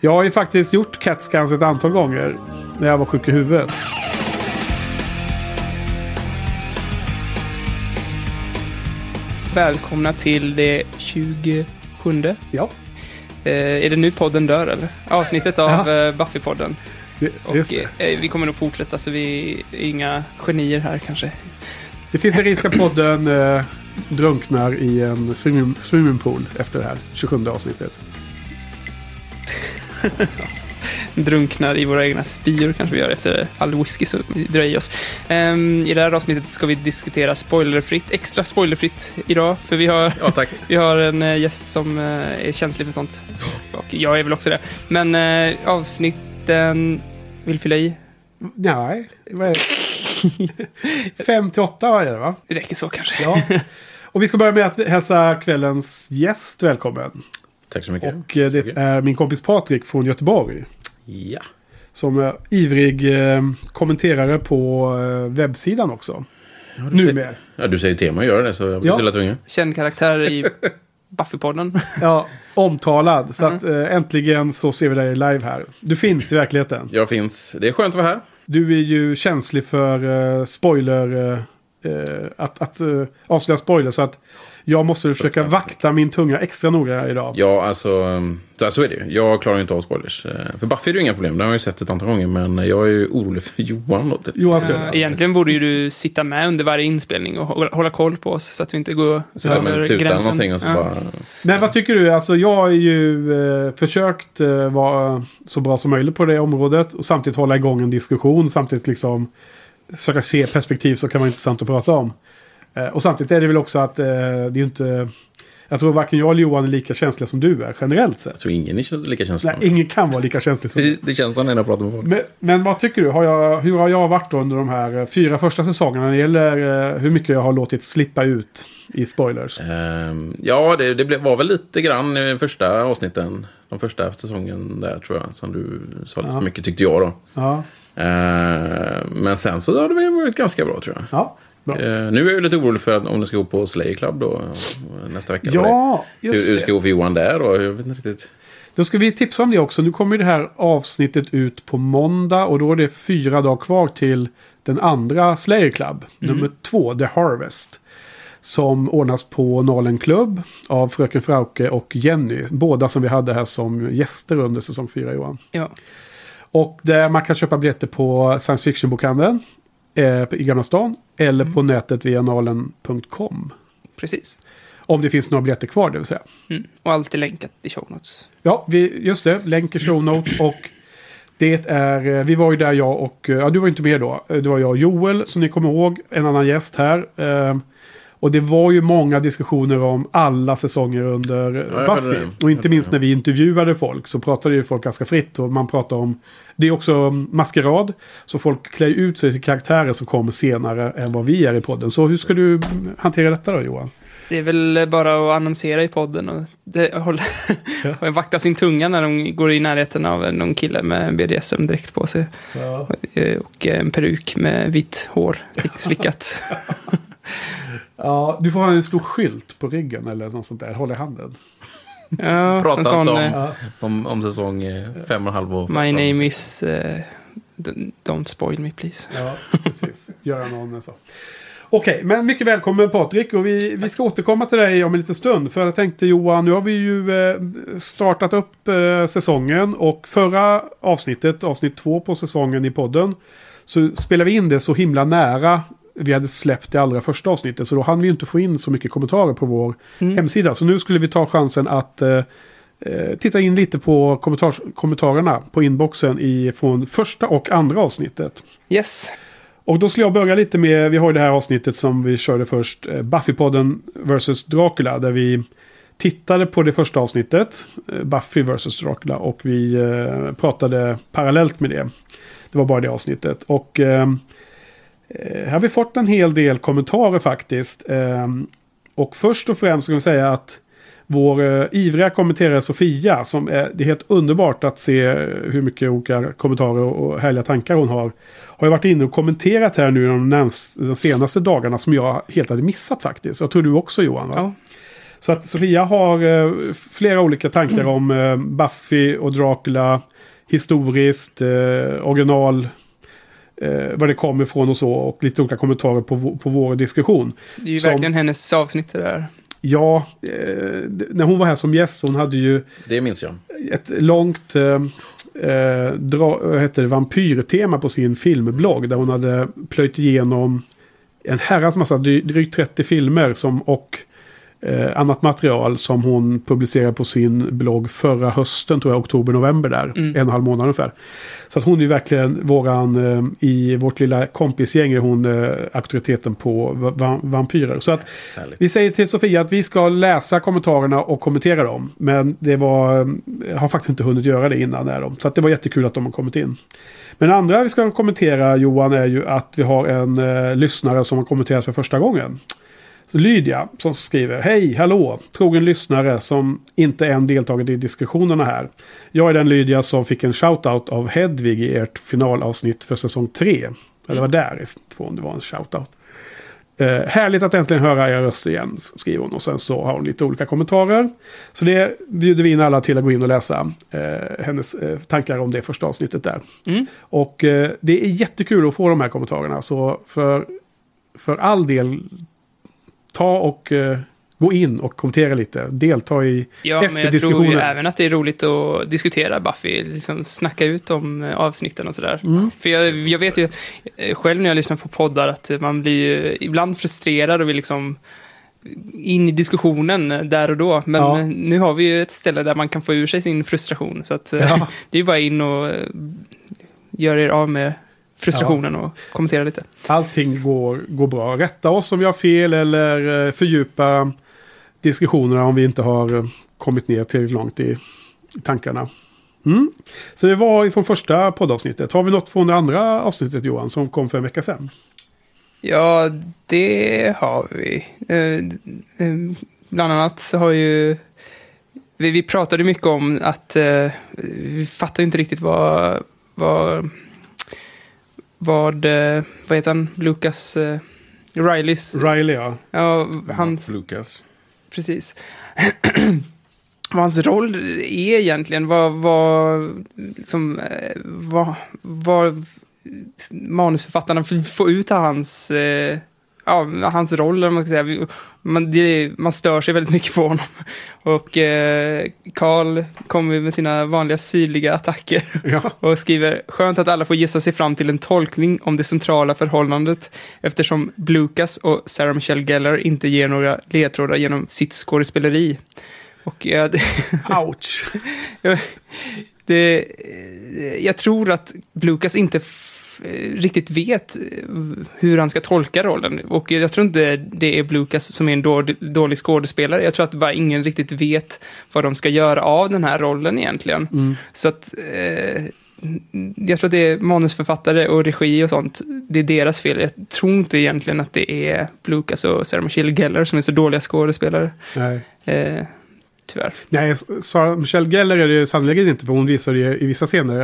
Jag har ju faktiskt gjort CAT-scans ett antal gånger när jag var sjuk i huvudet. Välkomna till det 27. Ja, Eh, är det nu podden dör eller? Avsnittet av eh, Buffy-podden. Och eh, vi kommer nog fortsätta så vi är inga genier här kanske. Det finns en risk att podden eh, drunknar i en swimming, swimmingpool efter det här 27 avsnittet. Drunknar i våra egna spyor kanske vi gör efter all whisky som vi drar i oss. Ehm, I det här avsnittet ska vi diskutera spoilerfritt, extra spoilerfritt idag. För vi har, Ja, tack. vi har en eh, gäst som eh, är känslig för sånt. Och jag är väl också det. Men eh, avsnitten vill fylla i. Nej, vad är det? Fem till åtta är det va? Det räcker så kanske. Ja. Och vi ska börja med att hälsa kvällens gäst välkommen. Tack så mycket. Och eh, det är min kompis Patrik från Göteborg. Ja. Som är ivrig eh, kommenterare på eh, webbsidan också. Ja, du, Nu säger, med. ja, du säger tema att göra det, så jag var Ja. stilla tvungen. Känd karaktär i Buffy-podden. Ja, omtalad. Så Mm. att eh, äntligen så ser vi dig live här. Du finns i verkligheten. Jag finns. Det är skönt att vara här. Du är ju känslig för eh, spoiler... Eh, eh, att att eh, avslöja spoiler. Så att jag måste försöka vakta min tunga extra noga idag. Ja, alltså, så, så är det ju. Jag klarar ju inte av spoilers. Eh, För Buffy är det ju inga problem, det har jag ju sett ett antal gånger. Men jag är ju orolig för Johan. då, till Johan ska- Ja, egentligen borde ju du sitta med under varje inspelning och hålla, koll på oss så att vi inte går Sitta över tuta eller gränsen. någonting och så Ja. bara... Men vad tycker du? Alltså jag har ju eh, försökt eh, vara så bra som möjligt på det området. Och samtidigt hålla igång en diskussion. Samtidigt liksom försöka se perspektiv som kan vara intressant att prata om. Eh, och samtidigt är det väl också att eh, det är ju inte... Jag tror varken jag eller Johan är lika känsliga som du är generellt sett. Jag tror ingen är lika känslig. Nej, ingen kan vara lika känslig som du. det, känns som när jag pratar med folk. Men, men vad tycker du? Har jag, hur har jag varit under de här eh, fyra första säsongerna när det gäller hur mycket jag har låtit slippa ut i spoilers? Ehm, ja, det, det var väl lite grann i första avsnitten. De första säsongen där tror jag. Som du sa lite Ja. för mycket tyckte jag då. Ja, Ehm, men sen så har det varit ganska bra tror jag. ja. Eh, nu är jag lite orolig för att om det ska gå på Slay Club då nästa vecka. Ja, hur, just hur det. det ska gå för Johan där då? Jag vet inte riktigt. Då ska vi tipsa om det också. Nu kommer det här avsnittet ut på måndag och då är det fyra dagar kvar till den andra Slayer Club. Nummer två, The Harvest. Som ordnas på Nalen Club av Fröken Frauke och Jenny. Båda som vi hade här som gäster under säsong fyra Johan. Ja. Och där man kan köpa biljetter på science fiction-bokhandeln eh, i Gamla stan. Eller på nätet via nalen.com. Precis. Om det finns några biljetter kvar det vill säga. Mm. Och allt är länkat i show notes. Ja, vi, just det. Länk i show notes och det är, eh, vi var ju där jag och, eh, ja du var inte med då. Det var jag och Joel som ni kommer ihåg, en annan gäst här. Eh, Och det var ju många diskussioner om alla säsonger under Ja, Buffy. Och inte minst när vi intervjuade folk så pratade ju folk ganska fritt. Och man pratade om, det är också maskerad. Så folk klär ut sig till karaktärer som kommer senare än vad vi är i podden. Så hur ska du hantera detta då Johan? Det är väl bara att annonsera i podden och det, hålla, Ja. och vakta sin tunga när de går i närheten av någon kille med BDSM-dräkt på sig. Ja. Eh, Och en peruk med vitt hår slickat. Ja, du får ha en stor skylt på ryggen eller något sånt där. Håll i handen. Ja, Prata inte om- eh, Ja. Om, om säsong eh, fem och en halv och My name is... eh, d- don't spoil me please. Ja, precis. Göra någon så. Okej, men mycket välkommen Patrik. Och vi, vi ska återkomma till dig om en liten stund. För jag tänkte Johan, nu har vi ju eh, startat upp eh, säsongen. Och förra avsnittet, avsnitt två på säsongen i podden. Så spelade vi in det så himla nära vi hade släppt det allra första avsnittet. Så då hann vi inte få in så mycket kommentarer på vår Mm. hemsida. Så nu skulle vi ta chansen att eh, eh, titta in lite på kommentars- kommentarerna på inboxen i, från första och andra avsnittet. Yes. Och då skulle jag börja lite med, vi har ju det här avsnittet som vi körde först, eh, Buffy-podden vs. Dracula, där vi tittade på det första avsnittet, eh, Buffy vs. Dracula, och vi eh, pratade parallellt med det. Det var bara det avsnittet. Och eh, här har vi fått en hel del kommentarer faktiskt. Eh, och först och främst ska vi säga att vår eh, ivriga kommenterare Sofia, som är, det är helt underbart att se hur mycket olika kommentarer och, härliga tankar hon har. Har ju varit inne och kommenterat här nu de, närmst, de senaste dagarna som jag helt hade missat faktiskt. Jag tror du också Johan va? Ja. Så att Sofia har eh, flera olika tankar om eh, Buffy och Dracula. Historiskt, eh, original, eh, var det kommer ifrån och så. Och lite olika kommentarer på, på vår diskussion. Det är ju Som- verkligen hennes avsnitt det där. Ja, eh, när hon var här som gäst, hon hade ju Det minns jag. ett långt eh, eh, dra, heter det, vampyrtema på sin filmblogg. Där hon hade plöjt igenom en herrans massa, drygt 30 filmer som, och eh, annat material som hon publicerade på sin blogg förra hösten, tror jag, oktober-november där. Mm. En halv månad ungefär. Så att hon är ju verkligen våran, eh, i vårt lilla kompisgäng är hon eh, auktoriteten på va- va- vampyrer. Så att Härligt. vi säger till Sofia att vi ska läsa kommentarerna och kommentera dem. Men det var, jag har faktiskt inte hunnit göra det innan. Är de. Så att det var jättekul att de har kommit in. Men det andra vi ska kommentera Johan är ju att vi har en eh, lyssnare som har kommenterat för första gången. Så Lydia som skriver Hej, hallå, trogen lyssnare som inte än deltagit i diskussionerna här. Jag är den Lydia som fick en shoutout av Hedvig i ert finalavsnitt för säsong 3. Eller var därifrån det var en shoutout. Eh, härligt att äntligen höra era röster igen, skriver hon. Och sen så har hon lite olika kommentarer. Så det bjuder vi in alla till att gå in och läsa eh, hennes eh, tankar om det första avsnittet där. Mm. Och eh, det är jättekul att få de här kommentarerna. Så för, för all del, ta och eh, gå in och kommentera lite. Delta i Ja, men efter jag tror ju även att det är roligt att diskutera Buffy, liksom snacka ut om eh, avsnitten och sådär. Mm. För jag, jag vet ju eh, själv när jag lyssnar på poddar att man blir ju ibland frustrerad och vill liksom in i diskussionen där och då. Men Ja. nu har vi ju ett ställe där man kan få ur sig sin frustration. Så att, Ja. det är ju bara in och göra er av med frustrationen och kommentera lite. Allting går, går bra. Rätta oss om vi har fel eller eh, fördjupa diskussionerna om vi inte har eh, kommit ner tillräckligt långt i, i tankarna. Mm. Så det var ifrån första poddavsnittet. Har vi något från det andra avsnittet Johan som kom för en vecka sedan? Ja, det har vi. Eh, eh, bland annat så har ju... Vi, vi pratade mycket om att eh, vi fattar inte riktigt vad... Vad, vad, eh, vad heter han? Lucas... Eh, Rileys... Riley ja. Ja, hans... Lucas. Precis. vad hans roll är egentligen, vad, vad, liksom, eh, vad, vad manusförfattarna får få ut av hans, eh, ja, hans roll, vad man ska säga. Man, det, man stör sig väldigt mycket på honom. Och eh, Carl kommer med sina vanliga syrliga attacker ja. och skriver skönt att alla får gissa sig fram till en tolkning om det centrala förhållandet eftersom Blucas och Sarah Michelle Gellar inte ger några ledtrådar genom sitt skådespeleri. Och ja, det, Ouch. det, jag tror att Blucas inte riktigt vet eh, hur han ska tolka rollen. Och jag tror inte det är Blucas som är en dålig, dålig skådespelare. Jag tror att bara ingen riktigt vet vad de ska göra av den här rollen egentligen. Mm. Så att eh, jag tror att det är manusförfattare och regi och sånt. Det är deras fel. Jag tror inte egentligen att det är Lucas och Sarah Michelle Gellar som är så dåliga skådespelare. Nej. Eh, tyvärr. Nej, Sarah Michelle Gellar är det ju sannolikt inte. För hon visar det i vissa scener.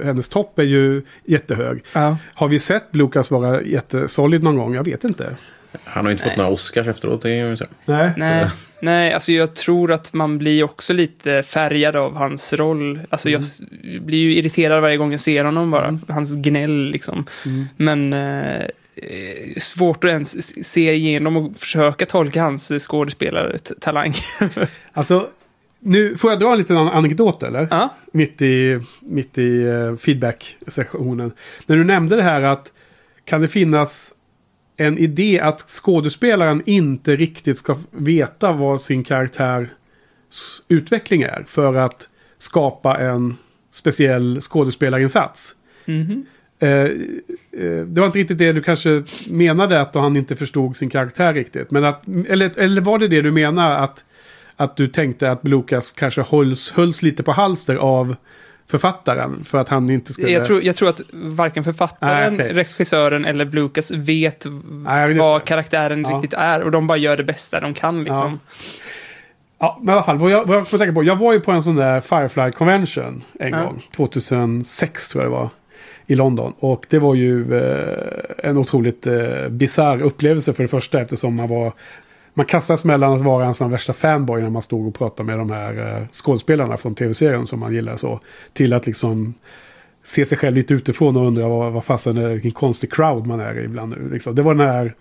eh, Hennes topp är ju jättehög. Ja. Har vi sett Lucas vara jättesolid någon gång? Jag vet inte. Han har ju inte fått Nej. några Oscars efteråt. Det är ju så. Nej. Nej, nej, alltså jag tror att man blir också lite färgad av hans roll. Alltså jag s- blir ju irriterad varje gång jag ser honom bara. Hans gnäll liksom. Mm. Men eh, svårt att ens se igenom och försöka tolka hans eh, skådespelartalang. Alltså, nu får jag dra en liten an- anekdot eller? ja, Mitt i, mitt i eh, feedback-sessionen. När du nämnde det här att kan det finnas en idé att skådespelaren inte riktigt ska veta vad sin karaktärs utveckling är för att skapa en speciell skådespelarinsats. mhm. Eh, eh, det var inte riktigt det du kanske menade att han inte förstod sin karaktär riktigt. Men att, eller, eller var det det du menade att, att du tänkte att Lucas kanske hölls, hölls lite på halster av författaren för att han inte skulle... jag, tror, jag tror att varken författaren, Nej, okej. regissören eller Lucas vet är vad karaktären Ja. riktigt är och de bara gör det bästa de kan liksom. Ja, men i alla fall, vad jag, vad jag får tänka på. Jag var ju på en sån där Firefly Convention en Ja. gång. 2006 tror jag det var. I London. Och det var ju eh, en otroligt eh, bisarr upplevelse för det första eftersom man var man kastas mellan att vara en sån värsta fanboy när man stod och pratade med de här eh, skådespelarna från tv-serien som man gillar så. Till att liksom se sig själv lite utifrån och undra vad, vad fasen är, vilken konstig crowd man är ibland nu. Liksom. Det var den här...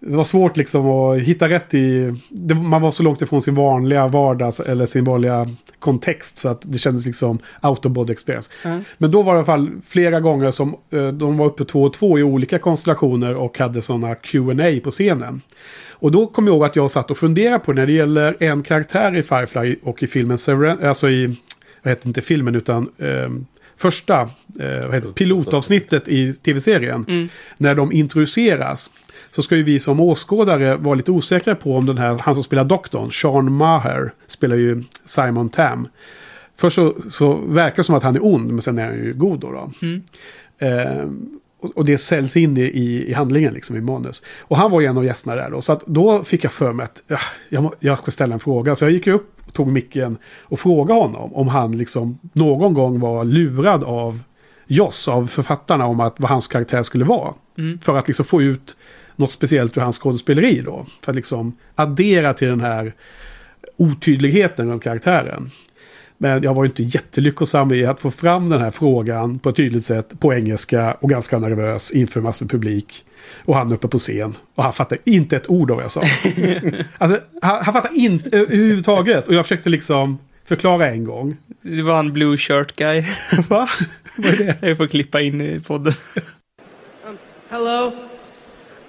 Det var svårt liksom att hitta rätt i... Det, man var så långt ifrån sin vanliga vardags eller sin vanliga kontext så att det kändes liksom out of body experience. Mm. Men då var det i alla fall flera gånger som eh, de var uppe två och två i olika konstellationer och hade sådana Q&A på scenen. Och då kom jag ihåg att jag satt och funderade på när det gäller en karaktär i Firefly och i filmen Seren, alltså i, vad heter inte filmen utan ehm, första eh, vad heter, det, pilotavsnittet i tv-serien. Mm. När de introduceras så ska ju vi som åskådare vara lite osäkra på om den här, han som spelar doktorn, Sean Maher, spelar ju Simon Tam. Först så, så verkar det som att han är ond, men sen är han ju god då. då. Mm. Eh, och, det säljs in i, i, i handlingen, liksom i manus. Och han var ju en av gästerna där då. Så att då fick jag för mig att ja, jag, må- jag ska ställa en fråga. Så jag gick upp, tog micken och frågade honom om han liksom någon gång var lurad av Joss, av författarna, om att vad hans karaktär skulle vara. Mm. För att liksom få ut något speciellt ur hans skådespeleri då. För att liksom addera till den här otydligheten runt karaktären. Men jag var ju inte jättelyckosam i att få fram den här frågan på ett tydligt sätt på engelska och ganska nervös inför massor publik. Och han uppe på scen. Och han fattade inte ett ord av vad jag sa. alltså, han, han fattade inte överhuvudtaget. Och jag försökte liksom förklara en gång. Det var han blue shirt guy. Va? Vad är det? Jag får klippa in i podden. Um, hello.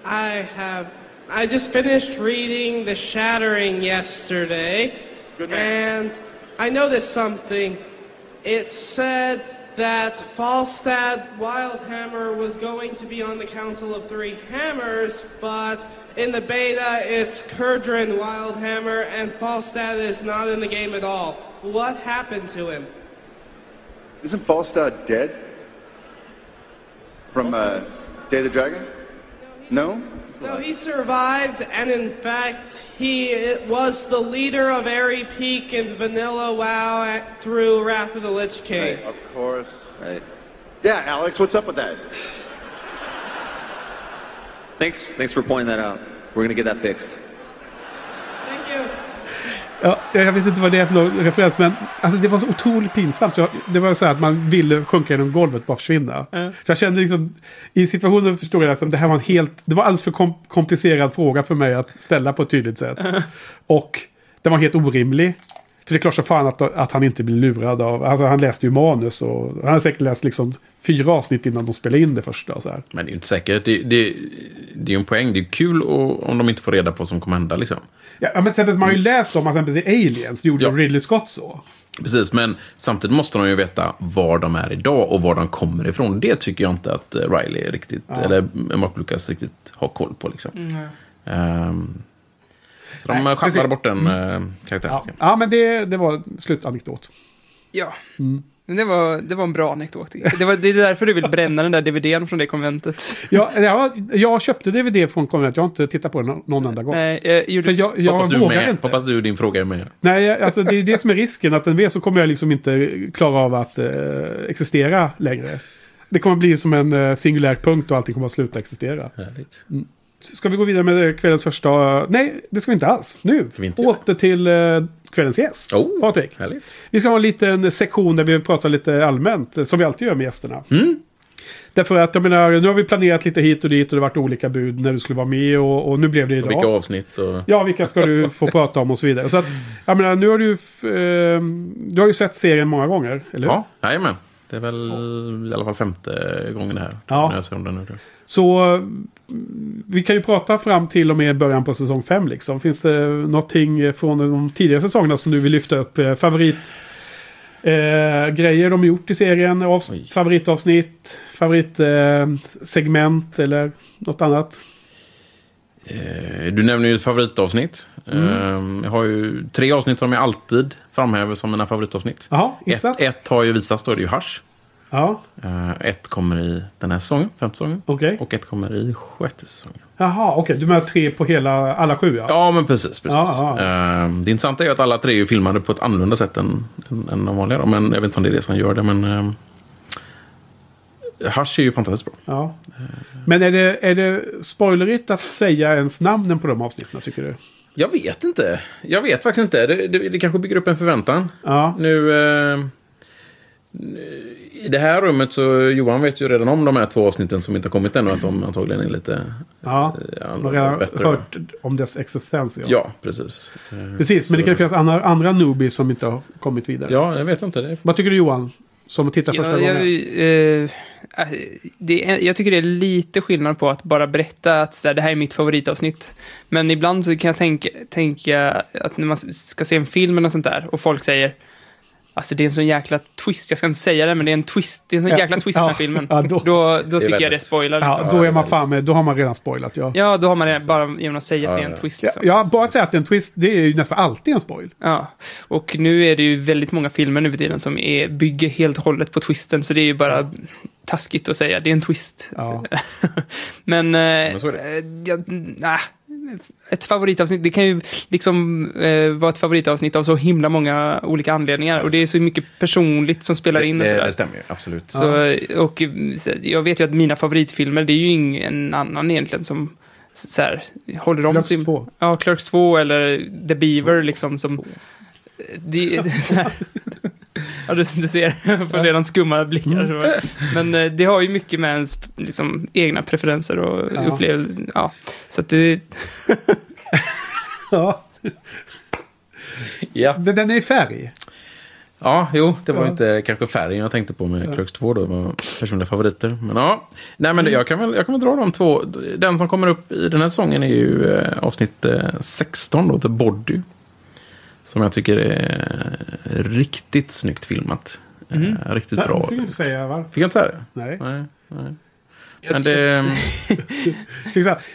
I have. I just finished reading The Shattering yesterday. Good man. And I noticed something. It said that Falstad Wildhammer was going to be on the Council of Three Hammers, but in the beta it's Kurdrin Wildhammer, and Falstad is not in the game at all. What happened to him? Isn't Falstad dead? From uh, Day of the Dragon? No? No, he survived, and in fact, he was the leader of Airy Peak and Vanilla WoW at, through Wrath of the Lich King. Of course. Right. Yeah, Alex, what's up with that? Thanks, thanks for pointing that out. We're gonna get that fixed. Thank you. Ja, jag vet inte vad det är för någon referens, men alltså, det var så otroligt pinsamt. Jag, det var så här att man ville sjunka genom golvet och bara försvinna. För jag kände liksom, i situationen förstod jag att det här var en helt, det var alldeles för kom, komplicerad fråga för mig att ställa på ett tydligt sätt. Och den var helt orimlig. För det är klart så fan att, att han inte blir lurad av, alltså han läste ju manus och han har säkert läst liksom fyra avsnitt innan de spelade in det första. Och så här. Men det är inte säkert. Det, det, det är ju en poäng. Det är kul och, om de inte får reda på vad som kommer hända. Liksom. Ja, men till exempel, man har ju läst om att till exempel Aliens, det gjorde Ja. Ridley Scott så. Precis, men samtidigt måste de ju veta var de är idag och var de kommer ifrån. Det tycker jag inte att eh, Riley riktigt, eller Mark Lucas riktigt har koll på. Liksom. Ehm, så de Nej, precis. schabblar bort den uh, karaktären. Ja, ja men det, det var slutanekdot. Ja. Men det var, det var en bra anekdot. Det, var, det är därför du vill bränna den där DVDn från det konventet. Ja, jag, jag köpte DVD från konventet. Jag har inte tittat på den någon, enda gång. Nej, jag gjorde... För jag, jag hoppas, du vågar med. inte. hoppas du din fråga är med. Nej, alltså det är det som är risken. Att den vet så kommer jag liksom inte klara av att eh, existera längre. Det kommer bli som en eh, singulär punkt och allting kommer att sluta existera. Härligt. Ska vi gå vidare med kvällens första... Nej, det ska vi inte alls. Nu. Vi inte Åter till eh, kvällens gäst. Oh, Patrik. Härligt. Vi ska ha en liten sektion där vi pratar lite allmänt, eh, som vi alltid gör med gästerna. Mm. Därför att, jag menar, nu har vi planerat lite hit och dit och det har varit olika bud när du skulle vara med och, och nu blev det Och idag. vilka avsnitt och... Ja, vilka ska du få prata om och så vidare. Så att, jag menar, nu har du... Eh, du har ju sett serien många gånger, eller hur? Ja, jajamän. Det är väl i alla fall femte gången det här. Ja. När jag ser om den nu. Så vi kan ju prata fram till och med början på säsong 5 liksom. Finns det någonting från de tidigare säsongerna som du vill lyfta upp? Eh, favorit... Eh, grejer de gjort i serien, av, Oj. favoritavsnitt, favoritsegment eh, eller något annat. Eh, Du nämner ju ett favoritavsnitt. Mm. Eh, Jag har ju tre avsnitt som jag alltid framhäver som mina favoritavsnitt. Jaha, Ett, ett har ju visats då, det är ju Hush. Ja, Eh, Ett kommer i den här säsongen, femte säsongen. okej. Och ett kommer i sjätte säsongen. Jaha, okej. Du menar tre på hela, alla sju ja? Ja, men precis. precis. Ja, Eh, Det intressanta är ju att alla tre är filmade på ett annorlunda sätt än, än, än de vanliga. Men jag vet inte om det är det som gör det. Men Hush är ju fantastiskt bra. Ja. Men är det, är det spoilerigt att säga ens namnen på de avsnitten tycker du? Jag vet inte. Jag vet faktiskt inte. Det, det, det kanske bygger upp en förväntan. Ja. Nu... Eh, I det här rummet så Johan vet ju redan om de här två avsnitten som inte har kommit ännu. Att de antagligen är lite... Ja, Ja, man har redan bättre. hört om dess existens. Ja. Ja, precis. Eh, Precis, men det så- kan finnas andra, andra newbies som inte har kommit vidare. Ja, jag vet inte. Det. Vad tycker du Johan? Som tittar första Ja, jag, gången. eh, det är, jag tycker det är lite skillnad på att bara berätta att så här, det här är mitt favoritavsnitt. Men ibland så kan jag tänka, tänka att när man ska se en film eller sånt där och folk säger Alltså det är en sån jäkla twist, jag ska inte säga det, men det är en twist, det är en sån Ja, jäkla twist i den här filmen. ja, då- då då, tycker jag det spoilar liksom. Ja, då är man fan med. Då har man redan spoilat. Ja. Ja, då har man det bara genom att säga att Ja, det är en twist. Ja, Liksom. ja, bara att säga att det är en twist, det är ju nästan alltid en spoil. Ja, och nu är det ju väldigt många filmer nu för tiden som är, bygger helt och hållet på twisten, så det är ju bara taskigt att säga, det är en twist. Ja. Men, eh, Men så är det. eh, ja, nah, ett favoritavsnitt, det kan ju liksom eh, vara ett favoritavsnitt av så himla många olika anledningar, och det är så mycket personligt som spelar in och det, sådär. det stämmer ju, absolut. Så, och jag vet ju att mina favoritfilmer, det är ju ingen annan egentligen som så här, håller om Clerks sin... 2. Ja, Clerks 2 eller The Beaver liksom som... Det, det, så här, ja, du, du ser, jag får redan skumma blickar. Men eh, det har ju mycket med ens liksom, egna preferenser och Ja. upplevelser. Ja, så att det... Ja. Ja. Den den är i färg. ja, jo, det var Ja. inte kanske färgen jag tänkte på med Clerks 2 då. var personliga favoriter. Men ja, nej men jag kan, väl, jag kan väl dra de två. Den som kommer upp i den här säsongen är ju eh, avsnitt eh, 16 då, The Body. Som jag tycker är riktigt snyggt filmat. Eh, riktigt Nej, bra. fick jag inte säga varför. Fick jag inte säga det? Nej. Nej. nej. Men det...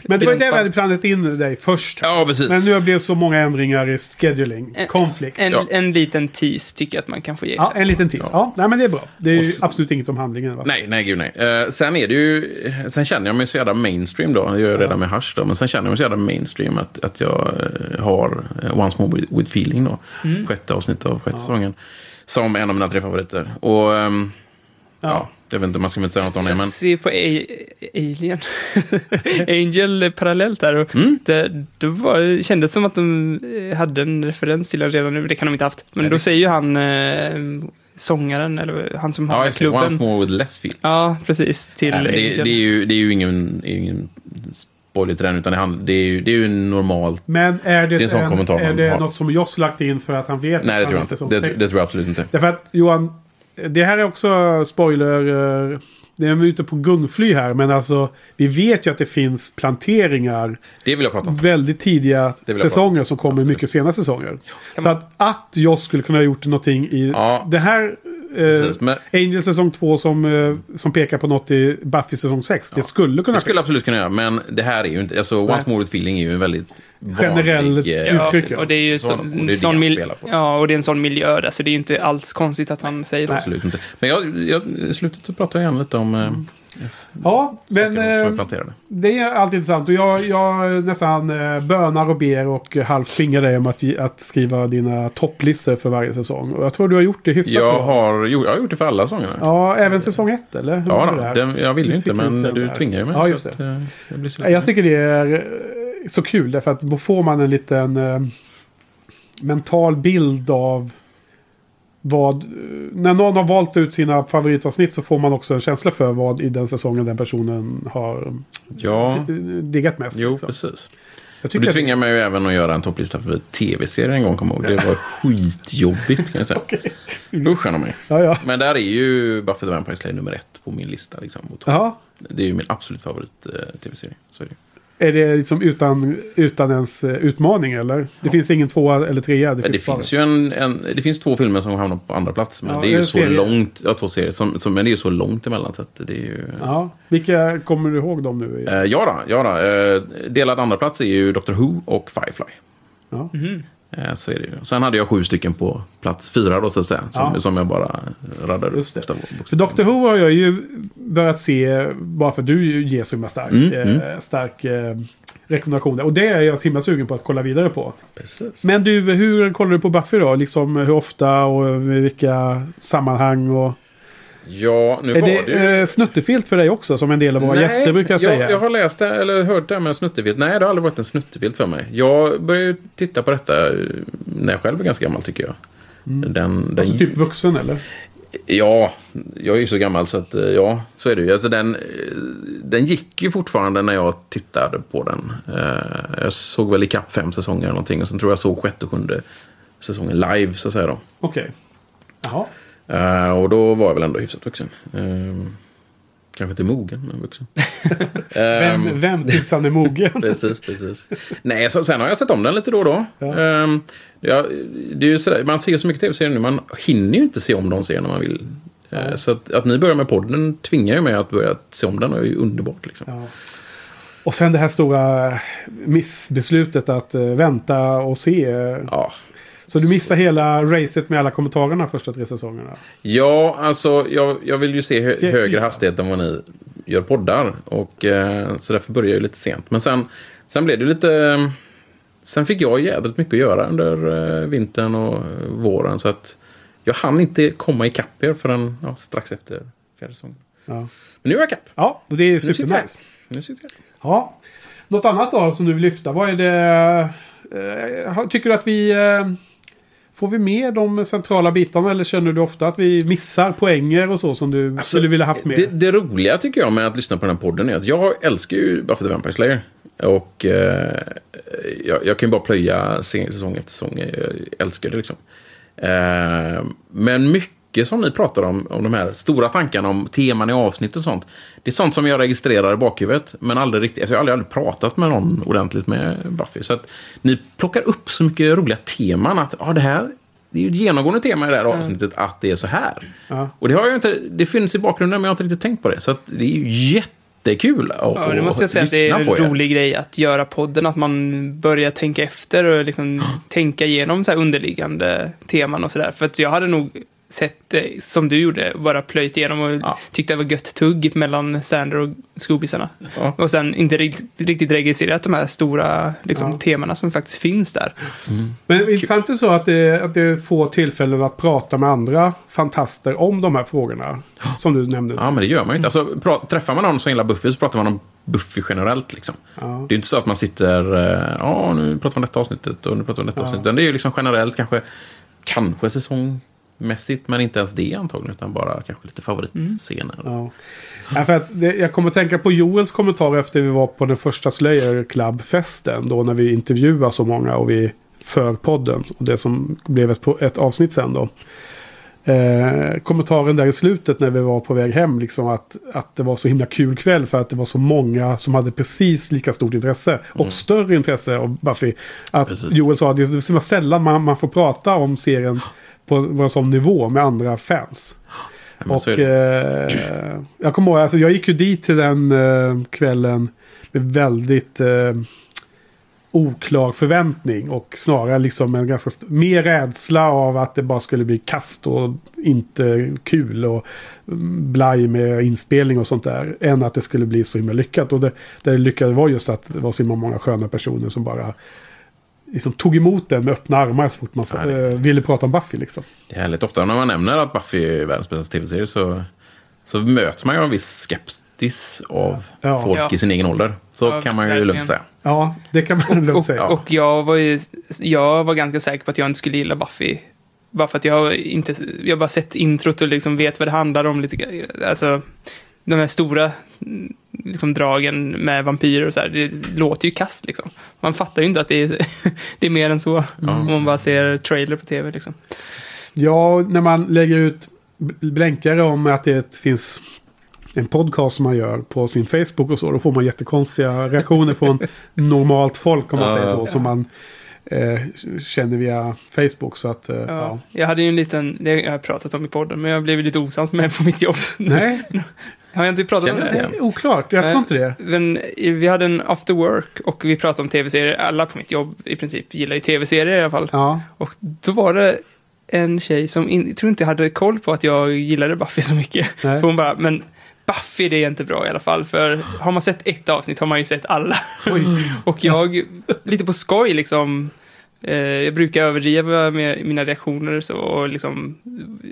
Men det var ju det vi hade planerat in dig först. Ja, precis. Men nu har det blivit så många ändringar i scheduling. Konflikt. En, Ja. en liten tease tycker jag att man kan få ge. Ja, en liten tiss. Ja, nej men det är bra. Det är ju Och s- absolut inget om handlingen. Va? Nej, nej, gud nej. Eh, sen är det ju... Sen känner jag mig så jävla mainstream då. Jag gör jag redan med Hush då. Men sen känner jag mig så jävla mainstream att, att jag eh, har Once More With, Feeling då. Sjätte avsnittet av sjätte säsongen. Som en av mina tre favoriter. Och... ehm, ja. Jag vet inte, man ska inte säga något om det, Jag men... ser på A- Alien. Angel parallellt där. Och Mm. det, det var, kändes som att de eh, hade en referens till den redan nu. Det kan de inte haft. Men Nej, då det- säger ju han, eh, sångaren, eller han som Ja, har just det. Once klubben. More With Less Feel. Ja, precis. Till Nej, det, det, är ju, det är ju ingen, ingen spoiler till den, utan det, handlar, det, är ju, det är ju normalt. Men är det, Det är en sån en, kommentar är det något som Joss lagt in för att han vet Nej, det tror jag inte. Det, det tror jag absolut inte. Därför att Johan, det här är också spoiler. eh, Det är ute på gungfly här, men alltså vi vet ju att det finns planteringar Det vill jag prata om. väldigt tidiga jag säsonger som kommer Absolut. mycket sena säsonger. Kan Så att, att Joss skulle kunna ha gjort någonting i Ja. det här... Eh, Precis, men- Angel säsong 2 som, eh, som pekar på något i Buffy säsong 6. Det skulle kunna Det skulle absolut kunna göra, men det här är ju inte... Alltså. Once More With Feeling är ju en väldigt Generell vanlig... eh, Ja, uttryck, ja. och det är ju så, Sån- och det är sån jag mil- spelar på. Ja, och det är en sån miljö där, så det är ju inte alls konstigt att han säger det. Absolut inte. Men jag, jag, i slutet så pratar jag gärna lite om eh, Ja, men eh, det är alltid intressant. Och jag, jag nästan eh, bönar och ber och halvt tvingar dig om att, att skriva dina topplistor för varje säsong. Och jag tror du har gjort det hyfsat Jag bra. har, jag har gjort det för alla sångerna. Ja, Ja, även säsong 1 eller? Hur det då, den, jag vill ju Du inte, men du ju mig. Ja, så just att, det. eh, jag blir så Jag tycker det är så kul därför att då får man en liten eh, mental bild av vad... eh, När någon har valt ut sina favoritavsnitt så får man också en känsla för vad i den säsongen den personen har Ja, eh, diggat mest. jo, liksom. precis. Jag Och du att- tvingar mig ju även att göra en topplista för tv-serier en gång, kommer ihåg. Det var skitjobbigt, kan jag säga. Usch, han mig. Ja, ja. Men där är ju Buffy the Vampire Slayer nummer ett på min lista. Liksom. Det är ju min absolut favorit eh, tv-serie. Så är det. Är det liksom utan, utan ens eh, utmaning eller? Det finns ingen tvåa eller trea? Det bara- finns ju en, en, det finns två filmer som hamnar på andra plats. Men Ja, det är ju så serier. långt, ja två serier, som, som, men det är ju så långt emellan så att det är ju... Ja. Vilka kommer du ihåg dem nu? Eh, ja då, ja då. Eh, delad andra plats är ju Doctor Who och Firefly. Ja. Eh, så är det ju. Sen hade jag sju stycken på plats fyra då så att säga. Som, Ja. som jag bara radade upp. För. Doctor Who har jag ju börjat se, bara för att du ger så himla stark, Mm, eh, mm. stark eh, rekommendation. där. Och det är jag så himla sugen på att kolla vidare på. Precis. Men du, hur kollar du på Buffy då? Liksom hur ofta och i vilka sammanhang? Och... Ja, nu Är var det, det ju... eh, snuttefilt för dig också, som en del av våra gäster brukar jag, säga? Jag har läst det, eller hört det här med snuttevilt. Nej, det har aldrig varit en snuttevilt för mig. Jag började ju titta på detta eh, när jag själv är ganska gammal, tycker jag. Den, den, Alltså typ vuxen eller? Ja, jag är ju så gammal så att eh, ja, så är det ju. Alltså den, den gick ju fortfarande när jag tittade på den. Jag såg väl i kapp fem säsonger eller någonting och sen tror jag såg sjätte och sjunde säsongen live så att säga då. Okej. Jaha. Eh, Och då var jag väl ändå hyfsat vuxen. Eh, Kanske inte mogen, men vuxen. Ehm, Vem, vem tusan är mogen? Precis, precis. Nej, så, sen har jag sett om den lite då och då. Ja. Ehm, ja, det är ju sådär, man ser så mycket tv-serier nu, man hinner ju inte se om de serierna man vill. Eh, Så att, att ni börjar med podden tvingar ju mig att börja se om den och det är ju underbart. Liksom. Ja. Och sen det här stora missbeslutet att eh, vänta och se. Ja. Så du missar hela racet med alla kommentarerna första tre säsongerna. ja, alltså jag, jag vill ju se hö Fjär- högre hastighet än vad ni gör poddar. Och, eh, så därför börjar jag ju lite sent. Men sen, sen blev det lite... Sen fick jag jädrigt mycket att göra under eh, vintern och eh, våren. Så att jag hann inte komma ikapp er förrän ja, strax efter fjärde säsongen. Ja, Men nu är jag ikapp. ja och det är Nu sitter jag. supernice. Nu sitter jag. Ja. Något annat då som du vill lyfta? Vad är det? eh, tycker du att vi... Får vi med de centrala bitarna eller känner du ofta att vi missar poänger och så som du skulle vilja haft med? Alltså, Det, det roliga tycker jag med att lyssna på den här podden är att jag älskar ju Buffy the Vampire Slayer. Och eh, jag, jag kan ju bara plöja säsong efter säsong. Jag älskar det liksom. Eh, men mycket som ni pratar om, om de här stora tankarna om teman i avsnitt och sånt. Det är sånt som jag registrerar i bakhuvudet. Men aldrig riktigt, alltså jag har aldrig, aldrig pratat med någon ordentligt med Buffy. Så att ni plockar upp så mycket roliga teman att ah, det här det är ju ett genomgående tema i det här avsnittet att det är så här. Ja. Och det har jag inte, det finns i bakgrunden men jag har inte riktigt tänkt på det. Så det är ju jättekul att Ja, det måste jag säga att det är en rolig grej att göra podden, att man börjar tänka efter och liksom tänka igenom så här underliggande teman och sådär. För att jag hade nog sett det som du gjorde, bara plöjt igenom och Ja. tyckte det var gött tugg mellan Sander och Scoobisarna. Ja. Och sen inte riktigt, riktigt registrerat de här stora liksom, Ja. temana som faktiskt finns där. Men intressant är så att det, att det är få tillfällen att prata med andra fantaster om de här frågorna. Som du nämnde. Ja, men det gör man ju inte. Alltså, pra, träffar man någon som gillar Buffy så pratar man om Buffy generellt. Liksom. Ja. Det är ju inte så att man sitter, eh, ja, nu pratar om detta avsnittet och nu pratar om detta Ja. avsnittet. Det är ju liksom generellt kanske, kanske säsongmässigt, men inte ens det antagligen, utan bara kanske lite favoritscener. Ja. Ja, för att det, jag kommer tänka på Joels kommentar efter vi var på den första Slayer Club-festen. Då när vi intervjuade så många och vi för podden. Och det som blev ett, ett avsnitt sen då. Eh, kommentaren där i slutet när vi var på väg hem. Liksom att, att det var så himla kul kväll för att det var så många som hade precis lika stort intresse. Och större intresse av Buffy. Att Precis. Joel sa att det är så sällan man, man får prata om serien på en sån nivå med andra fans. Ja, Och eh, jag kommer ihåg, alltså jag gick ju dit till den eh, kvällen med väldigt eh, oklar förväntning. Och snarare liksom en ganska mer rädsla av att det bara skulle bli kast och inte kul och mm, blaj med inspelning och sånt där. Än att det skulle bli så himla lyckat. Och det, det lyckade var just att det var så himla många sköna personer som bara liksom tog emot den med öppna armar så fort man Ja, det- eh, ville prata om Buffy liksom. Det är härligt. Ofta när man nämner att Buffy är världens bästa tv-serie så, så möts man ju av en viss skeptis av Ja. folk Ja. i sin egen ålder. Så Ja, kan man ju verkligen. lugnt säga. Ja, det kan man lugnt Och, säga. och jag var ju, jag var ganska säker på att jag inte skulle gilla Buffy. Bara för att jag inte, jag har bara sett introt och liksom vet vad det handlar om lite grann. Alltså, de här stora mm, liksom, dragen med vampyrer och så här, det låter ju kast liksom. Man fattar ju inte att det är, det är mer än så. Om man bara ser trailer på tv liksom. Ja, när man lägger ut blänkare om att det finns en podcast som man gör på sin Facebook och så. Då får man jättekonstiga reaktioner från normalt folk om man Ja. säger så. Som man eh, känner via Facebook. Så att, eh, ja. Ja. Jag hade ju en liten, det har jag pratat om i podden, men jag blev lite osams med på mitt jobb. Nej, Har jag inte pratat om Känner det? jag det är oklart. Jag tror inte det. Men vi hade en after work och vi pratade om tv-serier. Alla på mitt jobb i princip gillar ju tv-serier i alla fall. Ja, Och då var det en tjej som in, tror inte hade koll på att jag gillade Buffy så mycket. Nej. För hon bara, men Buffy det är inte bra i alla fall. För har man sett ett avsnitt har man ju sett alla. och jag, lite på skoj liksom, Eh, jag brukar överdriva med mina reaktioner så, och liksom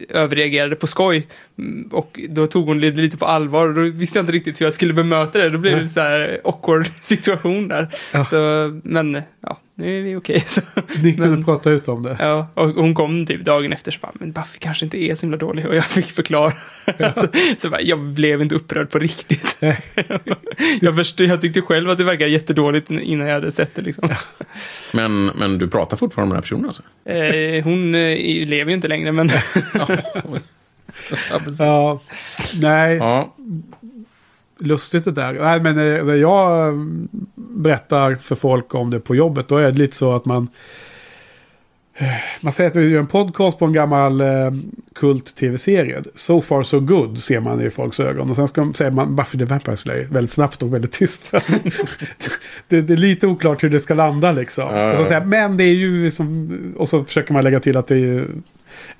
överreagerade på skoj. Mm, Och då tog hon det lite på allvar och då visste jag inte riktigt hur jag skulle bemöta det. Då blev det lite så här awkward situation där. Ja. Så, men ja, nu är vi okej. så. Ni kunde Men- prata ut om det. Ja, och hon kom typ dagen efter så bara, men Buffy kanske inte är så himla dålig. Och jag fick förklara. så bara, jag blev inte upprörd på riktigt. jag, förstod, jag tyckte själv att det verkade jättedåligt innan jag hade sett det liksom. Men, men du pratar fortfarande med den här personen alltså? Eh, hon eh, lever ju inte längre, men ja. Ja, nej, ja. Lustigt det där. Nej, men eh, när jag berättar för folk om det på jobbet, då är det lite så att man... eh, Man säger att vi gör en podcast på en gammal eh, kult-tv-serie. So far so good ser man i folks ögon. Och sen ska, säger man Buffy the Vampire Slayer väldigt snabbt och väldigt tyst. det, det är lite oklart hur det ska landa liksom. Ja. Och så säger men det är ju som... Och så försöker man lägga till att det är ju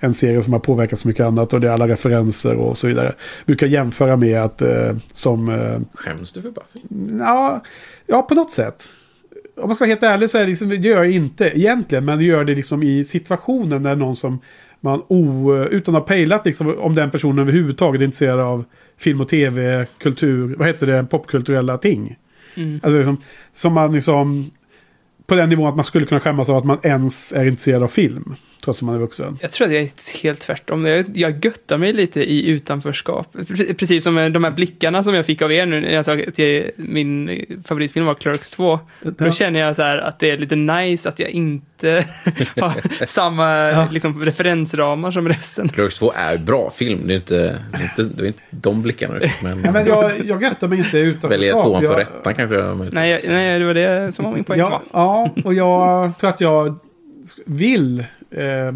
en serie som har påverkat så mycket annat och det är alla referenser och så vidare. Brukar jämföra med att eh, som... Eh, Skäms du för Buffy? ja, ja, på något sätt. Om man ska vara helt ärlig så är det liksom, det gör jag inte egentligen, men det gör det liksom i situationen när någon som man o, utan att ha pejlat liksom, om den personen överhuvudtaget är intresserad av film och tv, kultur, vad heter det, popkulturella ting. Mm. Alltså liksom, som man liksom, på den nivån att man skulle kunna skämmas av att man ens är intresserad av film, trots att man är vuxen. jag tror att jag är helt tvärtom. Jag, jag göttar mig lite i utanförskap. Pre- Precis som med de här blickarna som jag fick av er nu när jag sa att jag, min favoritfilm var Clerks 2. Då känner jag så här att det är lite nice att jag inte har samma liksom, referensramar som resten. Clerks 2 är bra film. Det är inte, det är inte, det är inte de blickarna. Men, Ja, men jag, jag göttar mig inte utanför. välja tvåan för jag, rättan kanske. jag- Nej, jag, nej, det var det som var min poäng. Ja, va? ja, och jag tror att jag vill eh,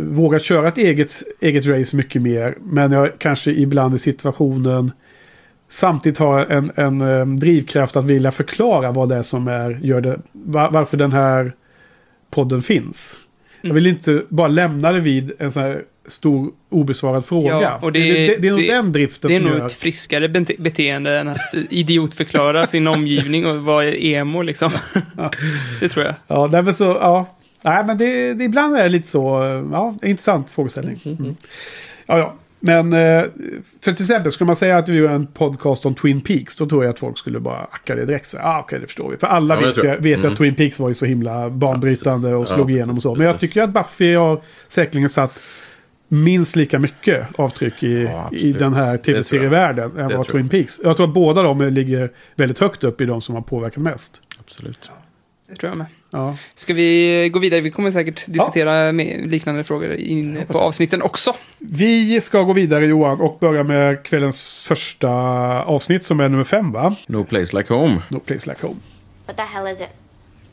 våga köra ett eget, eget race mycket mer. Men jag kanske ibland i situationen samtidigt har en, en eh, drivkraft att vilja förklara vad det är som är, gör det, var, varför den här podden finns. Jag vill inte bara lämna det vid en sån här stor obesvarad fråga. Ja, och det- det, det, det är nog den driften Det är nog gör... ett friskare bete- beteende än att idiotförklara sin omgivning och vara emo liksom. Det tror jag. Ja, men så, ja. Nej, men det, det ibland är det lite så, ja, intressant frågeställning. Mm. Ja, ja. Men eh, för till exempel skulle man säga att vi gör en podcast om Twin Peaks, då tror jag att folk skulle bara acka det direkt. Så, ah, okej, det förstår vi. För alla Ja, vet, jag. vet Mm. att Twin Peaks var ju så himla banbrytande Ja, och slog Ja, igenom och så. Men jag tycker att Buffy har säkerligen satt minst lika mycket avtryck i, Ja, i den här tv-serievärlden än vad Twin. Peaks. Jag tror att båda de ligger väldigt högt upp i de som har påverkat mest. Absolut. Det tror jag med. Ja. Ska vi gå vidare? Vi kommer säkert diskutera med liknande frågor in på avsnitten också. Vi ska gå vidare Johan och börja med kvällens första avsnitt som är nummer fem va? No place like home. No Place Like Home. What the hell is it?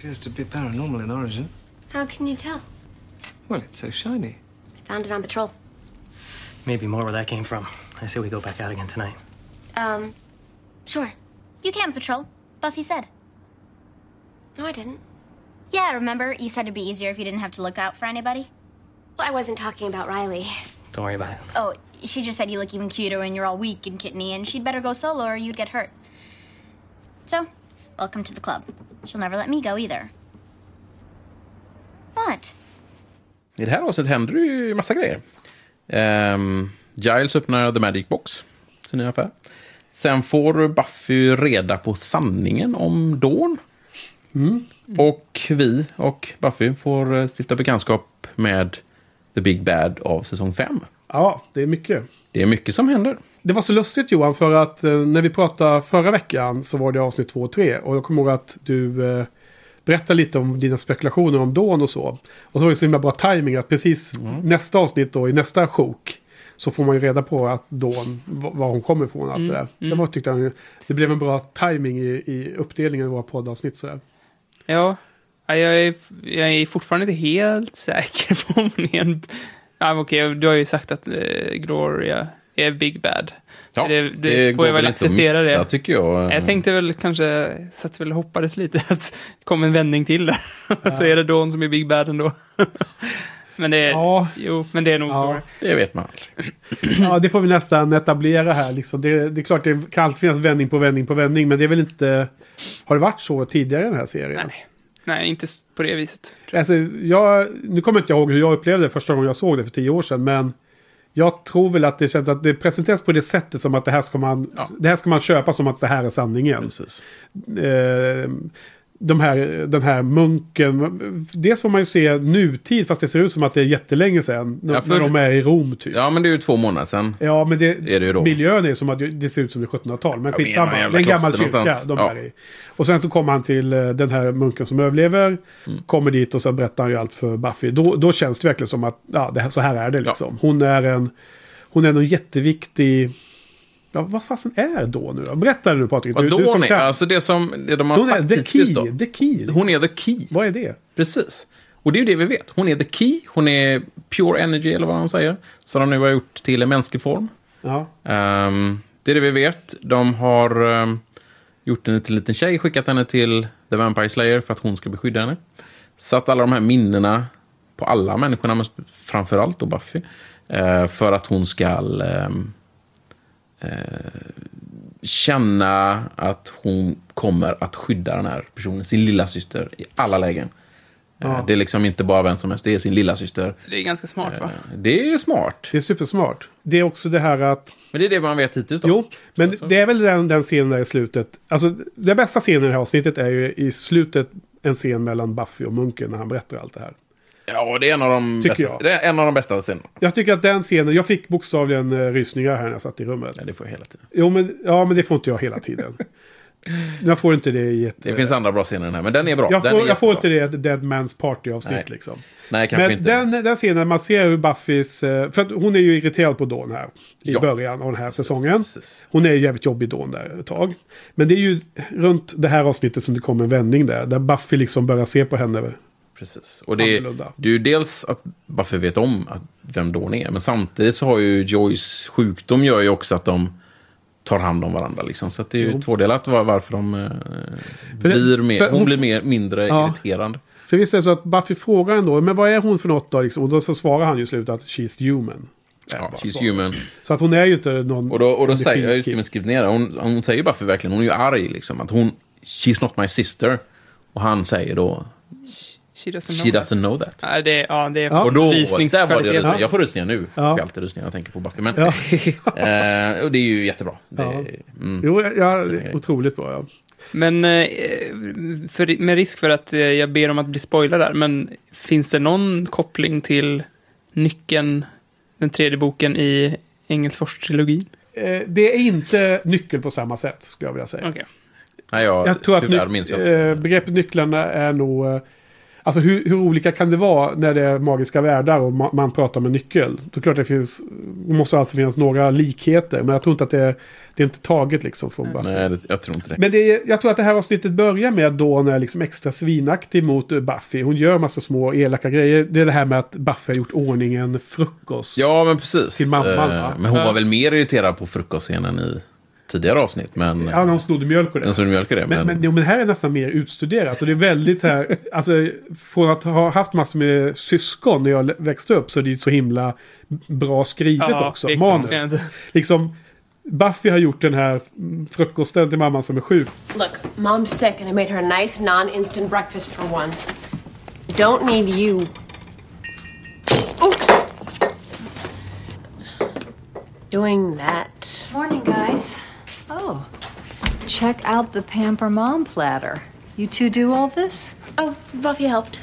appears to be paranormal in origin. How can you tell? Well, it's so shiny. I found it on patrol. Maybe more where that came from. I say we go back out again tonight. Um, sure. You can patrol. Buffy said. No, I didn't. Yeah, remember? You said it'd be easier if you didn't have to look out for anybody? Well, I wasn't talking about Riley. Don't worry about it. Oh, she just said you look even cuter when you're all weak and kitteny, and she'd better go solo or you'd get hurt. So, welcome to the club. She'll never let me go either. What? I det här avsnittet händer det ju massa grejer. Um, Giles öppnar The Magic Box, sin nya affär. Sen får Buffy reda på sanningen om Dawn. Och vi och Buffy får eh, stifta bekantskap med The Big Bad av säsong 5. Ja, det är mycket. Det är mycket som händer. Det var så lustigt Johan för att eh, när vi pratade förra veckan så var det avsnitt två och tre. Och jag kommer ihåg att du eh, berättade lite om dina spekulationer om Dawn och så. Och så var det så himla bra timing att precis nästa avsnitt då i nästa sjok så får man ju reda på att Dawn, var hon kommer ifrån och allt det där. Det, var, tyckte jag, det blev en bra timing i, i uppdelningen av våra poddavsnitt sådär. Ja, Ja, jag är, jag är fortfarande inte helt säker på om hon är en... Ja, okej, du har ju sagt att eh, Gloria är Big Bad. Så det, det, får går jag väl acceptera missa, det. tycker jag. Jag tänkte väl kanske, satt väl hoppades lite att det kom en vändning till där. så är det Dawn som är Big Bad ändå. Men det är, Ja. jo, men det är nog Ja. Det vet man aldrig. Ja, det får vi nästan etablera här. Liksom. Det, det är klart, det kan alltid finnas vändning på vändning på vändning. Men det är väl inte... Har det varit så tidigare i den här serien? Nej. Nej, inte på det viset. Alltså, jag, nu kommer inte jag ihåg hur jag upplevde det första gången jag såg det för tio år sedan. Men jag tror väl att det känns att det presenteras på det sättet som att det här ska man, Ja. det här ska man köpa som att det här är sanningen. Precis. Eh, de här, den här munken. Dels får man ju se nutid fast det ser ut som att det är jättelänge sedan. Ja, när för- de är i Rom typ. Ja, Ja, men det är ju två månader sedan. men det, Är det ju då. miljön är som att det ser ut som det är 1700-tal. Men Ja, men skitsamma. någon Det är en gammal kyrka någonstans. de Ja. är i. Och sen så kommer han till eh, den här munken som överlever. Mm. Kommer dit och så berättar han ju allt för Buffy. Då, då känns det verkligen som att ja, det här, så här är det liksom. Hon är en... Hon är en jätteviktig... Ja, vad fasen är då nu då? Berätta nu Patrik. Vad som är, kan. alltså det som det de har Hon är sagt the hittills key. då. The key. liksom. Hon är the key. Vad är det? Precis. Och det är ju det vi vet. Hon är the key, hon är pure energy, eller vad han säger. Som de nu har gjort till en mänsklig form. Ja. Ehm, det är det vi vet. De har um, gjort en liten tjej, skickat henne till The Vampire Slayer för att hon ska beskydda henne. Satt alla de här minnena på alla människorna, men framförallt då Buffy. eh, för att hon ska ehm, eh, känna att hon kommer att skydda den här personen, sin lilla syster i alla lägen. Ja. Det är liksom inte bara vem som helst, det är sin lilla syster. Det är ganska smart, va? Eh, Det är ju smart. Det är supersmart. Det är också det här att... Men det är det man vet hittills då. Jo, men Så- så. det är väl den, den scenen där i slutet. Alltså, den bästa scenen i det här avsnittet är ju i slutet en scen mellan Buffy och munken när han berättar allt det här. Ja, det är en av de, Tycker bästa, jag. det är en av de bästa scenerna. Jag tycker att den scenen, jag fick bokstavligen eh, rysningar här när jag satt i rummet. Ja, det får jag hela tiden. Jo, men, ja, men det får inte jag hela tiden. jag får inte det i ett... Det finns andra bra scener den här, men den är bra. jag, får, jag får inte det i ett Dead Man's Party-avsnitt liksom. Nej, kanske Men inte. den, den scenen man ser hur Buffys... eh, För att hon är ju irriterad på Dawn här. I Ja. början av den här säsongen. Precis. Hon är ju jävligt jobbig Dawn där ett tag. Men det är ju runt det här avsnittet som det kommer en vändning där. Där Buffy liksom börjar se på henne. Precis. Och det Annorlunda. det är ju dels att Buffy vet om att, vem Dawn är, men samtidigt så har ju Joys sjukdom gör ju också att de tar hand om varandra. Liksom. Så det är ju Jo. tvådelat var, varför de eh, För det- blir mer, hon, hon- blir mer, mindre Ja. irriterande. För visst är det så att Buffy frågar ändå, men vad är hon för något då? Liksom? Och då så svarar han ju i slutet att she's human. Ja, she's så. human. Så att hon är ju inte någon... Och då, och då säger, jag har ju till och med skrivit ner det, hon, hon säger Buffy verkligen, hon är ju arg liksom, att hon, she's not my sister. Och han säger då, She doesn't she know doesn't know that. Nej, det, ja, det är Ja. Och då, där var det rysningar. Jag får rysningar nu. Ja. Jag får alltid rysningar när jag tänker på Buffy. Men, Ja. eh, och det är ju jättebra. Det, Ja. mm. Jo, ja, otroligt bra. Ja. Men eh, för, med risk för att eh, jag ber om att bli spoilad där, men finns det någon koppling till nyckeln, den tredje boken i Engelsfors-trilogin? Eh, det är inte nyckel på samma sätt, skulle jag vilja säga. Okej. Nej, jag, Jag tror att ny- minns jag eh, begreppet nycklarna är nog... Alltså hur, hur olika kan det vara när det är magiska världar och ma- man pratar om en nyckel? Då klart det finns... Det måste alltså finnas några likheter. Men jag tror inte att det är... Det är inte taget liksom från Buffy. Nej, det, jag tror inte det. Men det jag tror att det här avsnittet börjar med att Dawn är liksom extra svinaktig mot eh, Buffy. Hon gör massa små elaka grejer. Det är det här med att Buffy har gjort ordning en frukost. Ja, men precis. Till mamman, Eh? Men hon var väl mer irriterad på frukostscenen i tidigare avsnitt. Men, Ja, hon snodde mjölk och det. den som mjölkar det. Men, Men, men, jo, men här är nästan mer utstuderat. Och det är väldigt så här, alltså från att ha haft massor med syskon när jag växte upp så är det ju så himla bra skrivet också. det är Manus. Liksom, Buffy har gjort den här frukosten till mamman som är sjuk. Look, Mom's sick and I made her a nice non-instant breakfast for once. Don't need you. Oops! Doing that. Morning, guys. Oh, check out the Pamper Mom platter. You two do all this? Oh, Buffy helped.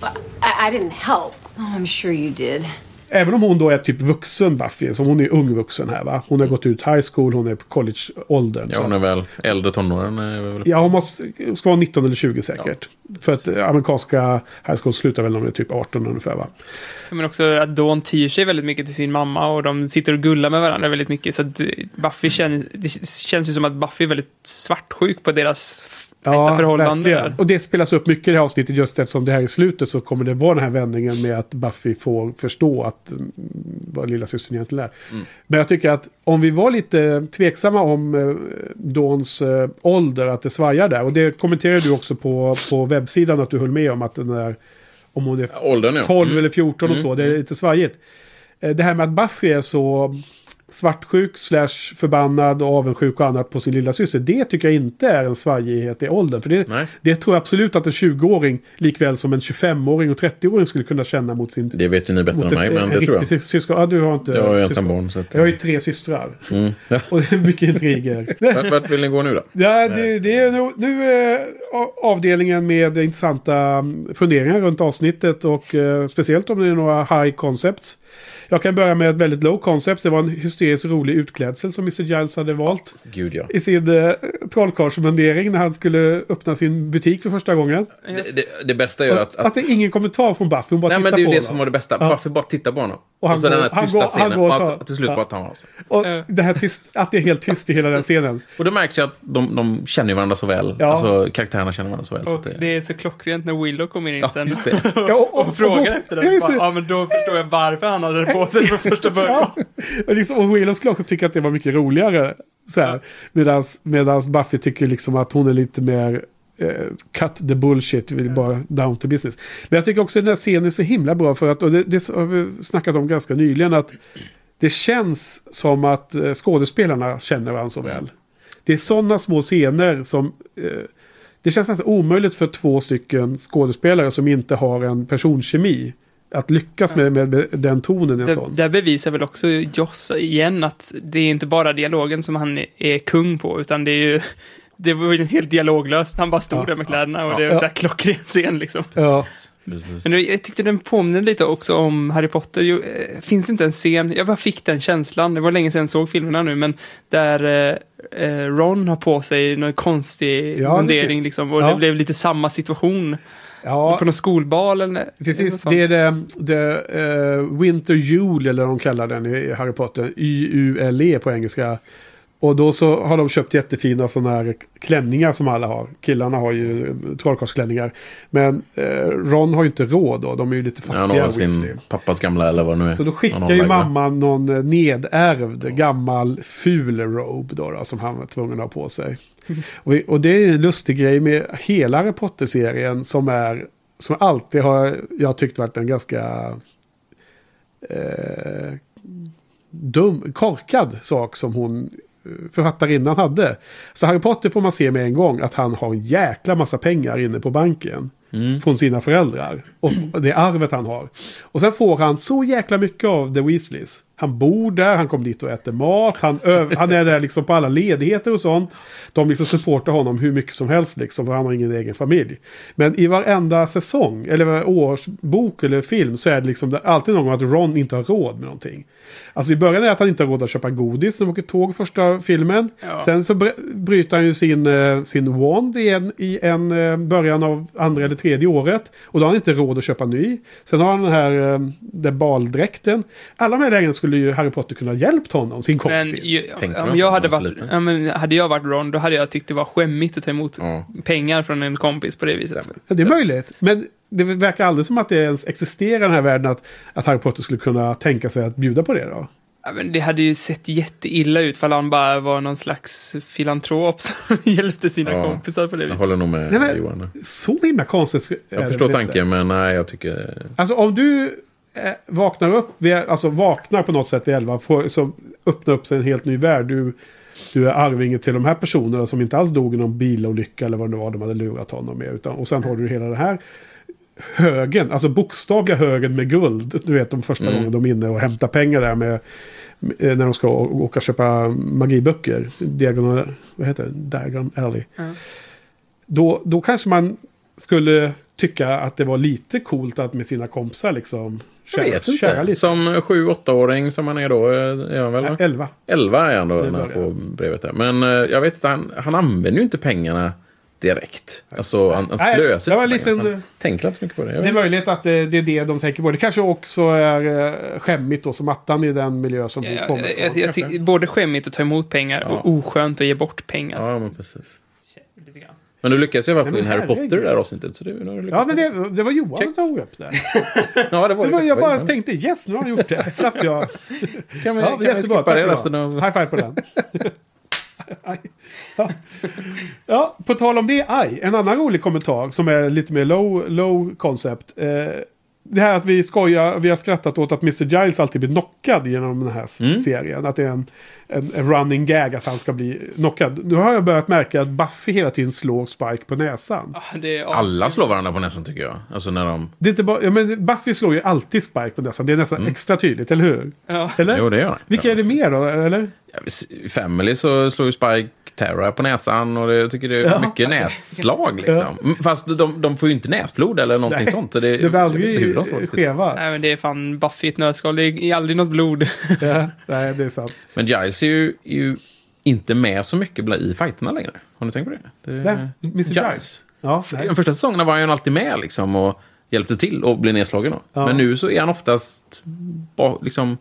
Well, I, I didn't help. Oh, I'm sure you did. Även om hon då är typ vuxen Buffy, som hon är ung vuxen här va. Hon har gått ut high school, hon är på college-åldern. ja, hon är väl äldre tonåren. är väl- Ja, hon måste, ska vara 19 eller 20 säkert. För att eh, amerikanska high school slutar väl när de är typ 18 ungefär va. Men också att Dawn tyr sig väldigt mycket till sin mamma och de sitter och gullar med varandra väldigt mycket. Så att eh, Buffy känns, det känns ju som att Buffy är väldigt svartsjuk på deras tajta förhållanden. Och det spelas upp mycket i det här avsnittet just eftersom det här i slutet så kommer det vara den här vändningen med att Buffy får förstå att mm, vad lilla systern egentligen är. Mm. Men jag tycker att om vi var lite tveksamma om eh, Dawns eh, ålder, att det svajar där. Och det kommenterade du också på, på webbsidan att du höll med om att den är, om hon är Åldern, ja. 12 Mm. eller 14 och så, det är lite svajigt. Eh, Det här med att Buffy är så svartsjuk slash förbannad och avundsjuk och annat på sin lilla syster. Det tycker jag inte är en svajighet i åldern. För det, det tror jag absolut att en 20-åring likväl som en 25-åring och 30-åring skulle kunna känna mot sin... Det vet ju ni bättre än mig, men en det tror jag. syskon. Ja, du har inte... Jag har ensam barn, så att- Jag har ju tre systrar. Mm. Ja. Och det är mycket intriger. Vart, vart vill ni gå nu då? Ja, det, det är nog, nu är avdelningen med intressanta mm, funderingar runt avsnittet och eh, speciellt om det är några high concepts. Jag kan börja med ett väldigt low concept. Det var en hysteriskt rolig utklädsel som Mr. Giles hade valt. Gud ja. I sin eh, trollkarlsmundering när han skulle öppna sin butik för första gången. Det, det, det bästa är ju att... Att, att det är ingen kommentar från Buffy. Hon bara Nej, tittar men det är ju på det honom. som var det bästa. Ja. Varför bara titta på honom? Och Och, han så går- den här han tysta går- han scenen. går och och tar- att, till slut ja. bara tar han av sig. Och det här tyst, att det är helt tyst i hela den scenen. Och då märks ju att de, de känner varandra så väl. Ja. Alltså karaktärerna känner varandra så väl. Så Och att det, det är så klockrent när Willow kommer in Ja, sen. Ja, och- och- och frågar och då- efter Bara, det. Ja, men då förstår jag varför han hade det på sig från första början. Ja. Och, liksom, och Willow skulle också tycka att det var mycket roligare. Så här. Medans, Buffy tycker liksom att hon är lite mer eh, cut the bullshit, vi är bara down to business. Men jag tycker också att den här scenen är så himla bra för att, och det, det har vi snackat om ganska nyligen, att det känns som att eh, skådespelarna känner varandra så väl. Det är sådana små scener som... Eh, det känns nästan omöjligt för två stycken skådespelare som inte har en personkemi. Att lyckas med, med, med den tonen i en Det, sån. där bevisar väl också Joss igen att det är inte bara dialogen som han är, är kung på, utan det är ju det var ju helt dialoglöst. Han bara stod Ja. där med kläderna och Ja. det är Ja. så här klockren scen liksom. Ja. Men jag tyckte den påminner lite också om Harry Potter. Jo, eh, finns det inte en scen, jag bara fick den känslan, det var länge sedan jag såg filmerna nu, men där eh, eh, Ron har på sig någon konstig Ja, mundering liksom, och Ja. det blev lite samma situation. Ja. På någon skolbal eller Precis, det är det, det eh, Winter Jule eller vad de kallar den i Harry Potter. Y-U-L-E på engelska. Och då så har de köpt jättefina sådana här klänningar som alla har. Killarna har ju eh, trollkarlsklänningar. Men eh, Ron har ju inte råd då. De är ju lite Ja, han fattiga. har sin pappas gamla eller vad det nu är. Så då skickar ju mamman någon eh, nedärvd gammal ful robe då, då som han var tvungen att ha på sig. Och, och det är en lustig grej med hela Harry Potter-serien som är som alltid har jag tyckt varit en ganska eh, dum, korkad sak som hon eh, författarinnan hade. Så Harry Potter får man se med en gång att han har en jäkla massa pengar inne på banken. Från sina föräldrar. Och det arvet han har. Och sen får han så jäkla mycket av The Weasleys. Han bor där, han kommer dit och äter mat. Han, han är där liksom på alla ledigheter och sånt. De liksom supportar honom hur mycket som helst liksom. För han har ingen egen familj. Men i varenda säsong, eller årsbok eller film så är det liksom alltid någon gång att Ron inte har råd med någonting. Alltså i början är det att han inte har råd att köpa godis när de åker tåg första filmen. Ja. Sen så br- bryter han ju sin, eh, sin wand i en, i en eh, början av andra eller tredje året. Och då har han inte råd att köpa ny. Sen har han den här eh, den baldräkten. Alla de här lägena skulle ju Harry Potter kunna hjälpt honom, sin kompis. Men ju, om jag så hade varit, ja, men hade jag varit Ron, då hade jag tyckt det var skämmigt att ta emot Ja. pengar från en kompis på det viset. Ja, det är möjligt. Men det verkar aldrig som att det ens existerar i den här världen att, att Harry Potter skulle kunna tänka sig att bjuda på det då. Ja, men det hade ju sett jätteilla ut för han bara var någon slags filantrop som hjälpte sina Ja. kompisar på det Jag viset. håller nog med Nej, men- Johan. Så himla konstigt. Jag förstår tanken, men nej, jag tycker... Alltså om du vaknar upp, alltså vaknar på något sätt vid 11, får, så öppnar upp sig en helt ny värld. Du, du är arvinge till de här personerna som inte alls dog i någon bilolycka eller vad det var de hade lurat honom med. Utan, och sen har du hela den här högen, alltså bokstavliga högen med guld. Du vet de första Mm. gången de är inne och hämtar pengar där med när de ska åka och köpa magiböcker. Diagonal, vad heter det? Diagon Alley. Ja. Då, då kanske man skulle tycka att det var lite coolt att med sina kompisar liksom Jag vet inte. lite. Som sju åttaåring som han är då, är han väl? Ja, 11. 11 är han då när han får brevet där. Men eh, jag vet inte, han, han använder ju inte pengarna direkt. Alltså han, han Nej, slösar det var pengar, liten- tänker inte så mycket på det. Jag Det är möjligt att det, det är det de tänker på. Det kanske också är eh, skämmigt då som attan i den miljö som Ja, kommer jag, ifrån. jag, jag, både skämmigt att ta emot pengar Ja. och oskönt att ge bort pengar. Ja, men precis. Men du lyckades i alla fall Nej, få in Harry Potter i det här avsnittet. Så det, nu Ja, men det, det var Johan som tog upp det. ja, det var det var, jag bara tänkte yes, nu har han gjort det. Slapp jag. Kan vi, Ja, kan vi skippa det resten av... High five på den. Ja. ja, på tal om det, aj, en annan rolig kommentar som är lite mer low, low concept. Eh, det här att vi skojar, vi har skrattat åt att Mr. Giles alltid blir knockad genom den här Mm. serien. Att det är en, en, en running gag att han ska bli knockad. Nu har jag börjat märka att Buffy hela tiden slår Spike på näsan. Ah, Det är Alla slår varandra på näsan tycker jag. Alltså när de... Det är inte bara, ja, men Buffy slår ju alltid Spike på näsan. Det är nästan extra tydligt, eller hur? Ja. Eller? Mm. Jo, det gör. Vilka är det mer då, eller? Ja, I Family så slår ju Spike Tara på näsan och det, jag tycker det är Ja. mycket nässlag liksom. Mm, Fast de, de får ju inte näsblod eller någonting Nej, sånt. Så det, Det blir aldrig hur de skeva. Nej, men det är fan Buffy i ett nötskal. Det är aldrig något blod. Ja, nej, det är sant. Men Giles är ju, är ju inte med så mycket bla- i fighterna längre. Har ni tänkt på det? det Vem? Mr. Giles? Ja, nej. De första säsongerna var han ju alltid med liksom och hjälpte till och blev nedslagen. Ja. Men nu så är han oftast liksom...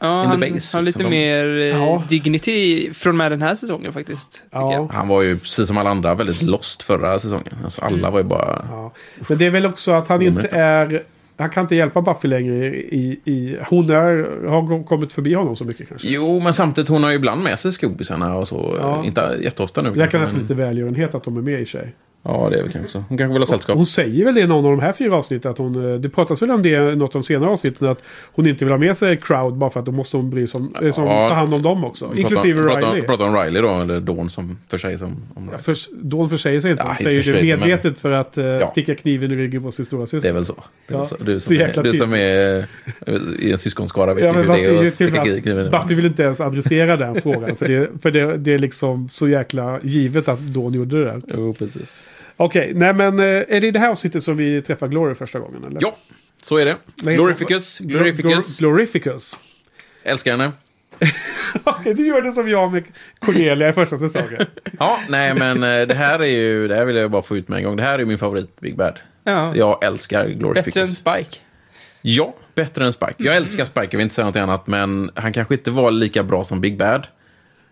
Ja, In the han base, har lite liksom. mer eh, Ja. dignity från med den här säsongen faktiskt. Ja. jag. Han var ju precis som alla andra väldigt lost förra säsongen. Alltså alla var ju bara... Ja. Men det är väl också att han inte är... Han kan inte hjälpa Buffy längre i... i hon är, har kommit förbi honom så mycket kanske. Jo, men samtidigt hon har ju ibland med sig skobisarna och så. Ja. Inte jätteofta nu. Det kan men- nästan lite välgörenhet att de är med i sig. Ja, det är väl kanske så. Hon kanske vill ha sällskap. Hon säger väl det i någon av de här fyra avsnitten. Att hon, eh, det pratas väl om det i något av de senare avsnitten. Att hon inte vill ha med sig Crowd bara för att då måste hon bry sig om, eh, som, Ja. ta hand om dem också. Pratar- Inklusive pratar, Riley. Pratar om Riley då, eller Dawn som för sig som... Om Ja, för, Dawn försäger sig inte. Hon säger det sig, men- medvetet för att eh, Ja. sticka kniven i ryggen på sin stora syster. Det är väl så. Det är så. Du, så som är, du som tydligt. är i en syskonskara vet Ja, ju hur det är att sticka kniven. Buffy vill inte ens adressera den frågan. För, det, för det, det är liksom så jäkla givet att Dawn gjorde det där. Jo, precis. Okej, nej men eh, är det i det här avsnittet som vi träffar Glory första gången? Eller? Ja, så är det. Glorificus? Glorificus. Glor- Glorificus. Älskar henne. Du gör det som jag med Cornelia i första säsongen. Ja, nej men eh, det här är ju, det här vill jag bara få ut med en gång. Det här är min favorit Big Bad. Ja. Jag älskar Bättre än Glorificus. Spike. Ja, bättre än Spike. Jag älskar Spike, jag vill inte säga något annat, men han kanske inte var lika bra som Big Bad.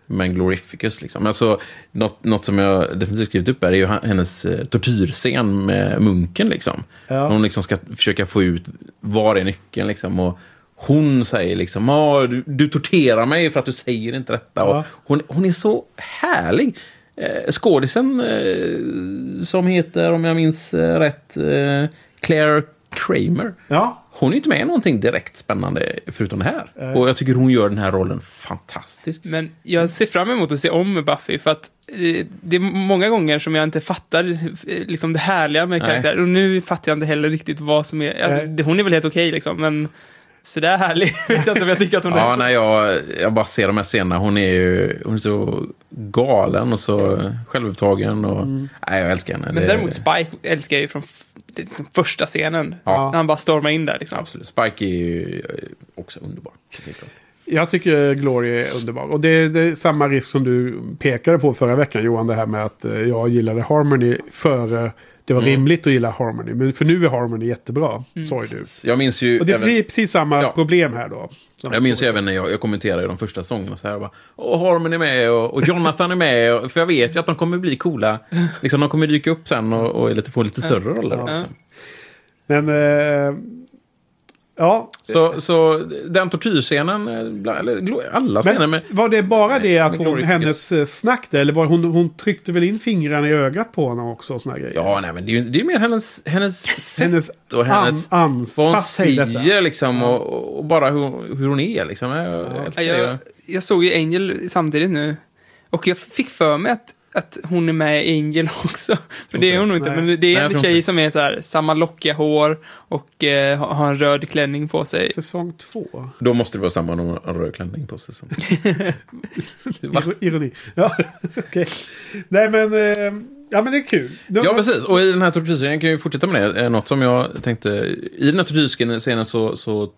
Men Glorificus liksom. Alltså, något, något som jag definitivt skrivit upp här är ju hennes eh, tortyrscen med munken liksom. Ja. Hon liksom ska försöka få ut var är nyckeln liksom. Och hon säger liksom, "Ah, du, du torterar mig för att du säger inte detta. Ja. Och hon, hon är så härlig. Eh, skådisen eh, som heter, om jag minns eh, rätt, eh, Claire Kramer. Ja, Hon är inte med i någonting direkt spännande förutom det här. Och jag tycker hon gör den här rollen fantastisk. Men jag ser fram emot att se om Buffy för att eh, det är många gånger som jag inte fattar eh, liksom det härliga med karaktären. Och nu fattar jag inte heller riktigt vad som är... Alltså, hon är väl helt okej liksom, men sådär härlig vet jag inte om jag tycker att hon Ja, är. när jag, jag bara ser de här scenerna. Hon är ju hon är så galen och så självupptagen. Och, Nej, jag älskar henne. Mm. Men Det- däremot Spike älskar jag ju från liksom första scenen. Ja. När han bara stormar in där liksom. Absolut. Spike är ju eh, också underbar. jag tycker Glory är underbar. Och det är, det är samma risk som du pekade på förra veckan Johan. Det här med att eh, jag gillade Harmony före det var Mm. rimligt att gilla Harmony. Men för nu är Harmony jättebra, sa ju du. Jag minns ju... Och det är även- precis- precis samma Ja. problem här då. Jag minns ju även när jag, jag kommenterade de första sångerna så här. och Bara, och Harmon är med och, och Jonathan är med. Och, för jag vet ju att de kommer bli coola. Liksom, de kommer dyka upp sen och, och lite, få lite större roller. Ja. Men... Eh, ja. Så, så den tortyrscenen, eh, eller alla scener Men med... var det bara det att hon, Glory hennes eh, snack där? Eller var hon, hon tryckte väl in fingrarna i ögat på honom också? Och såna grejer. Ja, nej, men det är ju det är mer hennes, hennes sätt Hennes och hennes... an- vad hon säger liksom och, och bara hur, hur hon är liksom. Jag, jag, Ja, jag såg ju Angel samtidigt nu. Och jag fick för mig att, att hon är med i Angel också. Men det är hon nog inte. Nej. Men det Nej, är jag en tjej inte. som är så här, samma lockiga hår och eh, har har en röd klänning på sig. Säsong två. Då måste det vara samma om en röd klänning på sig. Som. Ironi. Ja, okej. Nej men... Eh, ja men det är kul. Då- Ja, precis. Och i den här tortyrscenen, jag kan ju fortsätta med det, eh, något som jag tänkte... I den här tortyrscenen så, så eh,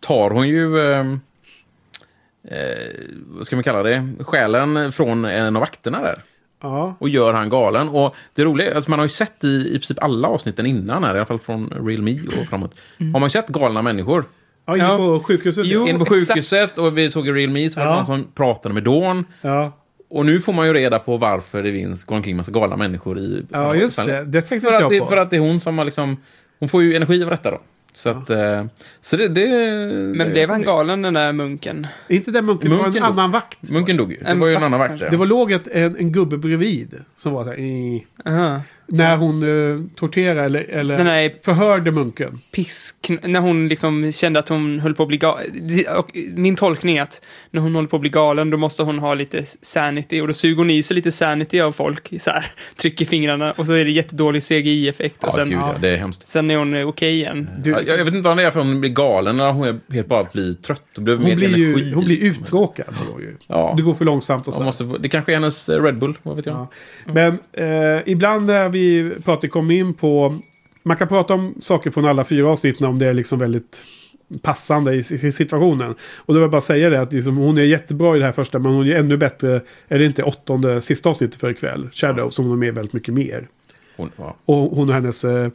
tar hon ju... Eh, eh, vad ska man kalla det? Själen från en av vakterna där. Ja. Och gör han galen. Och det roliga är att man har ju sett i, i princip alla avsnitten innan här, i alla fall från Real Me och framåt. Har man ju sett galna människor. ja, inne på sjukhuset. Jo. Inne på exakt. sjukhuset och vi såg i Real Me så var det Ja. någon som pratade med Dawn. Ja. Och nu får man ju reda på varför det finns, går omkring massa galna människor i... ja, just det. Det tänkte För inte att, jag det, på. för att det är hon som har liksom... Hon får ju energi av detta då. Så att... Eh, så det... det Men blev han galen den där munken? Inte den munken, det var en Munken dog. annan vakt. Munken dog ju. Det En var ju en annan vakt. ja. Det var låg ett, en, en gubbe bredvid som var så här... "Eh." Aha. När hon uh, torterade eller, eller Den här förhörde munken. pisk, när hon liksom kände att hon höll på att bli galen. Min tolkning är att när hon håller på att bli galen, då måste hon ha lite sanity. Och då suger hon i sig lite sanity av folk, så här, trycker fingrarna och så är det jättedålig CGI-effekt. Ja, sen, gud, ja, det är hemskt. sen är hon eh, okej igen. Du, Jag, jag vet inte vad det är för hon blir galen eller hon är helt bara blir trött och behöver hon, mer blir energi. ju, hon blir uttråkad. då ju. Ja. Det går för långsamt och så. Hon måste, få- det kanske är hennes eh, Red Bull, vad vet jag. Ja. Men eh, ibland när vi pratar kommer in på... Man kan prata om saker från alla fyra avsnitten om det är liksom väldigt passande i, i situationen. Och då vill jag bara säga det att liksom, hon är jättebra i det här första men hon är ännu bättre, är det inte åttonde, sista avsnittet för ikväll, Shadow, som hon är med väldigt mycket mer. Hon, ja. Och hon och hennes, eh,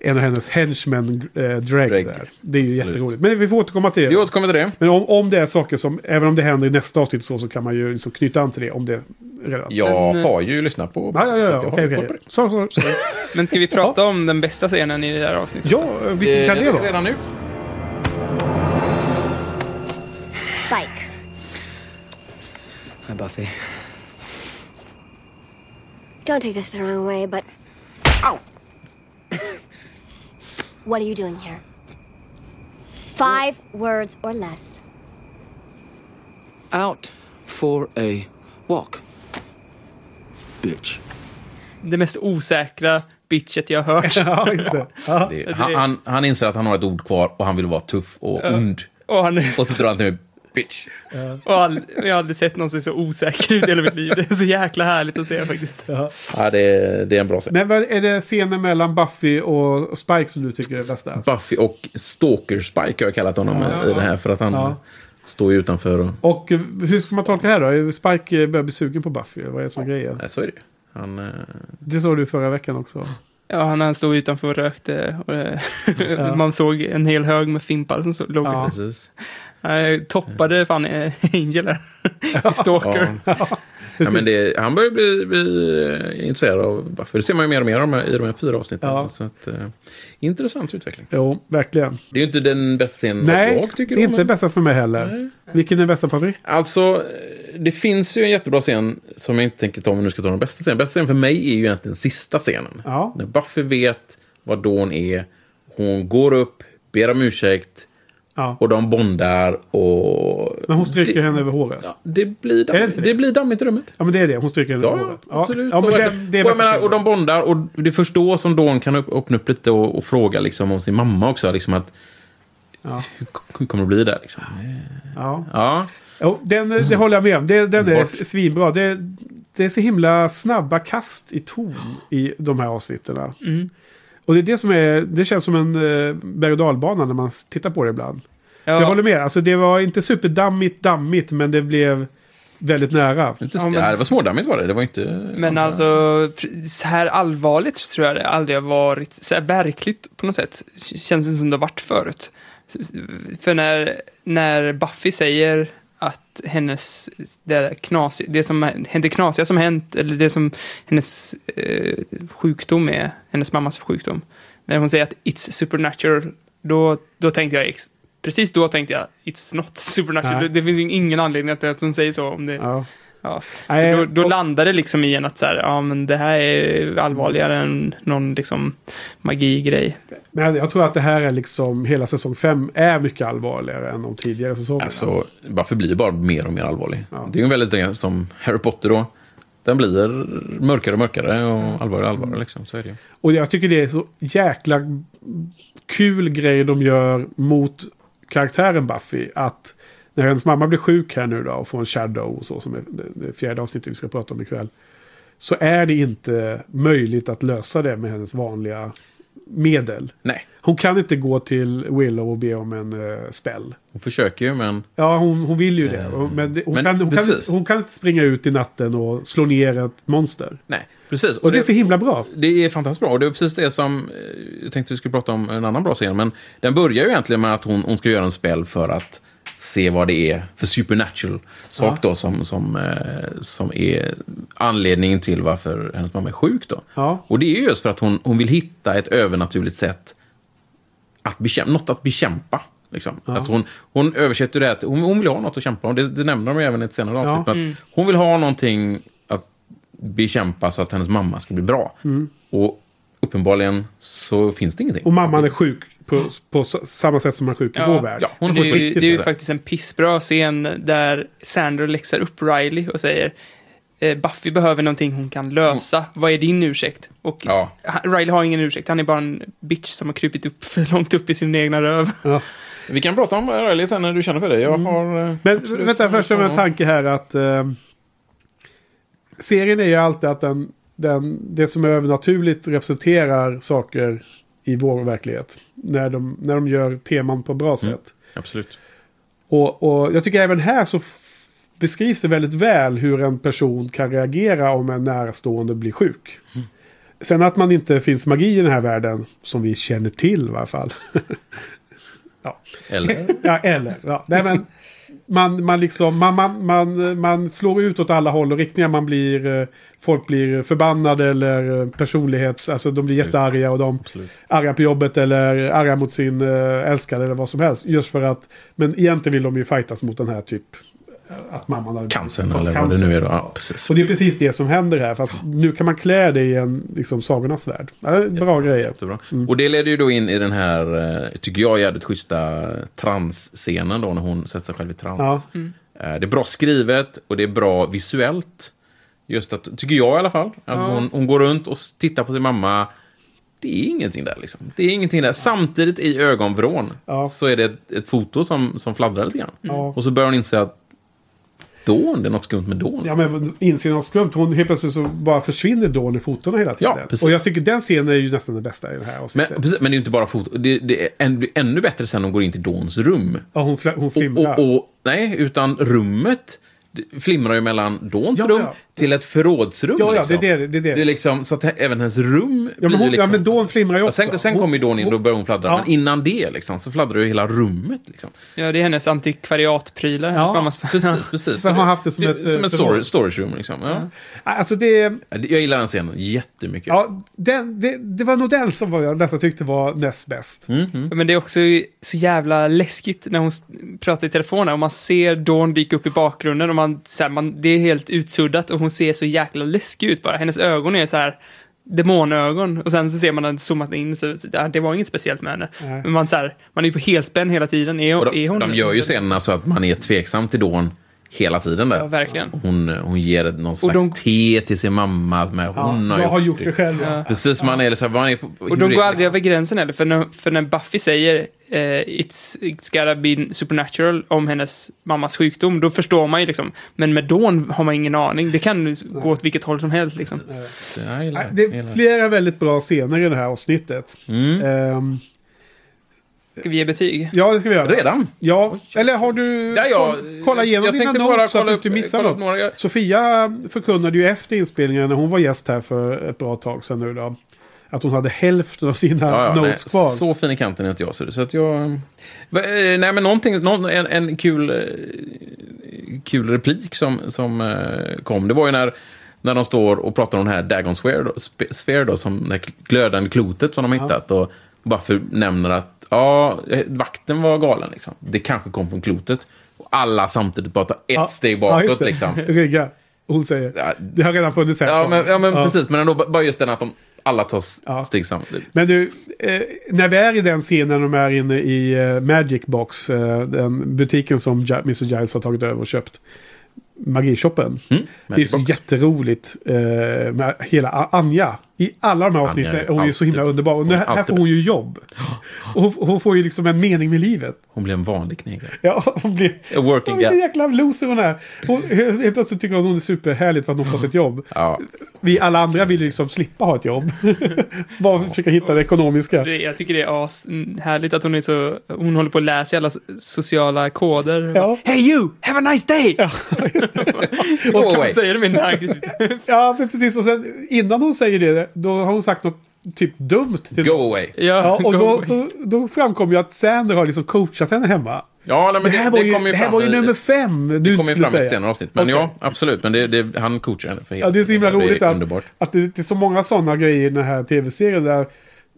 en av hennes henchmen, eh, Drake, Drake. där. Det är ju Absolut. jätteroligt. Men vi får återkomma till det. Vi återkommer till det. Men om, om det är saker som, även om det händer i nästa avsnitt så, så kan man ju liksom knyta an till det om det redan. Jag Men, eh, har ju lyssnat på Ja, ja, ja. Okej, okej. Så, så, så. Men ska vi prata om den bästa scenen i det där avsnittet? Ja, vilken kan det Eh, vara? Redan nu? Spike. Hi, Buffy. Don't take this the wrong way, but. Ow! What are you doing here? Five words or less. Out for a walk. Bitch. Det mest osäkra bitchet jag har hört. Ja, just det. Ja. Det, han, han, han inser att han har ett ord kvar och han vill vara tuff och ond. Och, han, Och så drar han till med bitch. och all, jag har aldrig sett någon se så osäker ut i hela mitt liv. Det är så jäkla härligt att se faktiskt. Ja. Ja, det, är- det är en bra scen. Men vad är det scenen mellan Buffy och Spike som du tycker är bästa? Buffy och Stalker Spike har jag kallat honom i det här för att han Ja. står ju utanför och... Och hur ska man tolka det här då? Är Spike eh, börjar bli sugen på Buffy? Vad är det som grejen? Nej, så är det. Han, eh, Det såg du förra veckan också. Ja, han, han stod utanför och rökte. Och, eh, Man såg en hel hög med fimpar som låg. Ja. precis. Eh, toppade fan eh, Angel där. I Stalker. Ja. Ja, men det, han börjar bli, bli eh, intresserad av Buffy. Det ser man ju mer och mer om i de här fyra avsnitten. Ja. Så att, eh, intressant utveckling. Jo, verkligen. Det är ju inte den bästa scenen Nej, jag tycker det är om, inte men- bästa för mig heller. Vilken är bästa Patrik? Alltså, det finns ju en jättebra scen som jag inte tänker ta om vi nu ska ta den bästa scenen. Bästa scenen för mig är ju egentligen sista scenen. Ja. När Buffy vet vad Dawn är. Hon går upp, ber om ursäkt Ja. och de bondar och... När hon stryker det, henne över håret. Ja, det blir, det damm, inte det? det? blir dammigt i rummet. Ja, men det är det. Hon stryker henne över Ja, håret. ja, absolut. Ja, men och, det, det är och, menar, och de bondar och det är först då som Dawn kan öppna upp lite och, och fråga liksom, om sin mamma också. Liksom att, Ja. hur, kommer det bli där? Liksom? Ja. Ja, Jo, den, det håller jag med om. Det, den är svinbra. Det, det är så himla snabba kast i ton i de här avsnitten. Mm. Och det är det som är, det känns som en uh, berg och dalbana när man tittar på det ibland. Jag Ja, håller med. Alltså det var inte superdammigt, dammigt, men det blev väldigt nära. inte, Ja, ja, men- det var smådammigt var det. Det var inte... men alltså, pr- så här allvarligt tror jag det aldrig har varit. Så här verkligt på något sätt. Känns det som det har varit förut. För när, när Buffy säger att hennes, det, knas, det som det knasiga som hänt, eller det som hennes eh, sjukdom är, hennes mammas sjukdom. När hon säger att it's supernatural, då, då tänkte jag, ex- precis då tänkte jag, it's not supernatural. Det, det finns ju ingen anledning att, att hon säger så om det. Ja. Ja. Nej, Så då, då och- landar det liksom i en att så här, ja men det här är allvarligare än någon liksom magi-grej. Men jag tror att det här är liksom, hela säsong 5 är mycket allvarligare än de tidigare säsongerna. Alltså, varför blir bara mer och mer allvarlig? Ja. Det är ju väldigt det som Harry Potter då. Den blir mörkare och mörkare och allvarligare och allvarligare. Liksom. Så är det. Och jag tycker det är så jäkla kul grej de gör mot karaktären Buffy. Att när hennes mamma blir sjuk här nu då och får en shadow och så som är det, det fjärde avsnittet vi ska prata om ikväll. Så är det inte möjligt att lösa det med hennes vanliga medel. Nej, Hon kan inte gå till Willow och be om en uh, spell. hon försöker ju men... Ja, hon, hon vill ju det. Och- Men, det, hon, men kan, hon, kan, hon kan inte springa ut i natten och slå ner ett monster. Nej, precis. Och det är så himla bra. Det är fantastiskt bra. Och det är precis det som... eh, Jag tänkte vi skulle prata om en annan bra scen. Men den börjar ju egentligen med att hon, hon ska göra en spel för att se vad det är för supernatural sak då som, som, eh, som är anledningen till varför hennes mamma är sjuk då. Ja. Och det är ju just för att hon, hon vill hitta ett övernaturligt sätt att bekämpa, något att bekämpa. Liksom. Att hon, hon översätter det att hon, hon vill ha något att kämpa om. Det, det nämner de även i ett senare avsnitt. Ja. att Hon vill ha någonting att bekämpa så att hennes mamma ska bli bra. Och uppenbarligen så finns det ingenting. Och mamman är sjuk på, på samma sätt som man är sjuk i vår värld. Ja, hon det, ju, riktigt. det är ju faktiskt en pissbra scen där Sandra läxar upp Riley och säger eh, Buffy behöver någonting hon kan lösa. Vad är din ursäkt? Och Ja. Riley har ingen ursäkt. Han är bara en bitch som har krupit upp för långt upp i sin egna röv. Vi kan prata om Riley sen när du känner för det. Jag har... eh, Mm. Men vänta, först har jag en tanke här att eh, serien är ju alltid att den, den, det som är övernaturligt representerar saker i vår verklighet. När de, när de gör teman på bra Mm. sätt. Absolut. Och, och jag tycker även här så beskrivs det väldigt väl hur en person kan reagera om en närstående blir sjuk. Mm. Sen att man inte finns magi i den här världen, som vi känner till i varje fall. Eller? Ja, eller. Ja. Nej, men man, man, liksom, man, man, man, man slår ut åt alla håll och riktningar. Man blir, eh, folk blir förbannade eller eh, personlighets... Alltså de blir jättearga och de arga på jobbet eller arga mot sin eh, älskade eller vad som helst. Just för att... Men egentligen vill de ju fightas mot den här typ... Att mamman har Cancern fått eller vad det nu är då. Ja, precis. Och det är precis det som händer här. Fast nu kan man klä det i en liksom, sagornas värld. Ja, bra grejer. Jättebra. Och det leder ju då in i den här, eh, tycker jag, jävligt schyssta transscenen då när hon sätter sig själv i trans. Ja. Mm. Eh, Det är bra skrivet och det är bra visuellt. Just att, tycker jag i alla fall, att Ja. hon, hon går runt och tittar på sin mamma. Det är ingenting där liksom. Det är ingenting där. Samtidigt i ögonvrån så är det ett, ett foto som, som fladdrar lite grann. Ja. Och så börjar hon inse att Dawn, det är något skumt med Dawn. Ja, men inser något skumt. Hon helt plötsligt så bara försvinner Dawn i fotona hela tiden. Ja, precis. och jag tycker den scenen är ju nästan den bästa i det här Men, precis, men det är ju inte bara foto. Det, det är än, ännu bättre sen hon går in till Dawns rum. Ja, hon, hon Och, flimrar. och, och, nej, utan rummet flimrar ju mellan Dawns Ja, rum ja. till ett förrådsrum. Ja, ja, liksom. det är det. det, är det. Det är liksom, så att även hennes rum ja, men blir hon, liksom... ja, men Dawn flimrar ju Ja, också. sen, sen kommer ju Dawn in och då börjar hon fladdra. Ja. Men innan det liksom, så fladdrar ju hela rummet. Liksom. Ja, det är hennes antikvariatprylar. Hennes Ja, mammas... Precis, precis. För hon har haft det som ett, Som eh, ett förråd. storage, storage room. Liksom. Ja. Alltså det... Ja, det- Jag gillar den scenen jättemycket. Ja, den, det, det var nog den som jag nästan tyckte var näst bäst. Mm, mm. Men det är också så jävla läskigt när hon pratar i telefonen och man ser Dawn dyka upp i bakgrunden och man, så här, man, det är helt utsuddat och hon ser så jäkla läskig ut bara. Hennes ögon är så här demonögon och sen så ser man den zoomat in så, det var inget speciellt med henne. Nej. Men man, så här, man är på helspänn hela tiden. Är, Och de, är hon de gör ju scenerna så att man är tveksam till Dawn hela tiden där. Ja, verkligen. Hon, hon ger någon slags de- te till sin mamma. Med, Ja, hon har jag gjort, har gjort det själv. Ja. Precis, man är så här, man är Och de går aldrig över gränsen heller, för när, för när Buffy säger eh, it's, it's gotta be supernatural om hennes mammas sjukdom, då förstår man ju liksom. Men med Dawn har man ingen aning. Det kan gå åt vilket håll som helst liksom. Det. Är flera väldigt bra scener i det här avsnittet. Mm. Ehm, Ska vi ge betyg? ja, det ska vi göra. Redan? Ja, eller har du... Ja, ja, koll- kolla igenom jag dina notes bara så att du inte missar något. några- Sofia förkunnade ju efter inspelningen när hon var gäst här för ett bra tag sedan nu då. Att hon hade hälften av sina Ja, ja, nej, notes kvar. så fin i kanten är inte jag. Så, att jag... Eh, Nej, men någonting, någon, en, en kul, eh, kul replik som, som eh, kom, det var ju när, när de står och pratar om den här Dagon Sphere, då, sp- sphere då, som det glödande klotet som de har hittat. Och Buffy nämner att ja, vakten var galen. Liksom. Det kanske kom från klotet. Och alla samtidigt bara tar ett Ja, steg ja, bakåt. det. liksom. Rygga. Hon säger. Ja, Det har redan funnits här. Ja, men, ja, men Ja. precis. Men ändå, bara just den att de alla tar Ja. steg samtidigt. Men du, eh, när vi är i den scenen de är inne i eh, Magic Box, eh, den butiken som Gi- Mr. Giles har tagit över och köpt, Magishoppen. Mm, Det är så jätteroligt eh, med hela Anja. I alla de här avsnitten är hon ju så himla underbar. Och hon nu, är här får hon ju jobb. Och hon, hon får ju liksom en mening med livet. Hon blir en vanlig knegare. Ja, hon blir... A working Vilken gal. jäkla loser hon är. Hon, helt plötsligt tycker hon att hon är superhärligt för att hon fått ett jobb. Ja. Vi alla andra vill ju liksom slippa ha ett jobb. Bara försöka hitta det ekonomiska. Det, jag tycker det är as härligt att hon är så, hon håller på att läsa alla sociala koder. Ja. Hey you, have a nice day! Go och away. hon säger det med en. Ja, men precis. Och sen innan hon säger det, då har hon sagt något typ dumt. Till Go away. Ja, och go då, away. så, då framkom ju att Sander har liksom coachat henne hemma. Ja, nej, men Det det, här var ju, det här var ju nummer fem du Det kommer ju fram i ett senare avsnitt. Men Okej. ja, absolut. Men det, det, han coachar henne för helt. Ja, det är så himla roligt Det är att, underbart. att det, det är så många sådana grejer i den här tv-serien där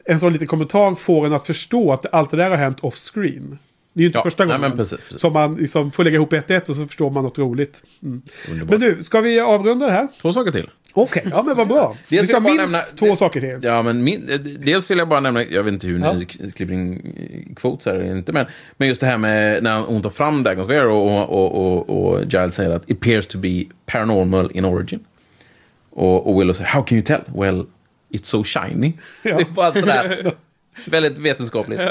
en sån liten kommentar får en att förstå att allt det där har hänt off-screen. Det är ju inte Ja, första nej, gången men precis, precis. som man liksom får lägga ihop ett ett och så förstår man något roligt. Mm. Men du, ska vi avrunda det här? Två saker till. Okej, ja men vad bra. Dels ska vill jag minst bara två saker till. Ja, men min, eh, dels vill jag bara nämna, jag vet inte hur ni klipper in eh, quotes här eller inte, men, men just det här med när hon tar fram Dagon's Lair och, och, och, och Giles säger att it appears to be paranormal in origin. Och, och Willow säger, how can you tell? Well, it's so shiny. Ja. Det är bara sådär, väldigt vetenskapligt.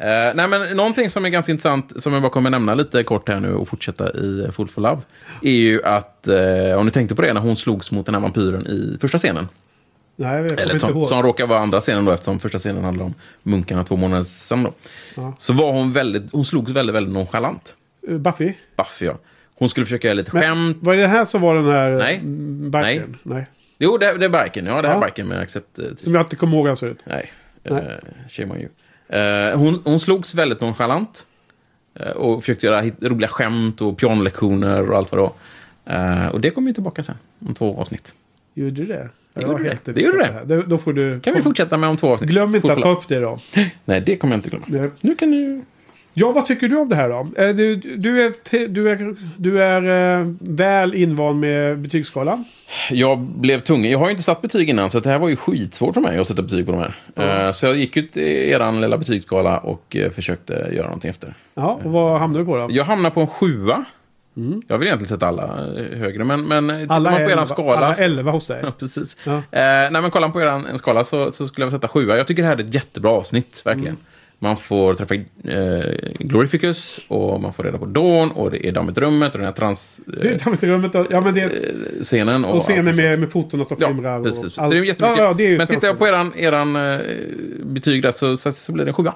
Eh, nej, men någonting som är ganska intressant, som jag bara kommer nämna lite kort här nu och fortsätta i Full for Love, är ju att, uh, om ni tänkte på det, när hon slogs mot den här vampyren i första scenen, Nej, jag eller som, som råkar vara andra scenen då, eftersom första scenen handlar om munkarna två månader sedan. Då. Ja. Så var hon väldigt, hon slogs väldigt, väldigt nonchalant. Eh, Buffy? Buffy, ja. Hon skulle försöka göra lite Men skämt. Var det här som var den här Nej. mm, biken? Nej. Jo, det, det är biken. Ja, det här Ja. biken med accept. Som jag inte kommer ihåg hur han ser ut. Nej, Nej. on you. Eh, hon, hon slogs väldigt nonchalant. eh, och försökte göra roliga skämt och pianolektioner och allt vad det var. Eh, och det kommer ju tillbaka sen, om två avsnitt. Gjorde det? Det Jag gjorde var det. Det gjorde. Då får du... Kan vi fortsätta med om två avsnitt? Glöm inte att ta upp det då. Nej, det kommer jag inte glömma. Nej. Nu kan du... Ja, vad tycker du om det här då? Eh, Du, du är, du är, du är eh, väl invand med betygsskalan. Jag blev tvungen. Jag har ju inte satt betyg innan, så det här var ju skitsvårt för mig att sätta betyg på de här. Eh, Så jag gick ut i eran lilla betygsskala och försökte göra någonting efter. Ja, och vad hamnar du på då? Jag hamnar på en sjua. Jag vill egentligen sätta alla högre, men, men Alla man på eran skala... alla elva hos dig. Ja, precis. Ja. Eh, nej, men kollar man på eran en skala så, så skulle jag sätta sjua. Jag tycker det här är ett jättebra avsnitt, verkligen. Mm. Man får träffa eh, Glorificus och man får reda på Dawn och det är Dammit rummet och den här trans... Det Eh, är dammigt i rummet. Ja, men det, eh, scenen. och scenen allt med, med fotona som flimrar. Ja, och precis. Så allt. det är jättemycket. Ja, ja, det är Men tittar jag på eran, eran eh, betyg där så, så, så blir det en sjua.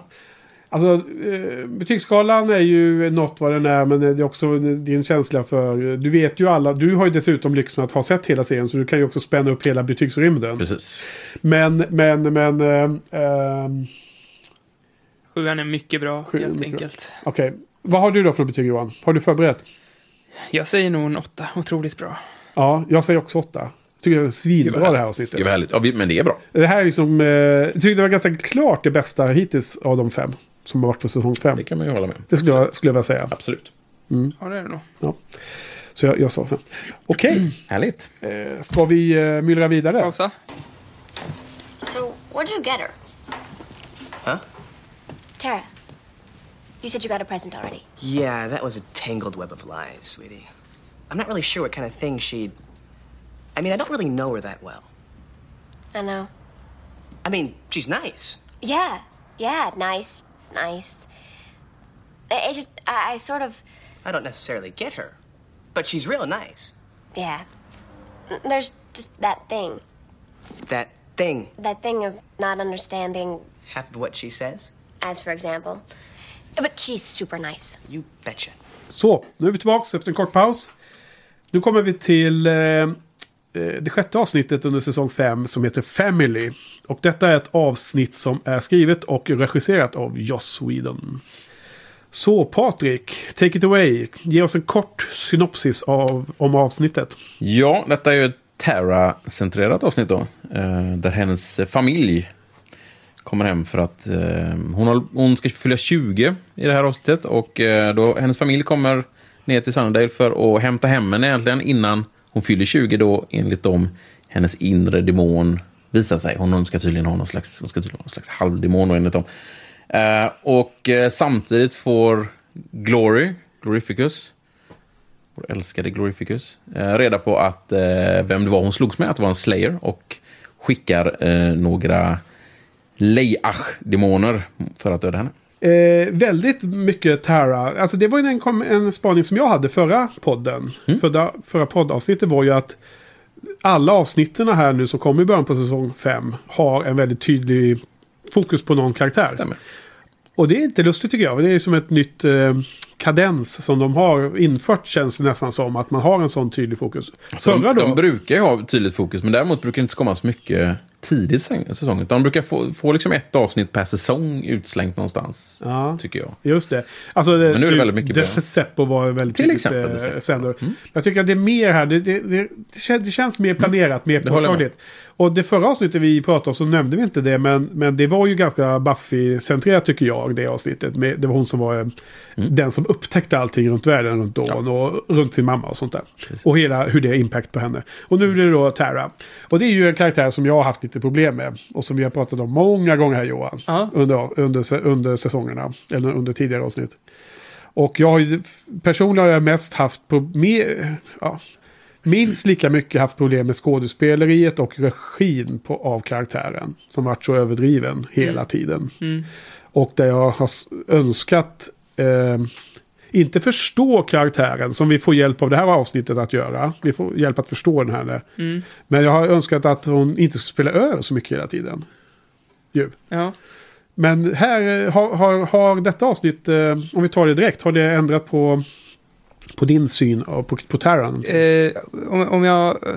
Alltså, eh, betygsskalan är ju något vad den är, men det är också din känsla för... Du vet ju alla, du har ju dessutom lyxen att ha sett hela serien, så du kan ju också spänna upp hela betygsrymden. Precis. Men, men, men... Eh, ehm, Sjuan är mycket bra, är helt mycket enkelt. Okej, vad har du då för betyg Johan? Har du förberett? Jag säger nog en åtta. Otroligt bra. Ja, jag säger också åtta. Tycker det är svinbra det här avsnittet. Det var härligt. Ja, vi, men det är bra. Det här är liksom... Eh, jag tycker det var ganska klart det bästa hittills av de fem. Som har varit på säsong fem. Det kan man ju hålla med. Det skulle jag, skulle jag vilja säga. Absolut. Ja, det är det nog. Ja. Så jag, jag sa fem. Okej, Härligt. eh, ska vi eh, myllra vidare? Pausa. So, what'd you get her? Tara, you said you got a present already. Yeah, that was a tangled web of lies, sweetie. I'm not really sure what kind of thing she'd. I mean, I don't really know her that well. I know. I mean, she's nice. Yeah, yeah, nice, nice. I, I just, I, I sort of, I don't necessarily get her, but she's real nice. yeah. There's just that thing. That thing, That thing of not understanding, half of what she says, as for example. But she's super nice. you betcha. Så, nu är vi tillbaka efter en kort paus. Nu kommer vi till eh, eh, det sjätte avsnittet under säsong 5 som heter Family. Och detta är ett avsnitt som är skrivet och regisserat av Joss Whedon. Så Patrik, take it away. Ge oss en kort synopsis av, om avsnittet. Ja, detta är ju ett Terra-centrerat avsnitt då. Eh, där hennes familj kommer hem för att eh, hon, har, hon ska fylla 20 i det här avsnittet. Och eh, då hennes familj kommer ner till Sunnydale för att hämta hem henne egentligen innan hon fyller 20 då enligt dem hennes inre demon visar sig. Hon ska tydligen ha någon slags, hon ska tydligen ha någon slags halvdemon enligt dem. Eh, och eh, samtidigt får Glory, Glorificus, vår älskade Glorificus, eh, reda på att eh, vem det var hon slogs med, att det var en Slayer och skickar eh, några Leiach-demoner för att döda henne. Eh, väldigt mycket Tara. Alltså det var ju en, kom- en spaning som jag hade förra podden. Förra, förra poddavsnittet var ju att alla avsnitten här nu som kommer i början på säsong 5 har en väldigt tydlig fokus på någon karaktär. Stämmer. Och det är inte lustigt tycker jag. Det är som ett nytt eh, kadens som de har infört känns det nästan som. Att man har en sån tydlig fokus. Så Förra de, då? de brukar ju ha tydligt fokus, men däremot brukar det inte komma så mycket tidigt säsongen. Utan de brukar få, få liksom ett avsnitt per säsong utslängt någonstans, Ja. tycker jag. Just det. Alltså, Men nu är det väldigt mycket bra. Seppo var väldigt Till tydligt, exempel eh, sänder. Jag tycker att det är mer här. Det, det, det, det, kän- det känns mer planerat, mer Mm. det håller jag med. påtagligt. Och det förra avsnittet vi pratade om så nämnde vi inte det. Men, men det var ju ganska Buffy-centrerat tycker jag. Det avsnittet. Med, det var hon som var eh, den som upptäckte allting runt världen. Runt Dawn och runt sin mamma och sånt där. Och hela hur det har impact på henne. Och nu är det då Tara. Och det är ju en karaktär som jag har haft lite problem med. Och som vi har pratat om många gånger här Johan. Under, under, se- under säsongerna. Eller under tidigare avsnitt. Och jag har ju personligen har jag mest haft på mer, ja, minst lika mycket haft problem med skådespeleriet och regin på, av karaktären. Som varit så överdriven hela Mm. tiden. Mm. Och där jag har önskat eh, inte förstå karaktären som vi får hjälp av det här avsnittet att göra. Vi får hjälp att förstå den här. Mm. Men jag har önskat att hon inte ska spela över så mycket hela tiden. Ju. Ja. Men här eh, har, har, har detta avsnitt, eh, om vi tar det direkt, har det ändrat på, på din syn av- på, på Terran? Eh, om, om jag eh,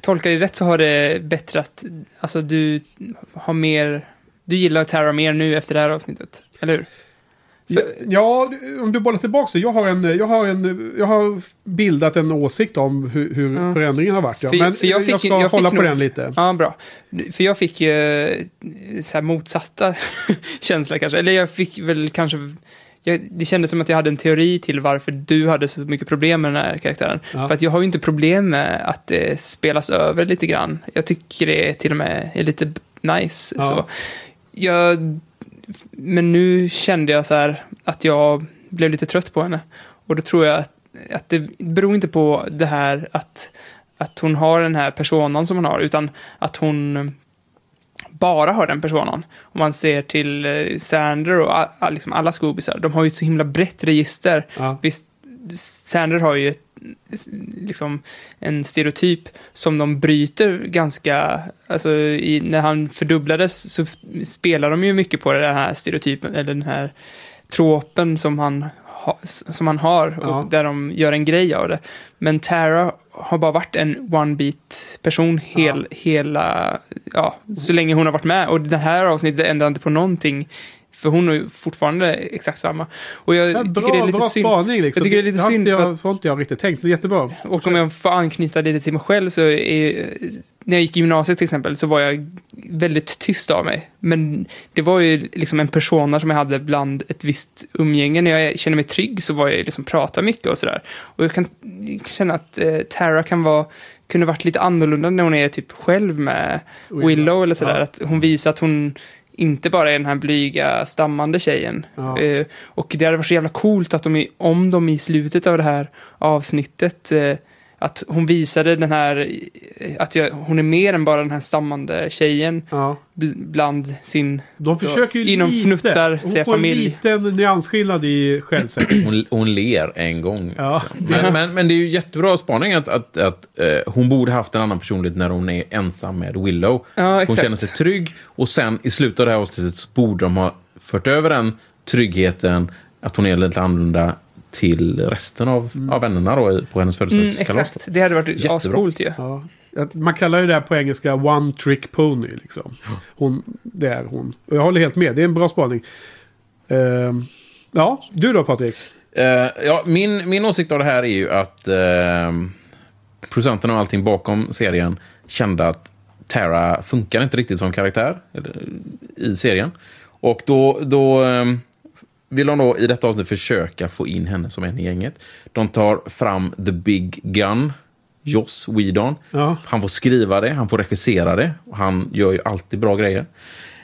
tolkar det rätt så har det bättrat, alltså du har mer, du gillar Tara mer nu efter det här avsnittet, eller hur? Ja, ja, om du bollar tillbaka så. Jag har, en, jag, har en, jag har bildat en åsikt om hur, hur Ja. förändringen har varit. Ja. För- Men för jag, jag fick ska ju- jag hålla på nog- den lite. Ja, bra. För jag fick ju eh, så här motsatta känslor kanske. Eller jag fick väl kanske... Jag, det kändes som att jag hade en teori till varför du hade så mycket problem med den här karaktären. Ja. För att jag har ju inte problem med att det spelas över lite grann. Jag tycker det till och med är lite nice. Ja. Så. Jag, men nu kände jag så här att jag blev lite trött på henne. Och då tror jag att, att det beror inte på det här att, att hon har den här personan som hon har, utan att hon bara har den personan. Om man ser till eh, Sander och all, liksom alla Scoobisar, de har ju ett så himla brett register. Ja. Visst, Sander har ju ett, liksom en stereotyp som de bryter ganska, alltså i, när han fördubblades så sp- spelar de ju mycket på den här stereotypen, eller den här tropen som han, ha, som han har, och Ja. där de gör en grej av det. Men Tara har bara varit en one-beat person hel, hela, ja, så länge hon har varit med. Och det här avsnittet ändrar inte på någonting. För hon är fortfarande exakt samma. Och jag Ja, tycker bra det är lite bra synd. spaning liksom. Jag tycker det är lite Det har synd inte för jag, att sånt jag riktigt tänkt. Det är jättebra. och om jag får anknyta lite till mig själv så är, när jag gick i gymnasiet till exempel så var jag väldigt tyst av mig. Men det var ju liksom en persona som jag hade bland ett visst umgänge. När jag kände mig trygg så var jag liksom prata mycket och sådär. Och jag kan känna att eh, Tara kan vara kunde varit lite annorlunda när hon är typ själv med Willow. Willow, eller sådär. Ja. Att hon visar att hon inte bara är den här blyga, stammande tjejen. Ja. Eh, och det hade varit så jävla coolt att de, om de i slutet av det här avsnittet, eh, att hon visade den här, att jag, hon är mer än bara den här stammande tjejen Ja. bl- bland sin, De försöker ju inom lite. fnuttar, Hon får en liten nyansskillnad i självsäkerhet. Hon, hon ler en gång. Ja. Men, men, men det är ju jättebra spaning att, att, att eh, hon borde haft en annan personlighet när hon är ensam med Willow. Ja, hon känner sig trygg och sen i slutet av det här avsnittet så borde de ha fört över den tryggheten, att hon är lite annorlunda till resten av, av vännerna då, på hennes Mm, födelsedagskalas. exakt, det hade varit ascoolt ju. Ja. Man kallar ju det här på engelska one trick pony. Liksom. Hon, det är hon. Och jag håller helt med. Det är en bra spaning. Ehm, ja, du då Patrik? Eh, ja, min, min åsikt av det här är ju att uh, producenterna och allting bakom serien kände att Tara funkar inte riktigt som karaktär eller, i serien. Och då, då eh, vill de då i detta avsnitt försöka få in henne som en i gänget. De tar fram the big gun, Joss Whedon. Ja. Han får skriva det, han får regissera det. Och han gör ju alltid bra grejer.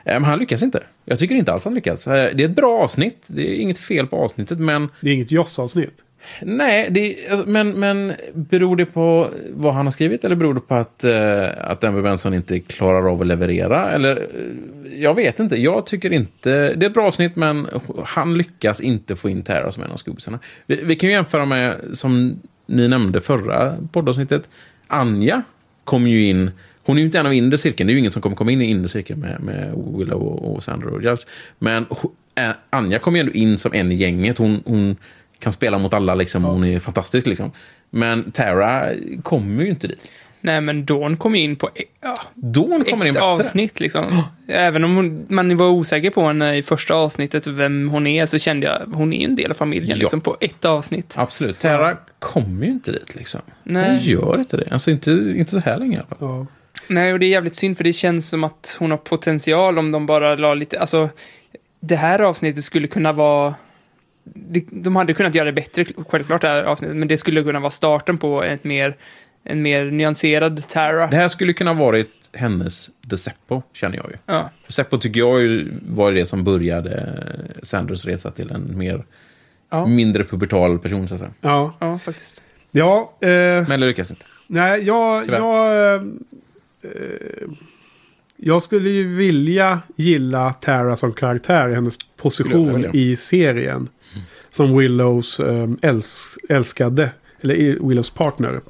Eh, Men han lyckas inte. Jag tycker inte alls han lyckas. Eh, Det är ett bra avsnitt. Det är inget fel på avsnittet, men... Det är inget Joss-avsnitt. Nej, det, alltså, men, men beror det på vad han har skrivit eller beror det på att, eh, att Denver Benson inte klarar av att leverera? Eller, eh, jag vet inte. Jag tycker inte... Det är ett bra avsnitt, men han lyckas inte få in Tara som en av skubbisarna. Vi, vi kan ju jämföra med, som ni nämnde förra poddavsnittet, Anja kom ju in... Hon är ju inte en av inre cirkeln. Det är ju ingen som kommer komma in i inre cirkeln med, med Willow och, och Sandra och Giles. Men eh, Anja kom ju ändå in som en i gänget. Hon, hon kan spela mot alla, liksom. hon är fantastisk. Liksom. Men Tara kommer ju inte dit. Nej, men Dawn kom in på e- ja, Dawn kommer in ett bättre. avsnitt liksom. Även om hon, man var osäker på henne i första avsnittet, vem hon är, så kände jag hon är en del av familjen Ja. liksom, på ett avsnitt. Absolut. Tara kommer ju inte dit. Liksom. Nej. Hon gör inte det. Alltså inte, inte så här länge i alla fall. Nej, och det är jävligt synd för det känns som att hon har potential om de bara la lite, alltså det här avsnittet skulle kunna vara de hade kunnat göra det bättre, självklart det här avsnittet, men det skulle kunna vara starten på ett mer, en mer nyanserad Tara. Det här skulle kunna varit hennes The Seppo, känner jag ju. Ja. Seppo tycker jag ju var det som började Sanders resa till en mer Ja. mindre pubertal person, så att säga. Ja, Ja, faktiskt. ja eh, Men det lyckas inte. nej, jag, Tyvärr. jag, eh, jag skulle ju vilja gilla Tara som karaktär hennes position i serien. Som Willows eh, äls, älskade, eller Willows partner.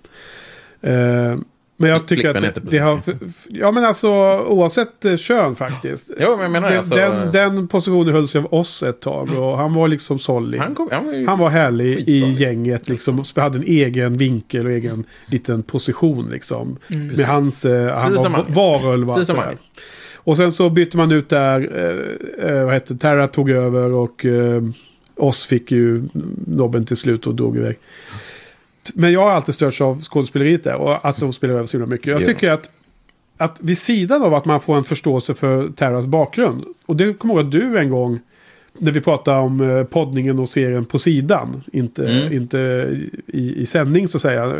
Eh, men jag tycker Flickvän att det, det har... Ja men alltså oavsett eh, kön faktiskt. Ja, men jag menar den, alltså... den, den positionen hölls ju av oss ett tag och han var liksom solid. han, kom, han var. Han var härlig Skitbra, i liksom. gänget liksom. och Hade en egen vinkel och egen liten position liksom. Med hans... Eh, han Precis var varulv och allt Precis som det han. där. Och sen så bytte man ut där. Eh, eh, vad hette? Terra tog över och eh, oss fick ju nobben till slut och drog iväg. Men jag har alltid störts av skådespeleriet där och att de spelar över så himla mycket. Jag Ja. tycker att, att vid sidan av att man får en förståelse för Terras bakgrund. Och det kommer jag ihåg att du en gång, när vi pratade om eh, poddningen och serien på sidan, inte, Mm. inte i, i sändning så att säga,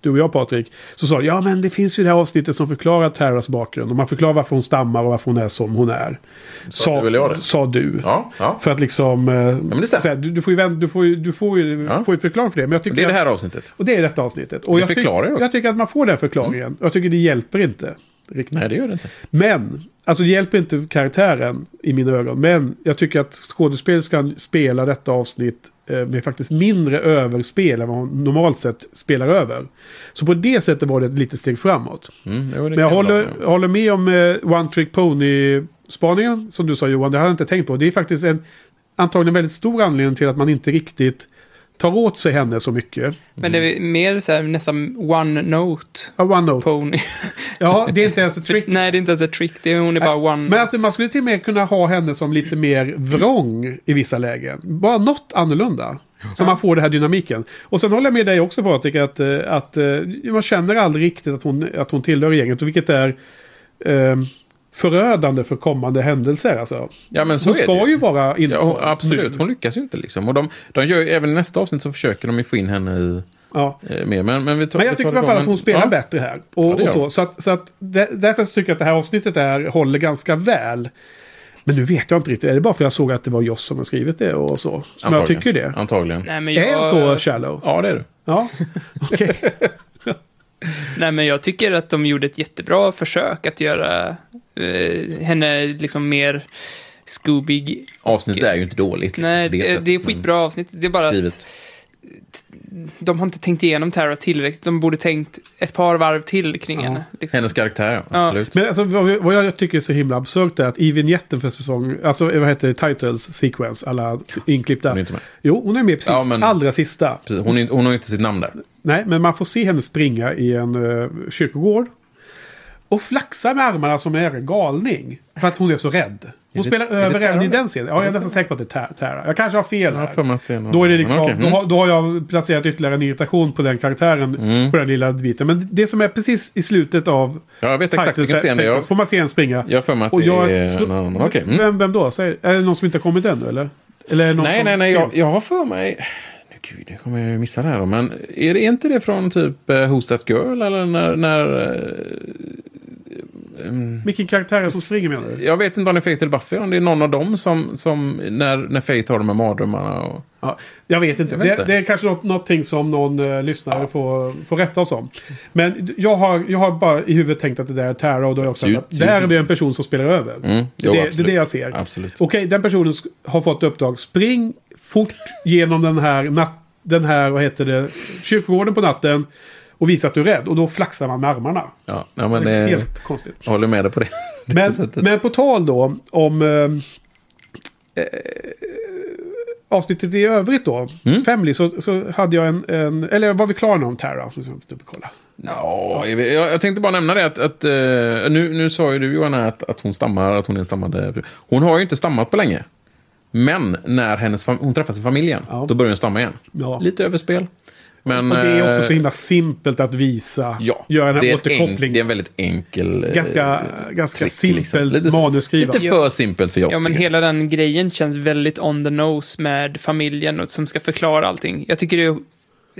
du och jag Patrik, så sa du, ja men det finns ju det här avsnittet som förklarar Terras bakgrund. Och man förklarar varför hon stammar och varför hon är som hon är. Sa, det? sa du. Ja, ja. För att liksom... eh, så här, du, du får ju, vänt, du får du får ju, Ja. får ju förklara för det. Men jag tycker Och det är det att- här avsnittet. och det är detta avsnittet. Och jag, tyck- jag tycker att man får den förklaringen. Jag tycker det hjälper inte. Riktigt. Nej, det gör det inte. Men, alltså det hjälper inte karaktären i mina ögon. Men jag tycker att skådespelerskan spelar detta avsnitt eh, med faktiskt mindre överspel än vad hon normalt sett spelar över. Så på det sättet var det ett litet steg framåt. Mm, jo, Men jag håller, jag håller med om eh, One Trick Pony-spaningen som du sa Johan. Det hade jag inte tänkt på. Det är faktiskt en antagligen väldigt stor anledning till att man inte riktigt tar åt sig henne så mycket. Men det är mer så här, nästan one note Ja, One Note. pony. Ja, det är inte ens ett trick. Nej, det är inte ens ett trick. Det är, hon är bara one Men alltså, man skulle till och med kunna ha henne som lite mer vrång i vissa lägen. Bara något annorlunda. Så man får den här dynamiken. Och sen håller jag med dig också Patrik att, eh, att eh, man känner aldrig riktigt att hon, att hon tillhör gänget. Vilket är eh, förödande för kommande händelser. Alltså. Ja, men så hon är ska det ju. vara Ja, insåld hon, absolut. nu. Hon lyckas ju inte liksom. Och de, de gör ju, även i nästa avsnitt så försöker de ju få in henne i Ja. eh, mer. Men, men, vi tar, Men jag tycker i alla fall att hon spelar ja. bättre här. Och, Ja, och så. Så, att, så att där, därför tycker jag att det här avsnittet är, håller ganska väl. Men nu vet jag inte riktigt. Är det bara för att jag såg att det var Joss som har skrivit det och så? Som jag Antagligen. tycker det. Antagligen. Nej, men Är jag, jag så shallow? Ja, det är du. Ja, okej. Nej, men jag tycker att de gjorde ett jättebra försök att göra eh, henne liksom mer Scooby. Avsnittet är ju inte dåligt. Nej, på det, sättet, det är skitbra avsnitt. Det är bara Skrivet. att de har inte tänkt igenom Tara tillräckligt. De borde tänkt ett par varv till kring henne. Liksom. Hennes karaktär, ja. Ja. Absolut. Men alltså, vad, jag tycker är så himla absurt är att i vignetten för säsong, alltså vad heter det, titles sequence, alla inklippta. Hon är inte med. Jo, hon är med precis, Ja, men- allra sista. Precis. Hon, är, hon har ju inte sitt namn där. Nej, men man får se henne springa i en uh, kyrkogård. Och flaxa med armarna som är en galning. För att hon är så rädd. Hon det- spelar över även i den scenen. Ja, jag är nästan säker på att det är Ta- Tara. Jag kanske har fel här. någon- Då är det liksom, då, mm. har, då har jag placerat ytterligare en irritation på den karaktären. Mm. På den lilla biten. Men det som är precis i slutet av... Ja, jag vet exakt vilken scen det är. får man se en springa. Jag för mig att Och det jag är tror- någon annan. Okej. Mm. Vem, vem då? Säg, är det någon som inte har kommit ännu eller? eller någon Nej, nej, nej. Jag, jag har för mig... Gud, det kommer jag ju missa här. Men är det inte det från typ uh, Who's That Girl? Eller när... när mm, Vilken karaktär är det som springer menar du? jag vet inte om det är Faith eller Buffy. Om det är någon av dem som, som när, när Faith har de här mardrömmarna. Och... Ja, jag vet inte. Jag vet det, inte. det är kanske något, någonting som någon uh, lyssnare får, får rätta oss om. Men jag har, jag har bara i huvudet tänkt att det där är Tara och då har jag också att där är vi en person som spelar över. Mm, det, är jo, det, det är det jag ser. Absolut. Okej, den personen har fått uppdrag. Spring fort genom den här, nat- den här vad heter det, kyrkogården på natten och visa att du är rädd. Och då flaxar man med armarna. Ja, ja, men det är det, helt konstigt. jag håller med dig på det. Men, men på tal då om eh, eh, avsnittet i övrigt då. Mm. Family så, så hade jag en, en... Eller var vi klara nu om Tara? Dubbelkolla. Ja, jag, jag tänkte bara nämna det att, att eh, nu, nu sa ju du Johanna att, att hon stammar, att hon är en stammande... Hon har ju inte stammat på länge. Men när hennes hon träffas i familjen, Ja. då börjar hon stamma igen. Ja. Lite överspel. Men, och det är också eh, så himla simpelt att visa. Ja, göra den det, här återkopplingen. det är en väldigt enkel... eh, Ganska, ganska trick, simpelt liksom. Lite- manusskrivande. Lite för simpelt för oss. Ja, men jag. hela den grejen känns väldigt on the nose med familjen och som ska förklara allting. Jag tycker det är,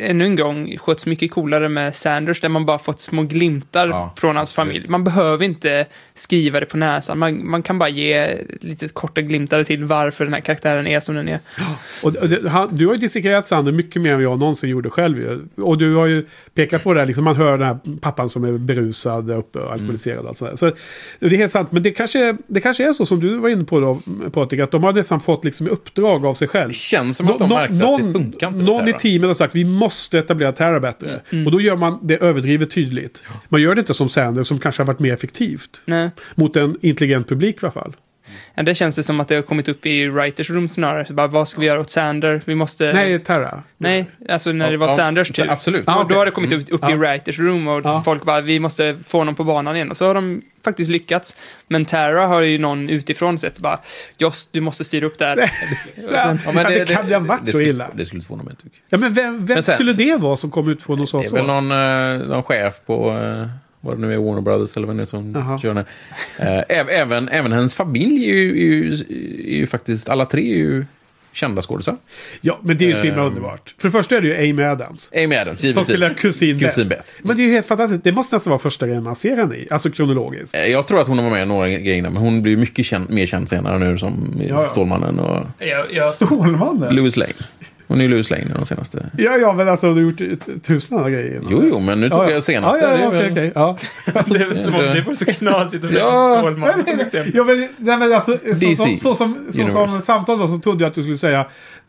ännu en gång sköts mycket coolare med Sanders där man bara fått små glimtar Ja, från hans absolut. familj. Man behöver inte skriva det på näsan. Man, man kan bara ge lite korta glimtar till varför den här karaktären är som den är. Och, och det, han, du har ju dissekerat Sander mycket mer än jag någonsin gjorde själv. Och du har ju pekat på det här, liksom, man hör den här pappan som är berusad uppe och alkoholiserad. och allt sådär. Så det är helt sant, men det kanske, det kanske är så som du var inne på då, Patrik, att de har nästan fått liksom uppdrag av sig själv. Det känns som att de Nå- märkte att det funkar. Någon i teamet har sagt vi måste etablera Terra bättre. Mm. Och då gör man det överdrivet tydligt. Man gör det inte som Sanders som kanske har varit mer effektivt. Nej. Mot en intelligent publik i alla fall. Ja, det känns det som att det har kommit upp i writers room snarare. Så bara, vad ska vi göra åt Sander? Vi måste... Nej, Terra. Nej, alltså när det var Ja, Sanders tur. absolut. Då, Ja, då har det kommit upp, upp i Ja. writers room och Ja. folk bara, vi måste få honom på banan igen. Och så har de faktiskt lyckats. Men Tara har ju någon utifrån sett bara, Joss, du måste styra upp det här. Och sen, Ja, men Ja, det kan ju ha varit det så skulle- illa. Det skulle inte förvåna mig. Tycker jag. Ja, men vem, vem Men sen- skulle det vara som kom ut från och sa Det är så? väl någon, eh, någon chef på, eh, vad det nu är, Warner Brothers eller vad det är som Jaha. kör den här. Äv- även, även hennes familj är ju, är, ju, är ju faktiskt, alla tre är ju kända skådisar. Ja, men det är ju så himla Ehm. underbart. För det första är det ju Amy Adams. Amy Adams, Som givetvis. spelar kusin Beth. Kusin Beth. Men det är ju helt fantastiskt. Det måste nästan vara första grejen man ser henne i. Alltså kronologiskt. Eh, Jag tror att hon har varit med i några grejer men hon blir mycket känd, mer känd senare nu som Ja, ja. Stålmannen och jag, jag, Stålmannen? Louis Lane. Hon är ju i de senaste. Ja, ja, men alltså du har gjort tusen andra grejer innan Jo, jo, men nu tog ja, ja. jag senaste. Ja, ja, Det ja, är okej, okej. Ja. det är som om det var så knasigt att Ja. Stålman som exempel. Ja, men, nej, men alltså, så, så, så, som, så som samtal då, så trodde jag att du skulle säga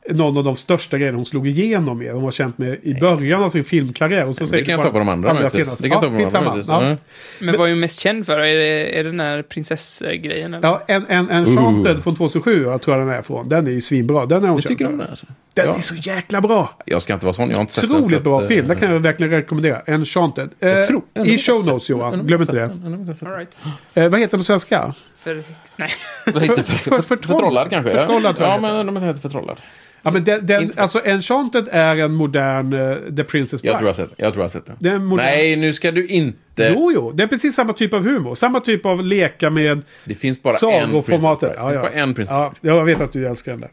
någon av de största grejerna hon slog igenom med. Hon var känt med i början av sin filmkarriär. Och så Det säger kan jag ta på de andra. senaste. Det kan jag ta på de andra. Ja. Ja. Men vad är hon mest känd för? Är det, är det den här prinsessgrejen? eller? Ja, en, en, en Enchanted från 2007 jag tror jag den är från. Den är ju svinbra. Den är hon Jag känd tycker för. om det. Alltså. Den Ja. är så jäkla bra. Jag ska inte vara sån, jag har inte sett den. så Otroligt bra eh, film. Den kan jag verkligen rekommendera. Enchanted. Eh, Jag tror- I show notes Johan. Glöm inte det. All right. Eh, vad heter den på svenska? För, nej. Vad heter det? För- för- För, förtrollad. kanske? Förtrollad tror jag Ja, men de heter förtrollad. Ja, men den, den, alltså Enchanted är en modern eh, The Princess Bride. Jag tror jag har sett den. Jag tror jag sett den. Det är en modern... Nej, nu ska du inte... Jo, jo. Det är precis samma typ av humor. Samma typ av leka med Det finns bara en Princess. Bride. Det finns bara en Princess ja, jag vet att du älskar den där.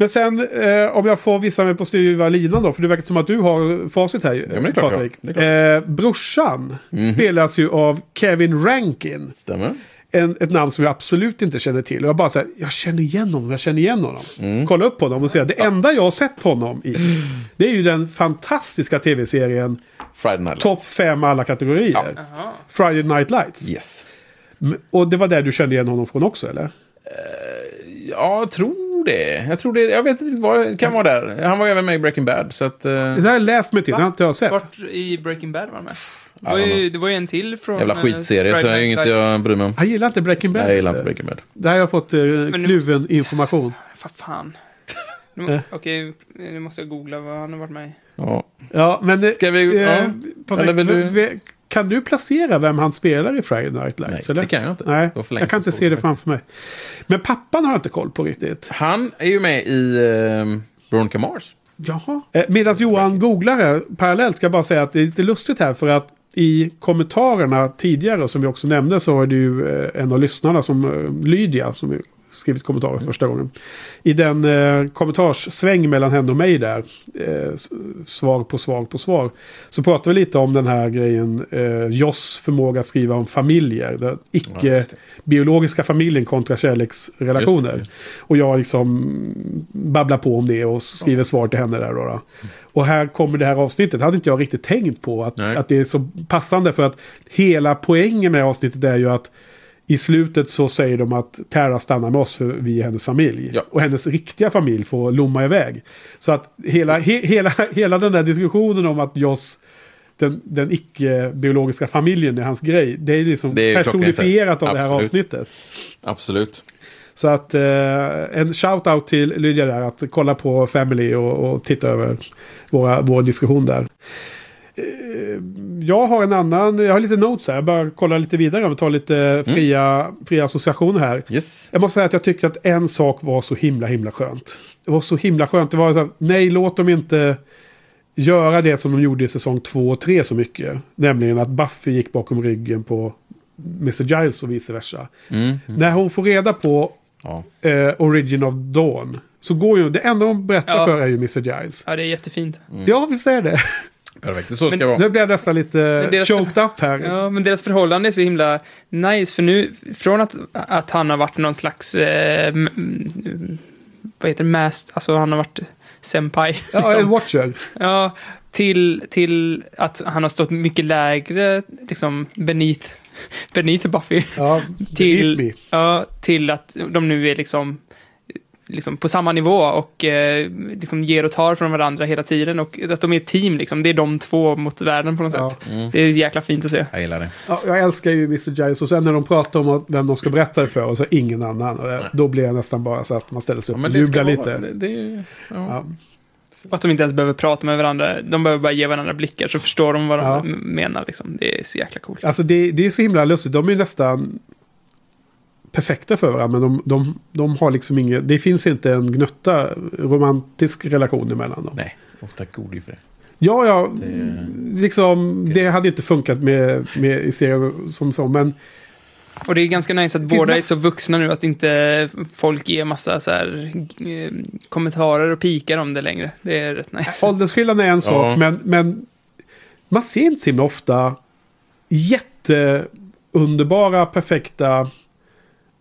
Men sen, eh, om jag får vissa mig på styva linan då, för det verkar som att du har facit här, men det är klart. Patrik. Det är Eh, brorsan Mhm. spelas ju av Kevin Rankin. Stämmer. En, ett namn som jag absolut inte känner till. Och jag bara säger, jag känner igen honom, jag känner igen honom. Mm. Kolla upp honom och säga, det enda jag har sett honom i, det är ju den fantastiska tv-serien. Topp 5 alla kategorier. Jaha. Friday Night Lights. Yes. Och det var där du kände igen honom från också, eller? Ja, jag tror det. Jag tror det. Jag vet inte vad det kan vara där. Han var även med i Breaking Bad, så att... eh, Det har jag läst mig till, det har inte jag sett. Vart i Breaking Bad var han med? Det var, ju, det var ju en till från... jävla eh, skitserie, så det är inget jag bryr mig om. Han gillar inte Breaking Bad. Nej, jag gillar inte Breaking Bad. Där har jag fått nu kluven information. Vad fan. Nu Okej, nu måste jag googla vad han har varit med i. Ja. Ja, men... Ska vi- eh, ja. Patrik, Eller vill du- Kan du placera vem han spelar i Friday Night Lights? Nej, eller? det kan jag inte. Nej, jag kan inte se det framför mig. Men pappan har jag inte koll på riktigt. Han är ju med i uh, Veronica Mars. Jaha. Eh, Medan Johan googlar här, parallellt ska jag bara säga att det är lite lustigt här för att i kommentarerna tidigare som vi också nämnde så är det ju eh, en av lyssnarna som eh, Lydia som skrivit kommentarer första gången. I den eh, kommentarssväng mellan henne och mig där, eh, svar på svar på svar, så pratar vi lite om den här grejen, eh, Joss förmåga att skriva om familjer, den icke-biologiska familjen kontra kärleksrelationer. Och jag liksom babblar på om det och skriver svar till henne där då. då. Och här kommer det här avsnittet. hade inte jag riktigt tänkt på att, Nej. att det är så passande. För att hela poängen med avsnittet är ju att i slutet så säger de att Tara stannar med oss för vi är hennes familj. Ja. Och hennes riktiga familj får lomma iväg. Så att hela, he, hela, hela den där diskussionen om att Joss den, den icke-biologiska familjen är hans grej. Det är liksom Det är personifierat av det här avsnittet. Absolut. Så att eh, en shout-out till Lydia där att kolla på Family och, och titta över våra, vår diskussion där. Eh, jag har en annan, jag har lite notes här, jag bara kolla lite vidare och ta lite fria, fria associationer här. Yes. Jag måste säga att jag tyckte att en sak var så himla himla skönt. Det var så himla skönt. Det var så här, nej låt dem inte göra det som de gjorde i säsong 2 och 3 så mycket. Nämligen att Buffy gick bakom ryggen på Mr. Giles och vice versa. Mm. Mm. När hon får reda på Ja. eh, Origin of Dawn. Så går ju, det enda hon berättar Ja. för är ju Mr. Giles. Ja, det är jättefint. Ja, visst är det. Perfekt, det så ska Men- det vara. Nu blir jag nästan lite deras- choked up här. Ja, men deras förhållande är så himla nice, för nu, från att, att han har varit någon slags, eh, vad heter det, mast, alltså han har varit senpai. Ja, liksom. en watcher. Ja, till, till att han har stått mycket lägre, liksom, beneath, beneath Buffy. Ja, till, beneath me. ja, till att de nu är liksom, liksom på samma nivå och eh, liksom ger och tar från varandra hela tiden. Och att de är ett team, liksom. det är de två mot världen på något Ja. sätt. Mm. Det är jäkla fint att se. Jag gillar det. Ja, jag älskar ju Mr. Giles och sen när de pratar om att- vem de ska berätta det för och så ingen annan. Och det- då blir jag nästan bara så att man ställer sig Ja, upp men och jublar vara- lite. Det, det, ja. Ja. Och att de inte ens behöver prata med varandra. De behöver bara ge varandra blickar så förstår de vad de Ja. menar. Liksom. Det är så jäkla coolt. Alltså det, det är så himla lustigt. De är nästan perfekta för varandra. Men de, de, de har liksom inget... Det finns inte en gnutta romantisk relation emellan dem. Nej, ofta god i för det. Ja, ja. Det- Liksom, det hade inte funkat med, med i serien som så. Men Och det är ganska nice att båda är så vuxna nu att inte folk ger massa så här, eh, kommentarer och pikar om det längre. Det är rätt nice. åldersskillnaden är en sak. Ja. Men, men man ser inte så himla ofta jätteunderbara, perfekta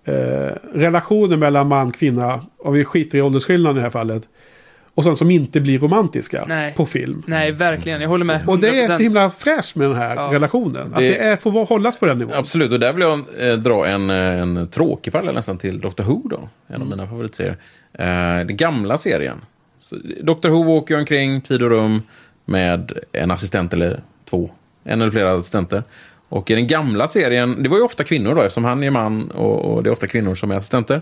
eh, relationer mellan man och kvinna. Om vi skiter i åldersskillnaden i det här fallet. Och sen som inte blir romantiska Nej. på film. Nej, verkligen. Jag håller med. 100%. Och det är så himla fräscht med den här Ja. relationen. Att Det- det är, får hållas på den nivån. Absolut, och där vill jag eh, dra en, eh, en tråkig parallell nästan till Doctor Who då. En av mina favoritserier. Eh, den gamla serien. Så, Doctor Who åker ju omkring tid och rum med en assistent eller två. En eller flera assistenter. Och i den gamla serien, det var ju ofta kvinnor då, eftersom han är man och, och det är ofta kvinnor som är assistenter.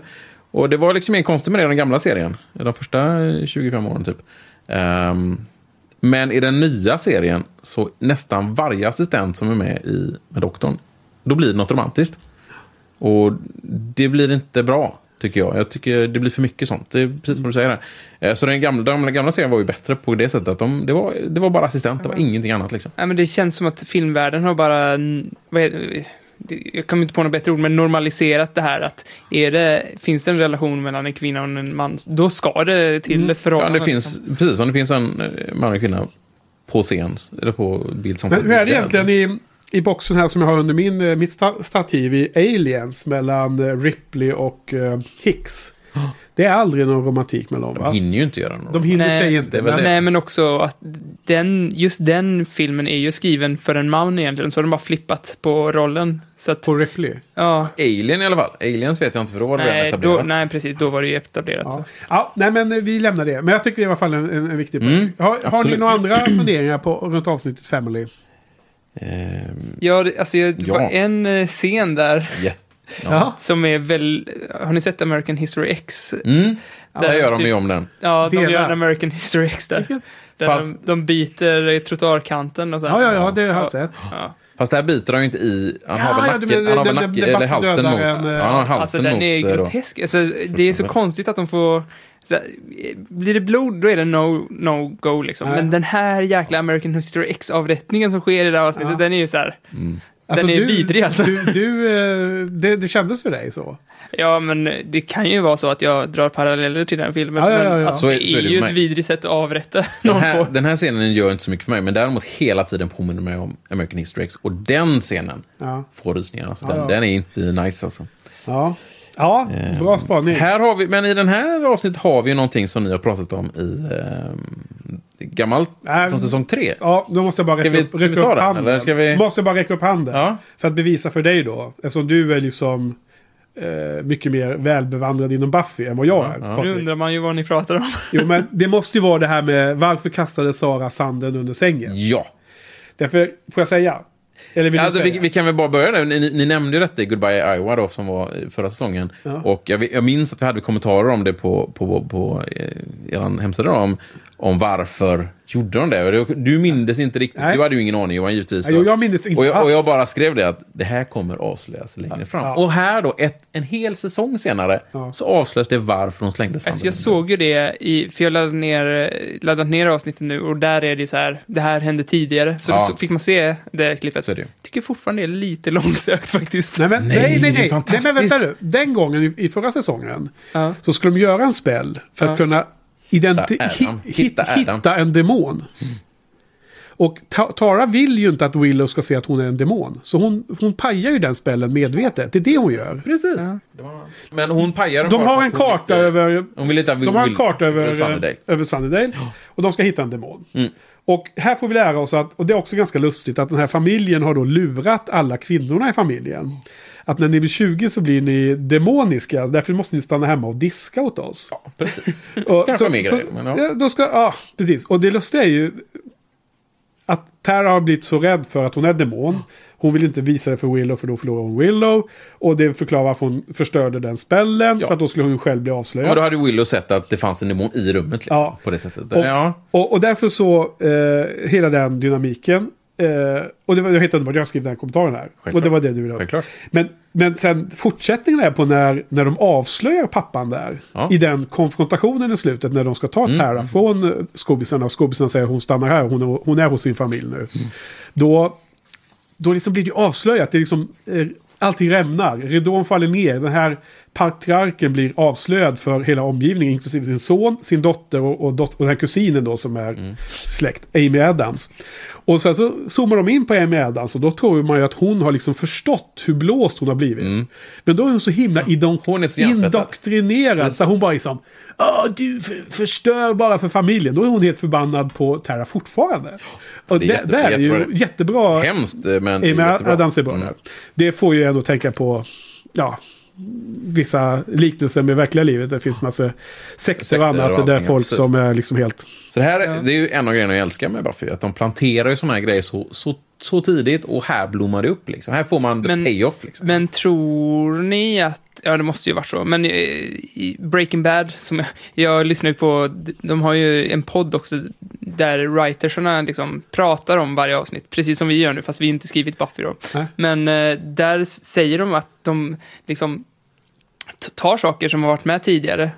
Och det var liksom en konstigt med det i den gamla serien. De första 25 åren typ. Um, men i den nya serien, så nästan varje assistent som är med i med doktorn, då blir det något romantiskt. Och det blir inte bra, tycker jag. Jag tycker det blir för mycket sånt. Det är precis som du säger. Där. Eh, Så den gamla, den gamla serien var ju bättre på det sättet att de, det, var, det var bara assistent, det var ingenting annat. Liksom. Nej, men det känns som att filmvärlden har bara... Vad är, jag kommer inte på något bättre ord, men normaliserat det här att är det, finns det en relation mellan en kvinna och en man, då ska det till Mm. Ja, förhållande. det finns, precis, om det finns en eh, man och kvinna på scen, eller på bild som... Men hur är det egentligen i, i boxen här som jag har under min, eh, mitt sta- stativ i Aliens mellan eh, Ripley och eh, Hicks? Det är aldrig någon romantik mellan dem De va? hinner ju inte göra något. De hinner Nej, sig inte. men- det. Nej, men också att den, just den filmen är ju skriven för en man egentligen, så har de bara flippat på rollen. Så att, På Ripley? ja, Alien i alla fall. Aliens vet jag inte, för då var det redan nej, då, etablerat. nej, precis, då var det ju etablerat. Ja. Så. ja, nej men vi lämnar det. Men jag tycker det är i alla fall en, en, en viktig poäng. Mm, har, har ni några andra funderingar på runt avsnittet Family? Ehm, Ja, det- alltså, jag, det Ja. var en eh, scen där jätte- Ja. som är väl... Har ni sett American History X? Mm, Där gör de typ- ju om den. Ja, de Delar. gör en American History X där. Där Fast- de, de biter i trottoarkanten och sen... Ja, ja, ja, det har jag sett. Ja. Fast där biter han ju inte i... Han har väl nacken, menar han har väl den- nacken, den- eller halsen mot... eh, Ja, har halsen Alltså den mot... är eh, grotesk. Alltså, det är så konstigt att de får... Så, eh, blir det blod, då är det no, no go liksom. Nej. Men den här jäkla American History X-avrättningen som sker i det här avsnittet, Ja. den är ju så här... Mm. Den är du, vidrig alltså. Du, du, eh, det, det kändes för dig så? Ja, men det kan ju vara så att jag drar paralleller till den filmen. Ja, ja, ja, men ja. Alltså, Så är- det är det ju ett vidrigt sätt att avrätta Den någon här, på. den här scenen gör inte så mycket för mig, men däremot hela tiden påminner mig om American History X. Och den scenen Ja. får rysningar. Alltså, Ja, den, ja. den är inte nice alltså. Ja, ja Eh, bra spaning. Här har vi, men i den här avsnittet har vi någonting som ni har pratat om i eh, gammalt Nej, från säsong tre. Ja, då måste jag bara räcka vi- upp, räcka upp den, handen. eller ska vi- Måste jag bara räcka upp handen. Ja. För att bevisa för dig då. Eftersom du är liksom eh, mycket mer välbevandrad inom Buffy än vad jag är. Nu Patrik. undrar man ju vad ni pratar om. Jo, men det måste ju vara det här med varför kastade Sara sanden under sängen? Ja. Därför, får jag säga? Eller Alltså, vi, vi kan väl bara börja där. Ni, ni nämnde ju detta i Goodbye Iowa då, som var förra säsongen. Ja. Och jag, jag minns att vi hade kommentarer om det på, på, på eh, er hemsida. Då, om om varför gjorde de det. Du mindes inte riktigt. Nej. Du hade ju ingen aning Johan givetvis. Nej, jag minns inte och, jag, och jag bara skrev det att det här kommer avslöjas längre fram. Ja. Och här då, ett, en hel säsong senare, så avslöjas det varför de slängde sanden. Alltså jag såg ju det, i, för jag laddade ner, laddat ner avsnittet nu och där är det så här, det här hände tidigare. Så Ja. då fick man se det klippet. Så är det. Jag tycker fortfarande det är lite långsökt faktiskt. Nej, men, nej, nej, nej. nej fantastiskt. men vänta nu. Den gången i, i förra säsongen Ja. så skulle de göra en spell för att Ja. kunna identi- Hitta Hitta hitta, en demon. Och Ta- Tara vill ju inte att Willow ska se att hon är en demon. Så hon, hon pajar ju den spellen medvetet. Det är det hon gör. Precis. Men hon pajar den De har en karta inte- över... Hon vill inte att De har en karta över Sunnydale. över Sunnydale. Och de ska hitta en demon. Mm. Och här får vi lära oss att, och det är också ganska lustigt, att den här familjen har då lurat alla kvinnorna i familjen. Att när ni blir 20 så blir ni demoniska, därför måste ni stanna hemma och diska åt oss. Ja, precis. Och Kanske mer grejer, men ja. ja, då ska, ja, precis. Och det lustiga är ju att Tara har blivit så rädd för att hon är demon. Hon vill inte visa det för Willow för då förlorar hon Willow. Och det förklarar varför hon förstörde den spellen. Ja. För att då skulle hon själv bli Ja, avslöjad. men då hade Willow sett att det fanns en demon i rummet. Liksom, Ja. På det sättet. Och, ja. och, och därför så, eh, hela den dynamiken. Eh, och det var det var helt underbart, jag skrev den här kommentaren här. Självklart. Och det var det du ville ha. Men, men sen fortsättningen är på när, när de avslöjar pappan där. Ja. Mm, I den konfrontationen i slutet när de ska ta Tara från eh, skobisarna. Och skobisarna säger att hon stannar här, hon är, hon är hos sin familj nu. Mm. Då, då liksom blir det avslöjat. Det är liksom, eh, allting rämnar. Ridån faller ner. Den här patriarken blir avslöjad för hela omgivningen. Inklusive sin son, sin dotter och, och, dot- och den här kusinen då som är Mm. släkt. Amy Adams. Och sen så zoomar de in på Amy Adams och då tror man ju att hon har liksom förstått hur blåst hon har blivit. Men då är hon så himla Mm. Hon är så indoktrinerad. Så hon bara liksom, du för, förstör bara för familjen. Då är hon helt förbannad på Tara fortfarande. Och Det det, är jätte- där är ju jättebra. Hemskt, men Amy jättebra. Adams är bra Mm. där. Det får ju ändå tänka på, ja, vissa liknelser med verkliga livet. Det finns massa sekter Sekter och annat. och där allting, folk precis. som är liksom helt... Så det här det är ju en av grejerna jag älskar med Buffy. Att de planterar ju sådana här grejer så, så, så tidigt och här blommar det upp. Liksom. Här får man the Men- payoff. Liksom. Men tror ni att, ja det måste ju varit så, men i, i Breaking Bad, som jag, jag lyssnar ju på, de har ju en podd också där writersarna liksom pratar om varje avsnitt, precis som vi gör nu, fast vi inte skrivit Buffy då. Nej. Men eh, där säger de att de liksom tar saker som har varit med tidigare,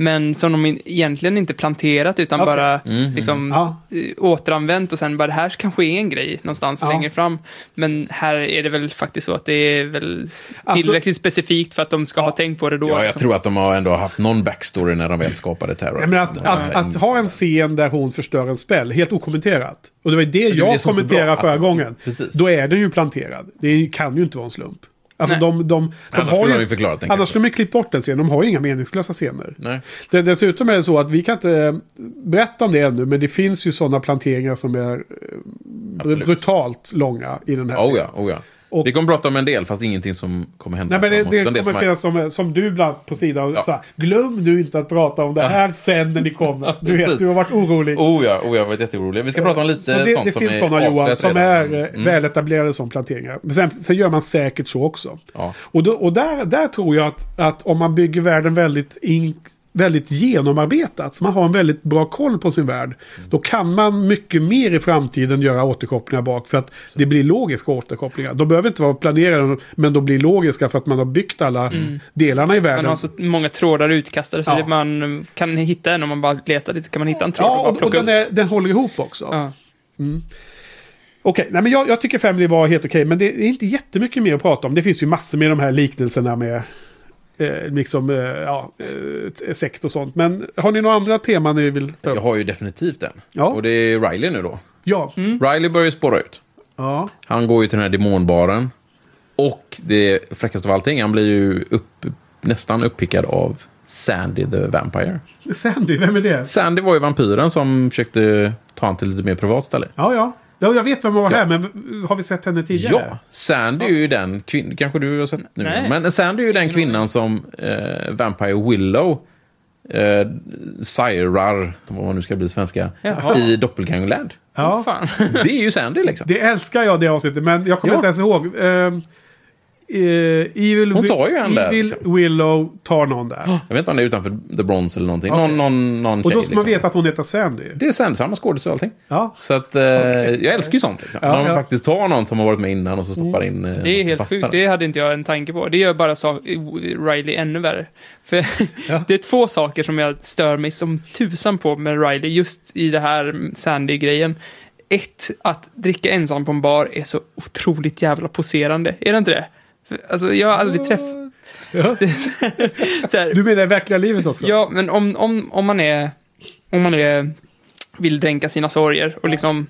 men som de egentligen inte planterat, utan Okej. bara Mm, liksom Ja. eh, återanvänt och sen bara det här kanske är en grej någonstans Ja. längre fram. Men här är det väl faktiskt så att det är väl Alltså- tillräckligt specifikt för att de ska ha tänkt på det då. Ja, jag liksom. tror att de har ändå haft någon backstory när de väl skapade Terror. Menar att, att, att ha en scen där hon förstör en spel, helt okommenterat. Och det var det jag det kommenterade förra att- gången. Precis. Då är den ju planterad. Det kan ju inte vara en slump. Alltså Nej. de, de, de Annars har skulle ju... de ju förklarat den Annars kanske. skulle de klippt bort den scenen. De har ju inga meningslösa scener. Nej. Det, dessutom är det så att vi kan inte eh, berätta om det ännu, men det finns ju sådana planteringar som är eh, Absolut. brutalt långa i den här Oh scenen. ja, oh ja. Och- Vi kommer prata om en del, fast ingenting som kommer hända Nej, men det, framåt. det kommer som är- finnas som, som du ibland på sidan. Ja. Så här, Glöm nu inte att prata om det här sen när ni kommer. Du vet, du har varit orolig. Oh ja, oh, jag var jätteorolig. Vi ska prata om lite Så det, sånt det som finns är sådana Johan som redan. är eh, Mm. väletablerade som planteringar. Men sen, sen gör man säkert så också. Ja. Och, då, och där, där tror jag att, att om man bygger världen väldigt, in, väldigt genomarbetat, så man har en väldigt bra koll på sin värld, då kan man mycket mer i framtiden göra återkopplingar bak för att det blir logiska återkopplingar. De behöver inte vara planerade, men de blir logiska för att man har byggt alla delarna i världen. Man har så många trådar utkastade så Ja. man kan hitta en om man bara letar lite. Kan man hitta en tråd Ja, och och, och den, är, den håller ihop också. Ja. Okej, nej men jag, jag tycker Family var helt okej, men det är inte jättemycket mer att prata om. Det finns ju massor med de här liknelserna med eh, liksom, eh, ja, eh, sekt och sånt. Men har ni några andra teman ni vill ta Jag upp? har ju definitivt den. Ja. Och det är Riley nu då. Ja. Riley börjar ju spåra ut. ja. Han går ju till den här demonbaren. Och det fräckaste av allting, han blir ju upp, nästan uppickad av Sandy the Vampire. Sandy, vem är det? Sandy var ju vampyren som försökte ta han till lite mer privat ställe. Ja, ja. Ja, jag vet vem hon var Ja. här, men har vi sett henne tidigare? Ja, Sandy är ju den kvinnan, kanske du har sett nu, Nej. men Sandy är ju den kvinnan som eh, Vampire Willow eh, sirar, vad man nu ska bli svenska, Jaha. i Doppelgangerland. Ja. Fan. Det är ju Sandy liksom. Det älskar jag det avsnittet, men jag kommer Ja. inte ens ihåg. Ehm, eh, Evil, Hon tar ju en där, Evil liksom. Willow tar någon där. Jag vet inte om det är utanför The Bronze eller någonting. Okej. Någon, någon, någon Och tjej. då ska man liksom. veta att hon heter Sandy. Det är sen, samma skådis och allting. Ja. Så att, eh, jag älskar ju sånt. Liksom. Ja, När de ja. faktiskt tar någon som har varit med innan och så stoppar in eh, Det är helt sjukt, det hade inte jag en tanke på. Det gör bara sak- Riley ännu värre. För det är två saker som jag stör mig som tusan på med Riley, just i det här Sandy-grejen. Ett, att dricka ensam på en bar är så otroligt jävla poserande. Är det inte det? Alltså, jag har aldrig träffat... Ja. Du menar i verkliga livet också? Ja, men om, om, om man är... Om man är, vill dränka sina sorger och liksom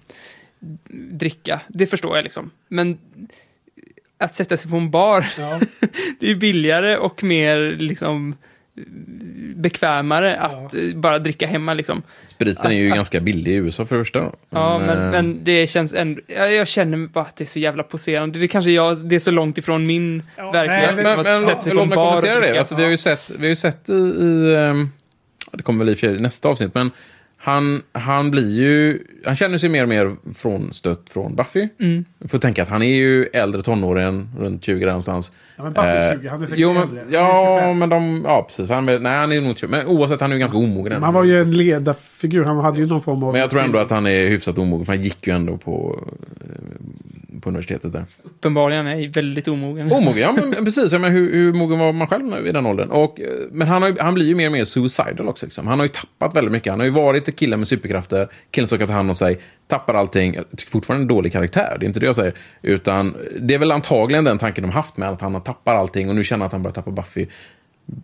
dricka, det förstår jag liksom. Men att sätta sig på en bar, Ja. det är billigare och mer liksom bekvämare att eh, bara dricka hemma liksom. Spriten är ju Att- ganska billig i USA för det första. då. Ja, men, eh, men det känns ändå... Jag, jag känner bara att det är så jävla poserande. Det kanske jag... Det är så långt ifrån min verklighet. Men, liksom, men, sig på låt mig kommentera det. Alltså, vi har ju sett, vi har ju sett i, i ja, det kommer väl i nästa avsnitt, men han, han blir ju, han känner sig mer och mer frånstött från Buffy. Mm. Får tänka att han är ju äldre tonåring, runt 20 där någonstans. Ja, men Buffy är Eh, 20, han är säkert jo, men, äldre. Ja, 25. men de, ja precis. Han, nej, han är nog 20, men oavsett, han är ju ganska omogen. Han var ju en ledarfigur. Han hade ju någon form av... Men jag tror ändå att han är hyfsat omogen, för han gick ju ändå på, eh, på universitetet där. Uppenbarligen är jag väldigt omogen. Omogen, ja men precis. Ja, men hur, hur mogen var man själv i den åldern? Och, eh, men han, har, han blir ju mer och mer suicidal också. Liksom. Han har ju tappat väldigt mycket. Han har ju varit en kille med superkrafter, killen som kan ta hand om sig, tappar allting. Jag tycker fortfarande en dålig karaktär, det är inte det jag säger. Utan det är väl antagligen den tanken de haft med att han har tappar allting och nu känner att han börjar tappa Buffy.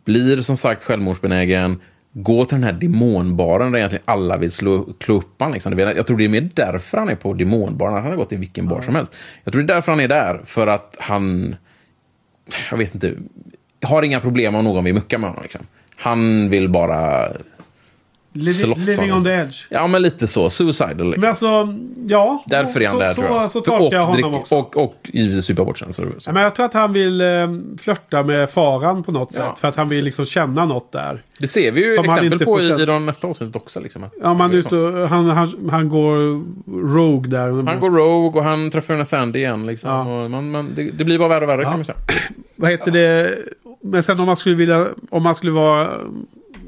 Blir som sagt självmordsbenägen, gå till den här demonbaren där egentligen alla vill slå, klå upp han, liksom. Jag tror det är mer därför han är på demonbaren. Han har gått till vilken bar som helst. Jag tror det är därför han är där. För att han, jag vet inte, har inga problem om någon vill mucka med honom. Liksom. Han vill bara Living, living on the det. edge. Ja, men lite så. Suicidal. Liksom. Men alltså, ja. Därför är han så, där, så, tror jag. Så, För- tolkar jag och, honom drick- också. Och, och givetvis supa bort sen. Så, så. Ja, men jag tror att han vill eh, flörta med faran på något Ja, sätt. För att han vill liksom känna något där. Det ser vi ju Som exempel inte på i, i de nästa avsnittet också. Liksom. Ja, man ute och, han, han, han går rogue där. Han går rogue och han träffar den här Sandy igen. Liksom. Ja. Och man, man, det, det blir bara värre och värre Ja. Vad heter det? Men sen om man skulle vilja, om man skulle vara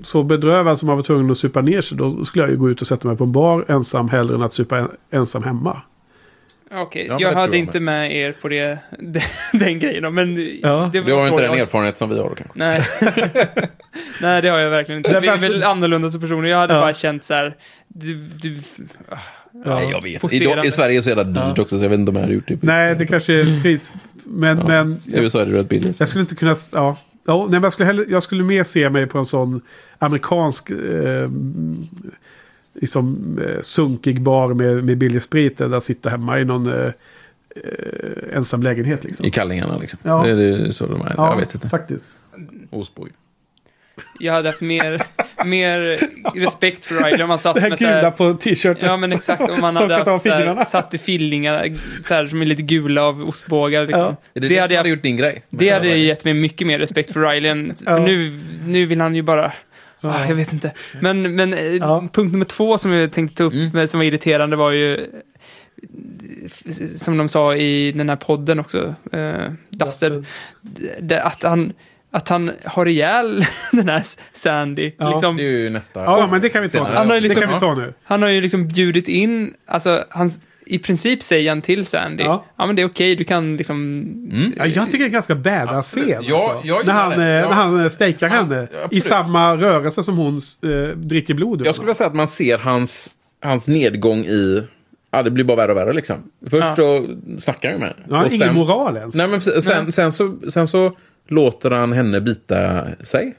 så bedrövad som man var tvungen att supa ner sig. Då skulle jag ju gå ut och sätta mig på en bar ensam hellre än att supa en, ensam hemma. Okej, Ja, det jag hade jag inte med er på det, den, den grejen men Ja. Det var så inte den jag- erfarenhet som vi har då kanske. Nej. Nej, det har jag verkligen inte. Det är Vi är väl annorlunda som personer. Jag hade Ja. bara känt så här, du, du, ah, Nej, jag vet. I, I Sverige så är det dyrt också, så jag vet inte om jag hade gjort det. Nej, det kanske är pris. Men, men I USA är det rätt billigt. jag skulle inte kunna... Ja, ja nej, men jag, skulle hellre, jag skulle mer se mig på en sån amerikansk... Eh, liksom eh, sunkig bar med, med billig sprit. Än att sitta hemma i någon eh, eh, ensam lägenhet. Liksom. I kallingarna liksom. Ja. Det, det är så de är. Ja, jag vet inte. faktiskt. Osbo. Jag hade haft mer, mer respekt för Riley om man satt Det här med så här- gula på t-shirten. Ja men exakt, om man hade haft så här, satt i fillingar så här, som är lite gula av ostbågar. Liksom. Ja. Det, Det det, hade jag- hade gjort din grej? Det hade ju gett mig mycket mer respekt för Riley än, Ja. för nu, nu vill han ju bara... Ah, jag vet inte. Men, men eh, Ja. punkt nummer två som jag tänkte ta upp, Mm. som var irriterande var ju, som de sa i den här podden också, eh, Dusted, att han, att han har ihjäl den här Sandy. Ja. Liksom, Det är ju nästa... Ja, men det kan vi ta. Han har ju liksom- det kan vi ta nu. Han har ju liksom bjudit in, alltså han, i princip säger han till Sandy, Ja. ja, men det är okej, du kan liksom... Mm. Ja, jag tycker det är en ganska badass scen. Ja, alltså. jag när, gillar han, det. eh, när han eh, stejkar henne i samma rörelse som hon eh, dricker blod ur Jag skulle vilja säga att man ser hans, hans nedgång i... Ja, det blir bara värre och värre liksom. Först Ja. så snackar han ju med henne. Ja, Och ingen sen- moral ens. Nej, men sen, sen, så, sen så låter han henne bita sig.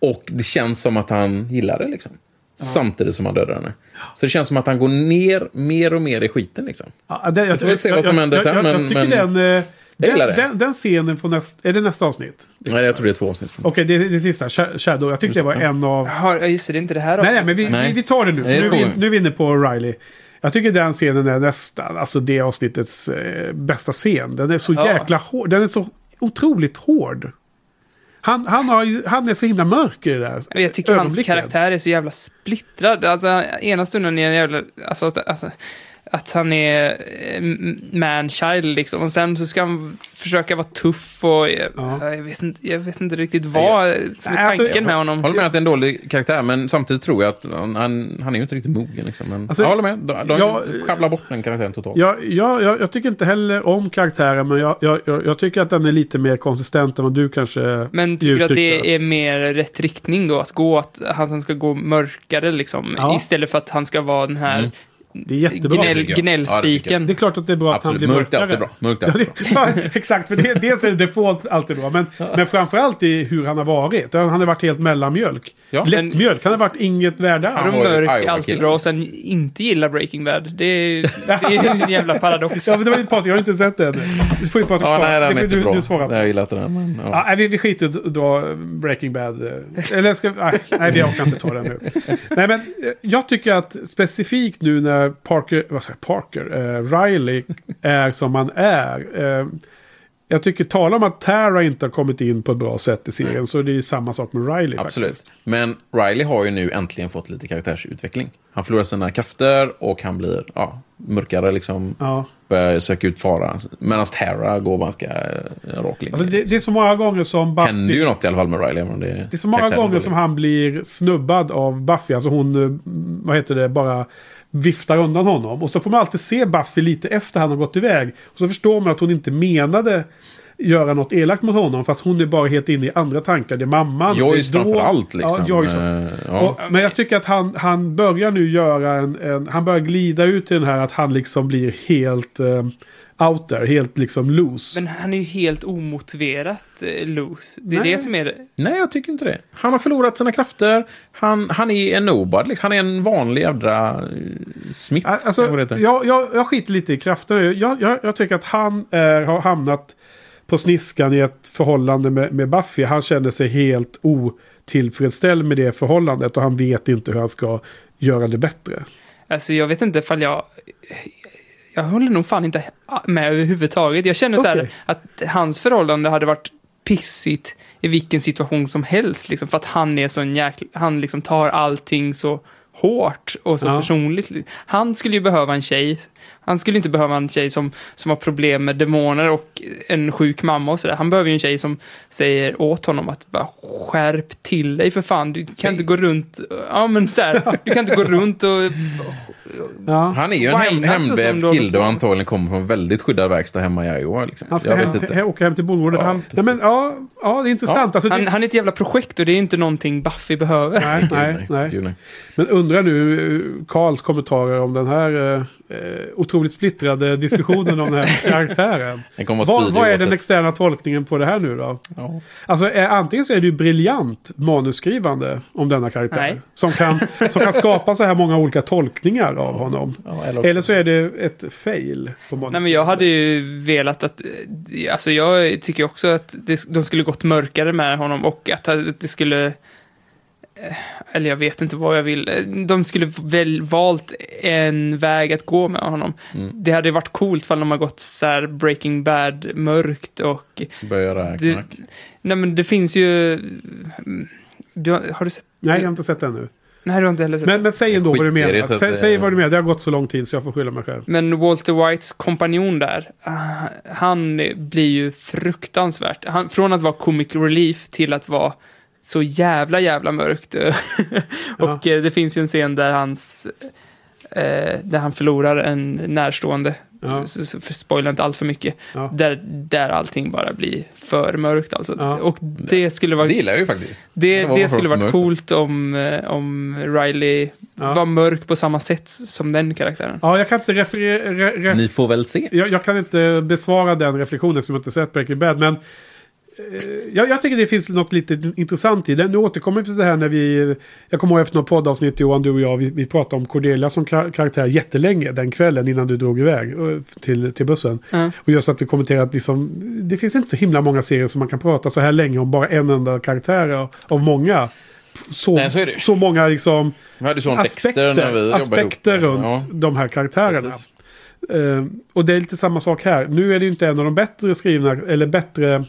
Och det känns som att han gillar det liksom. Samtidigt som han dödar henne. Så det känns som att han går ner mer och mer i skiten liksom. Ja, det, jag, får väl se vad som händer jag, sen, jag, jag, men- tycker men- den, eh, Jag den, det. den, den scenen får näst, är det nästa avsnitt? Nej, jag tror det är två avsnitt. Okej, det, det sista. Sh- Shadow. Jag tyckte det var en av... Ja, just det, det är inte det här Nej, nej, men vi, Nej. vi, vi tar det nu. Nej, nu, vi, jag. nu är vi inne på Riley. Jag tycker den scenen är nästan, alltså det avsnittets eh, bästa scen. Den är så Ja. jäkla hård. Den är så otroligt hård. Han, han, har, han är så himla mörk i det där Jag tycker hans karaktär är så jävla splittrad. Alltså, ena stunden är en jävla... Alltså, alltså, att han är eh, man-child liksom. Och sen så ska han försöka vara tuff och jag, jag, vet, inte, jag vet inte riktigt vad som är Nej, tanken alltså, med jag honom. håller med att det är en dålig karaktär, men samtidigt tror jag att han, han, är ju inte riktigt mogen. Liksom. Men Alltså, jag håller med. De, de jag- sjabblar bort den karaktären totalt. Ja, ja, jag, jag tycker inte heller om karaktären, men jag, jag, jag, jag tycker att den är lite mer konsistent än vad du kanske Men tycker du att det är mer rätt riktning då? Att gå, att han ska gå mörkare liksom? Ja. Istället för att han ska vara den här Mm. Det är jättebra. gnäll, gnällspiken. Det är klart att det är bra att han Absolut. blir Mörkt är mörkare. alltid bra. Mörkt är Ja, alltid det, ja, exakt, för det, dels är det default alltid bra. Men, men framförallt i hur han har varit. Han har varit helt mellanmjölk. Ja. Lättmjölk. Han har varit inget värde Är alls. var ju mörk Iowa-killen. alltid bra och sen inte gillar Breaking Bad? Det är, det är en jävla paradox. Ja, men det var ju Patrik, jag har inte sett det ännu. Du får ju Patrik Ja, svara. nej, den Det är inte du, bra. du svarar. Jag gillar inte den. Men, ja. Ja, vi, vi skiter i att dra Breaking Bad. eh, Eller ska nej, nej, vi orkar inte ta den nu. Nej, men eh, jag tycker att specifikt nu när Parker, vad säger Parker, eh, Riley är som han är. Eh, jag tycker, tala om att Tara inte har kommit in på ett bra sätt i serien, så det är samma sak med Riley Absolut. faktiskt. Men Riley har ju nu äntligen fått lite karaktärsutveckling. Han förlorar sina krafter och han blir ja, mörkare liksom. Ja. Börjar söka ut fara. Medan Tara går ganska eh, rak linje. Alltså det, det är så många gånger som Buffy... händer ju något i alla fall med Riley. om det, Det är så många gånger som han blir snubbad av Buffy. Alltså hon, eh, vad heter det, bara viftar undan honom. Och så får man alltid se Buffy lite efter han har gått iväg. Och så förstår man att hon inte menade göra något elakt mot honom. Fast hon är bara helt inne i andra tankar. Det är mamman. Joyce det är då- framför allt liksom. Ja, Joyce. Eh, ja. Och, men jag tycker att han, han börjar nu göra en, en... Han börjar glida ut i den här att han liksom blir helt eh, out there. Helt liksom loose. Men han är ju helt omotiverat eh, loose. Det är Nej. det som är det. Nej, jag tycker inte det. Han har förlorat sina krafter. Han, han är en nobody. Liksom. Han är en vanlig jädra eh, Smith. Alltså, jag, jag, jag skiter lite i krafterna. Jag, jag, jag tycker att han är, har hamnat på sniskan i ett förhållande med, med Buffy. Han känner sig helt otillfredsställd med det förhållandet och han vet inte hur han ska göra det bättre. Alltså jag vet inte ifall jag... Jag håller nog fan inte med överhuvudtaget. Jag känner så här att hans förhållande hade varit pissigt i vilken situation som helst. Liksom, för att han är så en jäkla... Han liksom tar allting så hårt och så Ja. personligt. Han skulle ju behöva en tjej. Han skulle inte behöva en tjej som, som har problem med demoner och en sjuk mamma och sådär. Han behöver ju en tjej som säger åt honom att bara skärp till dig för fan. Du kan inte gå runt... Ja men så här, du kan inte gå runt och... Ja. Han är ju en hem, alltså, hemvävd kille och antagligen kommer från väldigt skyddad verkstad hemma i Iowa. Liksom. Han ska Jag hem, vet inte. åka hem till bondgården. Ja, han, nej, men, ja, ja, det är intressant. Alltså, det, Han, han är ett jävla projekt och det är inte någonting Buffy behöver. nej, nej, nej. Men undrar nu eh, Karls kommentarer om den här eh, otroligt splittrade diskussionen om den här karaktären. Den Vad, vad är den externa tolkningen på det här nu då? Ja. Alltså eh, antingen så är det ju briljant manusskrivande om denna karaktär. Nej. Som kan, som kan skapa så här många olika tolkningar av honom. Ja, eller Eller så är det ett fail på. Nej men jag hade ju velat att, alltså jag tycker också att det, de skulle gått mörkare med honom och att det skulle, eller jag vet inte vad jag vill, Eh, de skulle väl valt en väg att gå med honom. Mm. Det hade varit coolt om de har gått så här Breaking Bad mörkt och Börjar det, räkna. nej men det finns ju, mm, du, har du sett? Nej, jag har inte sett det ännu. Nej, du har inte heller sett Men, men säg ändå vad du menar. det- säg vad du menar. Det har gått så lång tid så jag får skylla mig själv. Men Walter Whites kompanjon där, ah, han blir ju fruktansvärt. Han, från att vara comic relief till att vara så jävla, jävla mörkt. och eh, det finns ju en scen där hans... Eh, där han förlorar en närstående. Ja. Så, så spoila inte allt för mycket. Ja. Där, där allting bara blir för mörkt alltså. Ja. Och det skulle vara... Det gillar jag ju faktiskt. Det, Det det skulle varit coolt om, eh, om Riley Ja. var mörk på samma sätt som den karaktären. Ja, jag kan inte referera... Re, re, Ni får väl se. jag, jag kan inte besvara den reflektionen som jag inte sett Breaking Bad. Men jag, jag tycker det finns något lite intressant i det. Nu återkommer vi till det här när vi... Jag kommer ihåg efter något poddavsnitt Johan, du och jag, vi, vi pratade om Cordelia som kar- karaktär jättelänge den kvällen innan du drog iväg eh, till, till bussen. Ja. Och just att vi kommenterade att liksom, det finns inte så himla många serier som man kan prata så här länge om bara en enda karaktär av, många. Så, Nej, så är det. så många liksom aspekter, när vi jobbade aspekter runt Ja. de här karaktärerna. Precis. Eh, och det är lite samma sak här. Nu är det ju inte en av de bättre skrivna, eller bättre re- eh,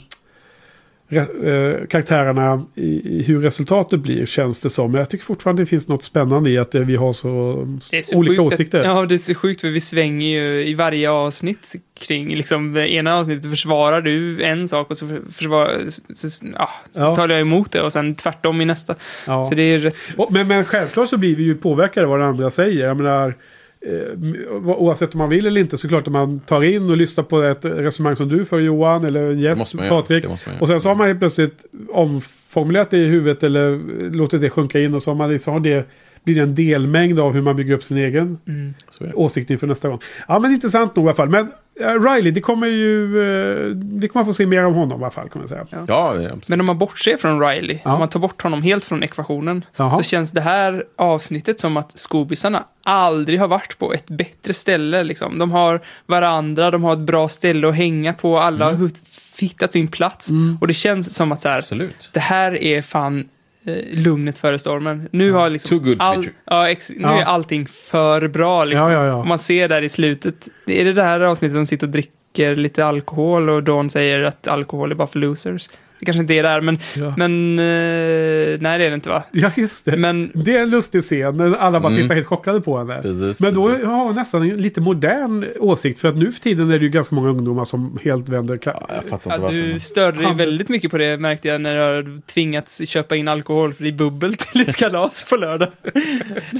karaktärerna i, hur resultatet blir känns det som. Men jag tycker fortfarande det finns något spännande i att eh, vi har så, så olika sjukt åsikter. Ja, det är så sjukt för vi svänger ju i varje avsnitt kring, liksom, ena avsnittet försvarar du en sak och så försvarar, så, ja, så Ja. talar jag emot det och sen tvärtom i nästa. Ja. Så det är rätt... Men, men självklart så blir vi ju påverkade vad den andra säger. Jag menar, eh, oavsett om man vill eller inte så klart att man tar in och lyssnar på ett resonemang som du för Johan eller en gäst. Patrik. Och sen så har man ju plötsligt omformulerat det i huvudet eller låtit det sjunka in och så har man liksom har det blir det en delmängd av hur man bygger upp sin egen Mm. Åsikt inför nästa gång. Ja men intressant nog i alla fall. Men eh, Riley, det kommer ju... eh, vi kommer få se mer om honom i alla fall kan man säga. Ja. Men om man bortser från Riley, Ja. om man tar bort honom helt från ekvationen, Jaha. så känns det här avsnittet som att skobisarna aldrig har varit på ett bättre ställe. Liksom. De har varandra, de har ett bra ställe att hänga på, alla Mm. har hittat sin plats. Och det känns som att så här, absolut. det här är fan lugnet före stormen. Nu har liksom Too good all, ja, ex, nu Ja. är allting för bra. Liksom. Ja, ja, Man ser där i slutet, är det det här avsnittet de sitter och dricker lite alkohol och Dawn säger att alkohol är bara för losers. Det kanske inte är där, men, Ja. men eh, nej det är det inte va? Ja, just det. Men Det är en lustig scen när alla bara Mm. tittar helt chockade på henne. Precis, Men då precis. har hon nästan en lite modern åsikt. För att nu för tiden är det ju ganska många ungdomar som helt vänder... Ja, jag fattar ja, inte varför. du störde dig Han- väldigt mycket på det märkte jag när du har tvingats köpa in alkoholfri bubbel till ett kalas på lördag.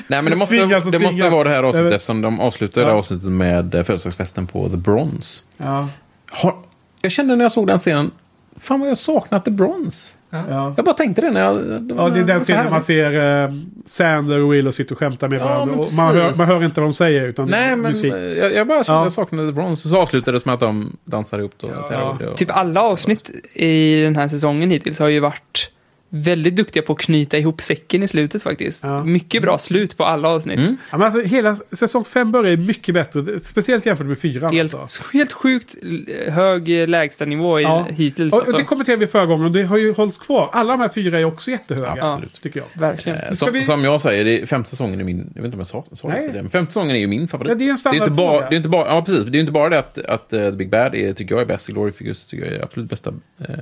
Nej, men det måste, Tvingas det måste tvingas. vara det här avsnittet eftersom de avslutar det Ja. här avsnittet med eh, födelsedagsfesten på The Bronze. ja. Har, jag kände när jag såg den scenen, fan vad jag saknat The Bronze. Ja. Jag bara tänkte det när jag... ja, det är den scenen här. man ser eh, Sander och Willow sitta och skämta med Ja, varandra. man, hör, man hör inte vad de säger utan Nej, men musik. jag, jag bara kände Ja. jag saknade The Bronze. Så avslutade det med att de dansar ihop. Då, Ja. och, Typ alla avsnitt i den här säsongen hittills har ju varit väldigt duktiga på att knyta ihop säcken i slutet faktiskt. Ja. Mycket bra slut på alla avsnitt. Mm. Ja, men alltså, hela säsong 5 börjar ju mycket bättre. Speciellt jämfört med 4. Helt, Alltså. helt sjukt hög eh, lägstanivå i, Ja. hittills. Och, alltså. och det kommenterade vi förra gången och det har ju hållits kvar. Alla de här fyra är också jättehöga. Absolut. Tycker jag. Verkligen. Eh, Som, vi- som jag säger, det är, femte säsongen är min... Jag vet inte om jag sa, sa det men femte säsongen är ju min favorit. Ja, det är en det är inte bara, standardfråga. det är inte bara, ja, precis. Det är inte bara det att, att eh, The Big Bad är, tycker jag är bäst. Glory Figures tycker jag är absolut bästa. Eh,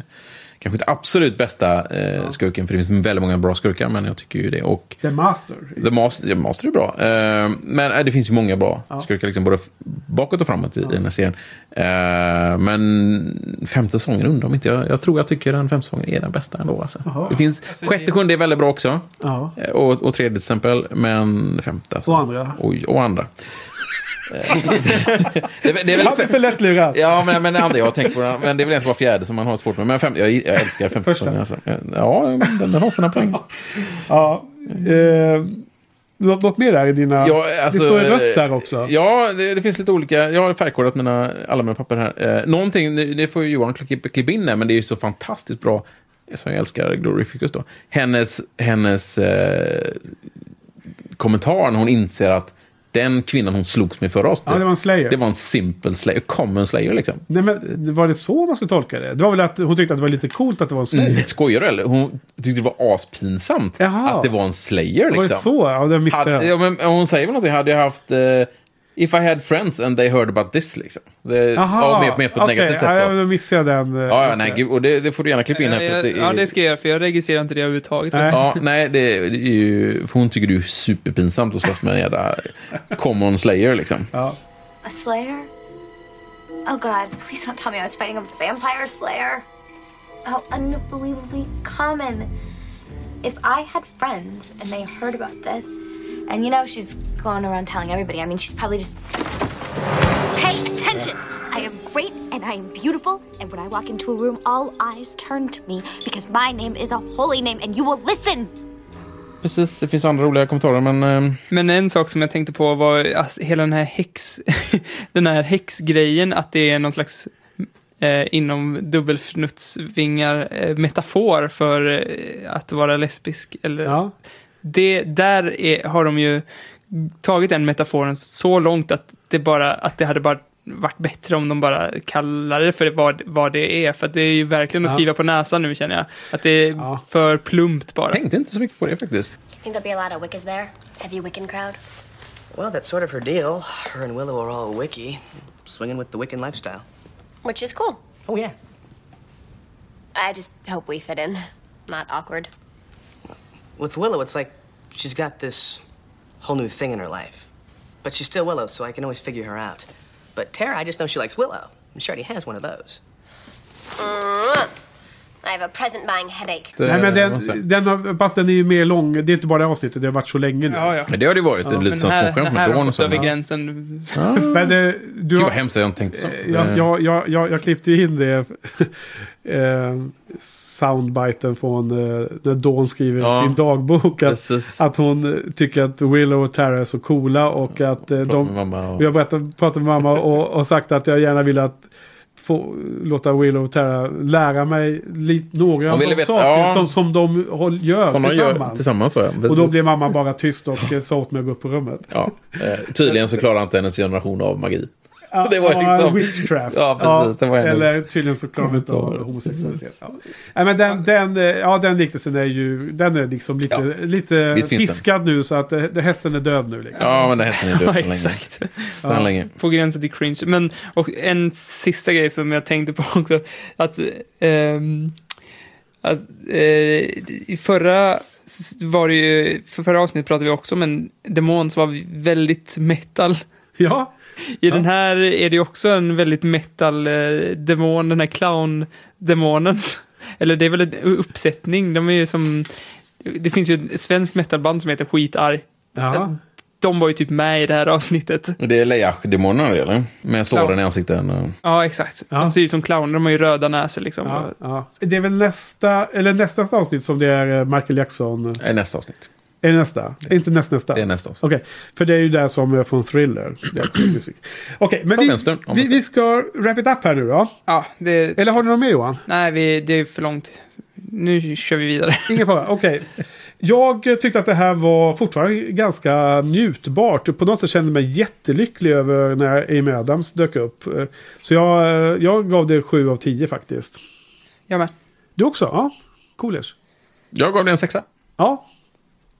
kanske inte absolut bästa eh, skurken, för det finns väldigt många bra skurkar, men jag tycker ju det. Och The Master. The Master, ja, Master är bra. Eh, men eh, det finns ju många bra Ja. skurkar, liksom, både bakåt och framåt i, i den här serien. Eh, men femte säsongen undrar om inte jag... Jag tror jag tycker den femte säsongen är den bästa ändå. Alltså. Det finns, Alltså, sjätte det- sjunde är väldigt bra också. Ja. Eh, Och, och tredje till exempel, men femte. Alltså. Och andra. Oj, och andra. Eh, det, det är väl Han är så lättlurad. Ja, men, men det andra jag har tänkt på, men det är väl inte bara fjärde som man har svårt med. Men fem, jag, jag älskar femte Första. säsongen. Alltså. Ja, den, den har sina poäng. Ja. Eh, något, något mer där i dina... Ja, alltså, det står ju rött där också. Ja, det, det finns lite olika. Jag har färgkodat mina, alla mina papper här. Eh, någonting, det, det får ju Johan klippa, klippa in där, men det är ju så fantastiskt bra. Som jag älskar Glorificus då. Hennes, hennes eh, kommentar när hon inser att den kvinnan hon slogs med förra avsnittet, Ja, det var en slayer. det var en simple slayer, common slayer liksom. Nej, men var det så man skulle tolka det? Det var väl att hon tyckte att det var lite coolt att det var en slayer? Mm, skojar du eller? Hon tyckte det var aspinsamt Jaha. att det var en slayer liksom. Var det så? Ja, det missade jag. ja, men hon säger väl någonting, hade jag haft... eh, If I had friends and they heard about this, liksom. Det, ja, mer, mer på ett okej. negativt sätt. Ja, Då. då missade jag den. eh, Ja, ja, nej, gud, och det, det får du gärna klippa in här. För att det är, Ja, det ska jag göra, för jag registrerar inte det överhuvudtaget. Nej. Ja, nej, det, det är ju... Hon tycker det är superpinsamt att slåss med en jävla common slayer, liksom. Ja. A slayer? Oh god, please don't tell me I was fighting a vampire slayer. How unbelievably common. If I had friends and they heard about this, and you know she's going around telling everybody, I mean, she's probably just. Pay attention! I am great and I am beautiful, and when I walk into a room, all eyes turn to me because my name is a holy name and you will listen! Precis, det finns andra roliga kommentarer, men... ehm, Men en sak som jag tänkte på var att hela den här häx, den här häxgrejen, att det är någon slags eh, inom dubbelfnutsvingar eh, metafor för eh, att vara lesbisk. Eller, Ja. Det, där är, har de ju tagit den metaforen så långt att det, bara, att det hade bara varit bättre om de bara kallade det för vad, vad det är. För att det är ju verkligen att Ja. skriva på näsan nu känner jag. Att det är Ja. för plumpt bara. tänkte inte så mycket på det faktiskt. Think there'll be a lot of Wiccas there? Heavy Wiccan crowd? Well, that's sort of her deal. Her and Willow are all wiki, swinging with the Wiccan lifestyle. Which is cool. Oh, yeah. I just hope we fit in. Not awkward. With Willow, it's like she's got this whole new thing in her life. But she's still Willow, so I can always figure her out. But Tara, I just know she likes Willow. And she already has one of those. Mwah. I have a present buying headache. Nej, men den, den fast den är ju mer lång. Det är inte bara det avsnittet, det har varit så länge nu. Ja, ja. Men det har det ju varit. Ja. lite som småskämt med har Dawn och så. över Ja. gränsen. Men det, du Gud har, vad hemskt, jag inte tänkt så. jag, jag, jag, jag, jag klippte ju in det. eh, soundbiten från eh, när Dawn skriver i Ja. sin dagbok. Att, Precis. att hon eh, tycker att Willow och Tara är så coola. Och att eh, de... med mamma och... Vi har pratat med mamma och, och sagt att jag gärna vill att få låta Willow och Tara lära mig lite, några av de veta- saker ja. som, som de gör Som tillsammans. gör tillsammans. Så, ja. Och då blev mamma bara tyst och eh, sa åt mig att gå upp på rummet. Ja, eh, tydligen så klarar inte hennes generation av magi. Ja, Det var ja, liksom- witchcraft. Ja, precis, det var hennes- Eller tydligen så klarar inte av homosexualitet. Ja. Nej, men den, den, eh, ja, den liknelsen är ju den är liksom lite, Ja, lite piskad nu så att eh, det, hästen är död nu. Liksom. Ja, men det hette ni död Ja, exakt. Så här länge. På gränsen till cringe. Men, och en sista grej som jag tänkte på också. Att, ehm, att eh, i förra var det ju, för förra avsnittet pratade vi också om en demon som var väldigt metal. Ja, I den här är det också en väldigt metal eh, demon, den här clown-demonen. Eller det är väl en uppsättning, de är ju som... Det finns ju ett svenskt metalband som heter Skitarg. ja. De var ju typ med i det här avsnittet. Det är Leach-demonerna det, eller? Med såren i ansikten. och- Ja, exakt. Ja. De ser ju som clowner, de har ju röda näsor liksom. Ja, ja. Det är väl nästa, eller nästa avsnitt som det är eh, Michael Jackson. Nej, nästa avsnitt. Är det nästa? Inte näst, nästa? Det är nästa avsnitt. Okej, för det är ju där som är Thriller. Det är också musik. Okej, men Ta vi, vänster, vi, vi ska wrap it up här nu då. Ja, det... Eller har du något mer Johan? Nej, vi, det är för långt. Nu kör vi vidare. Ingen fara, okej. Jag eh, tyckte att det här var fortfarande ganska njutbart. På något sätt kände jag mig jättelycklig över när Amy Adams dök upp. Så jag, jag gav det 7 av 10 faktiskt. Jag med. Du också? Ja, coolers. Jag gav det en sexa. Ja,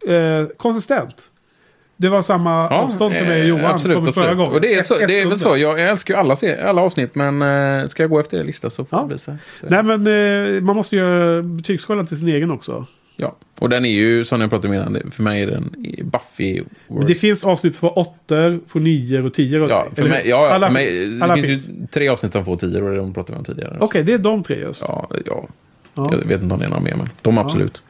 eh, konsistent. Det var samma avstånd för mig och eh, Johan absolut, som förra gången. Och det är, så, det är väl så. Jag, älskar ju alla, alla avsnitt, men eh, ska jag gå efter er lista så får Ja. det bli så. Nej men eh, man måste göra betygsskalan till sin egen också. Ja, och den är ju, som jag pratade om innan, det- för mig är den Buffy worst. det finns avsnitt som får 8, får 9 och 10. Ja, för Eller mig, ja, Alla för mig, finns. det Alla finns, finns. ju tre avsnitt som får tio och det är de pratade vi om tidigare. Okej, det är de tre just. Ja, ja. Ja. Jag vet inte om det är några mer, men de absolut.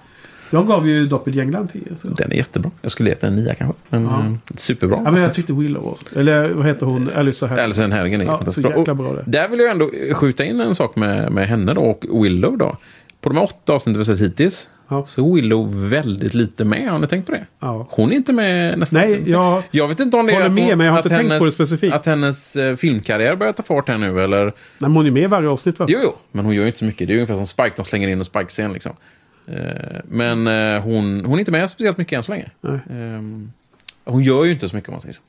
Jag gav ju Doppelgängaren 10. Så. Den är jättebra. Jag skulle gett den en nia kanske. Men Ja. eh, superbra. Ja, men jag tyckte Willow var Eller vad heter hon? Alyssa här. Alison Hannigan är Ja, så bra. jäkla Och bra det. Där vill jag ändå skjuta in en sak med, med henne då och Willow då. På de åtta avsnitten vi sett hittills Ja. så är Willow väldigt lite med. Har ni tänkt på det? Ja. Hon är inte med nästan. Nej, jag Jag vet inte om det är att, med, hon, men jag har inte tänkt hennes, på det specifikt. att hennes eh, filmkarriär börjar ta fart här nu eller? Nej, men hon är med i varje avsnitt va? Jo, jo, men hon gör ju inte så mycket. Det är ju ungefär som Spike, de slänger in en Spike-scen liksom. Eh, men eh, hon, hon är inte med speciellt mycket än så länge. Nej. Eh, hon gör ju inte så mycket om man säger så.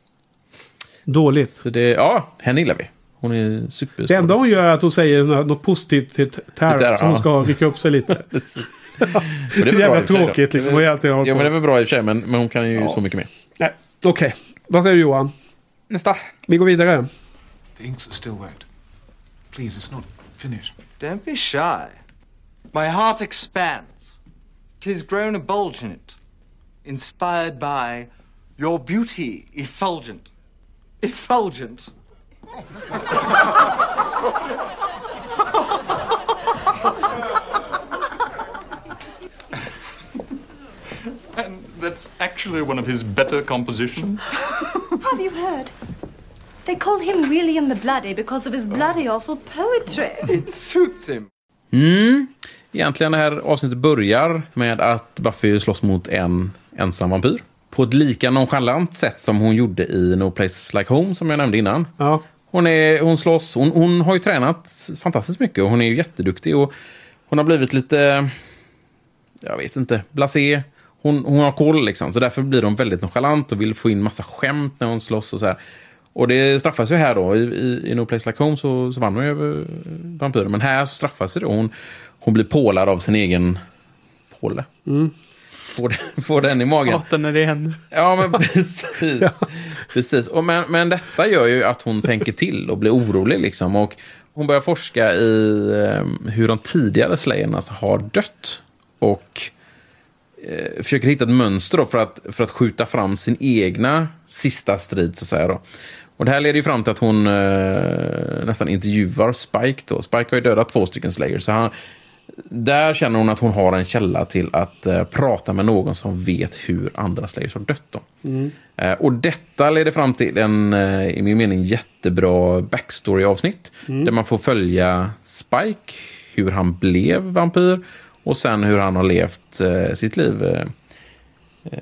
Dåligt. Så det, ja, henne gillar vi. Hon är super. Det enda hon gör är att hon säger nå- något positivt till Tara. Tara, Så hon ska rycka upp sig lite. Precis. det är väl bra jävla tråkigt liksom. Hon alltid Ja, på. men det är väl bra i och för sig, men, men hon kan ju Ja. så mycket mer. Nej, okej. Vad säger du Johan? Nästa. Vi går vidare. The inks are still wet. Please, it's not finished. Don't be shy. My heart expands. Tis grown a bulge in it, inspired by your beauty, effulgent. Effulgent. And that's actually one of his better compositions. Have you heard? They call him William the Bloody because of his bloody awful poetry. It suits him. Mm. Egentligen det här avsnittet börjar med att Buffy slåss mot en ensam vampyr. På ett lika nonchalant sätt som hon gjorde i No Place Like Home som jag nämnde innan. Ja. Hon, är, hon slåss, hon, hon har ju tränat fantastiskt mycket och hon är ju jätteduktig. Och hon har blivit lite, jag vet inte, blasé. Hon, hon har koll liksom, så därför blir hon väldigt nonchalant och vill få in massa skämt när hon slåss och så här. Och det straffas ju här då. I, i, i No Place Like Home så, så vann hon ju över vampyren. Men här så straffas det då. Hon, hon blir pålad av sin egen påle. Mm. Får, den- får den i magen. Hatar när det händer. Ja, men precis. precis. Och men, men detta gör ju att hon tänker till och blir orolig. Liksom. Och Hon börjar forska i eh, hur de tidigare Slayerna har dött. Och eh, försöker hitta ett mönster då för, att, för att skjuta fram sin egna sista strid, så att säga. Då. Och det här leder ju fram till att hon eh, nästan intervjuar Spike. Då. Spike har ju dödat två stycken Slayers. Så han, där känner hon att hon har en källa till att eh, prata med någon som vet hur andra Slayers har dött. Då. Mm. Eh, och detta leder fram till en, eh, i min mening, jättebra backstory-avsnitt. Mm. Där man får följa Spike, hur han blev vampyr och sen hur han har levt eh, sitt liv eh, eh,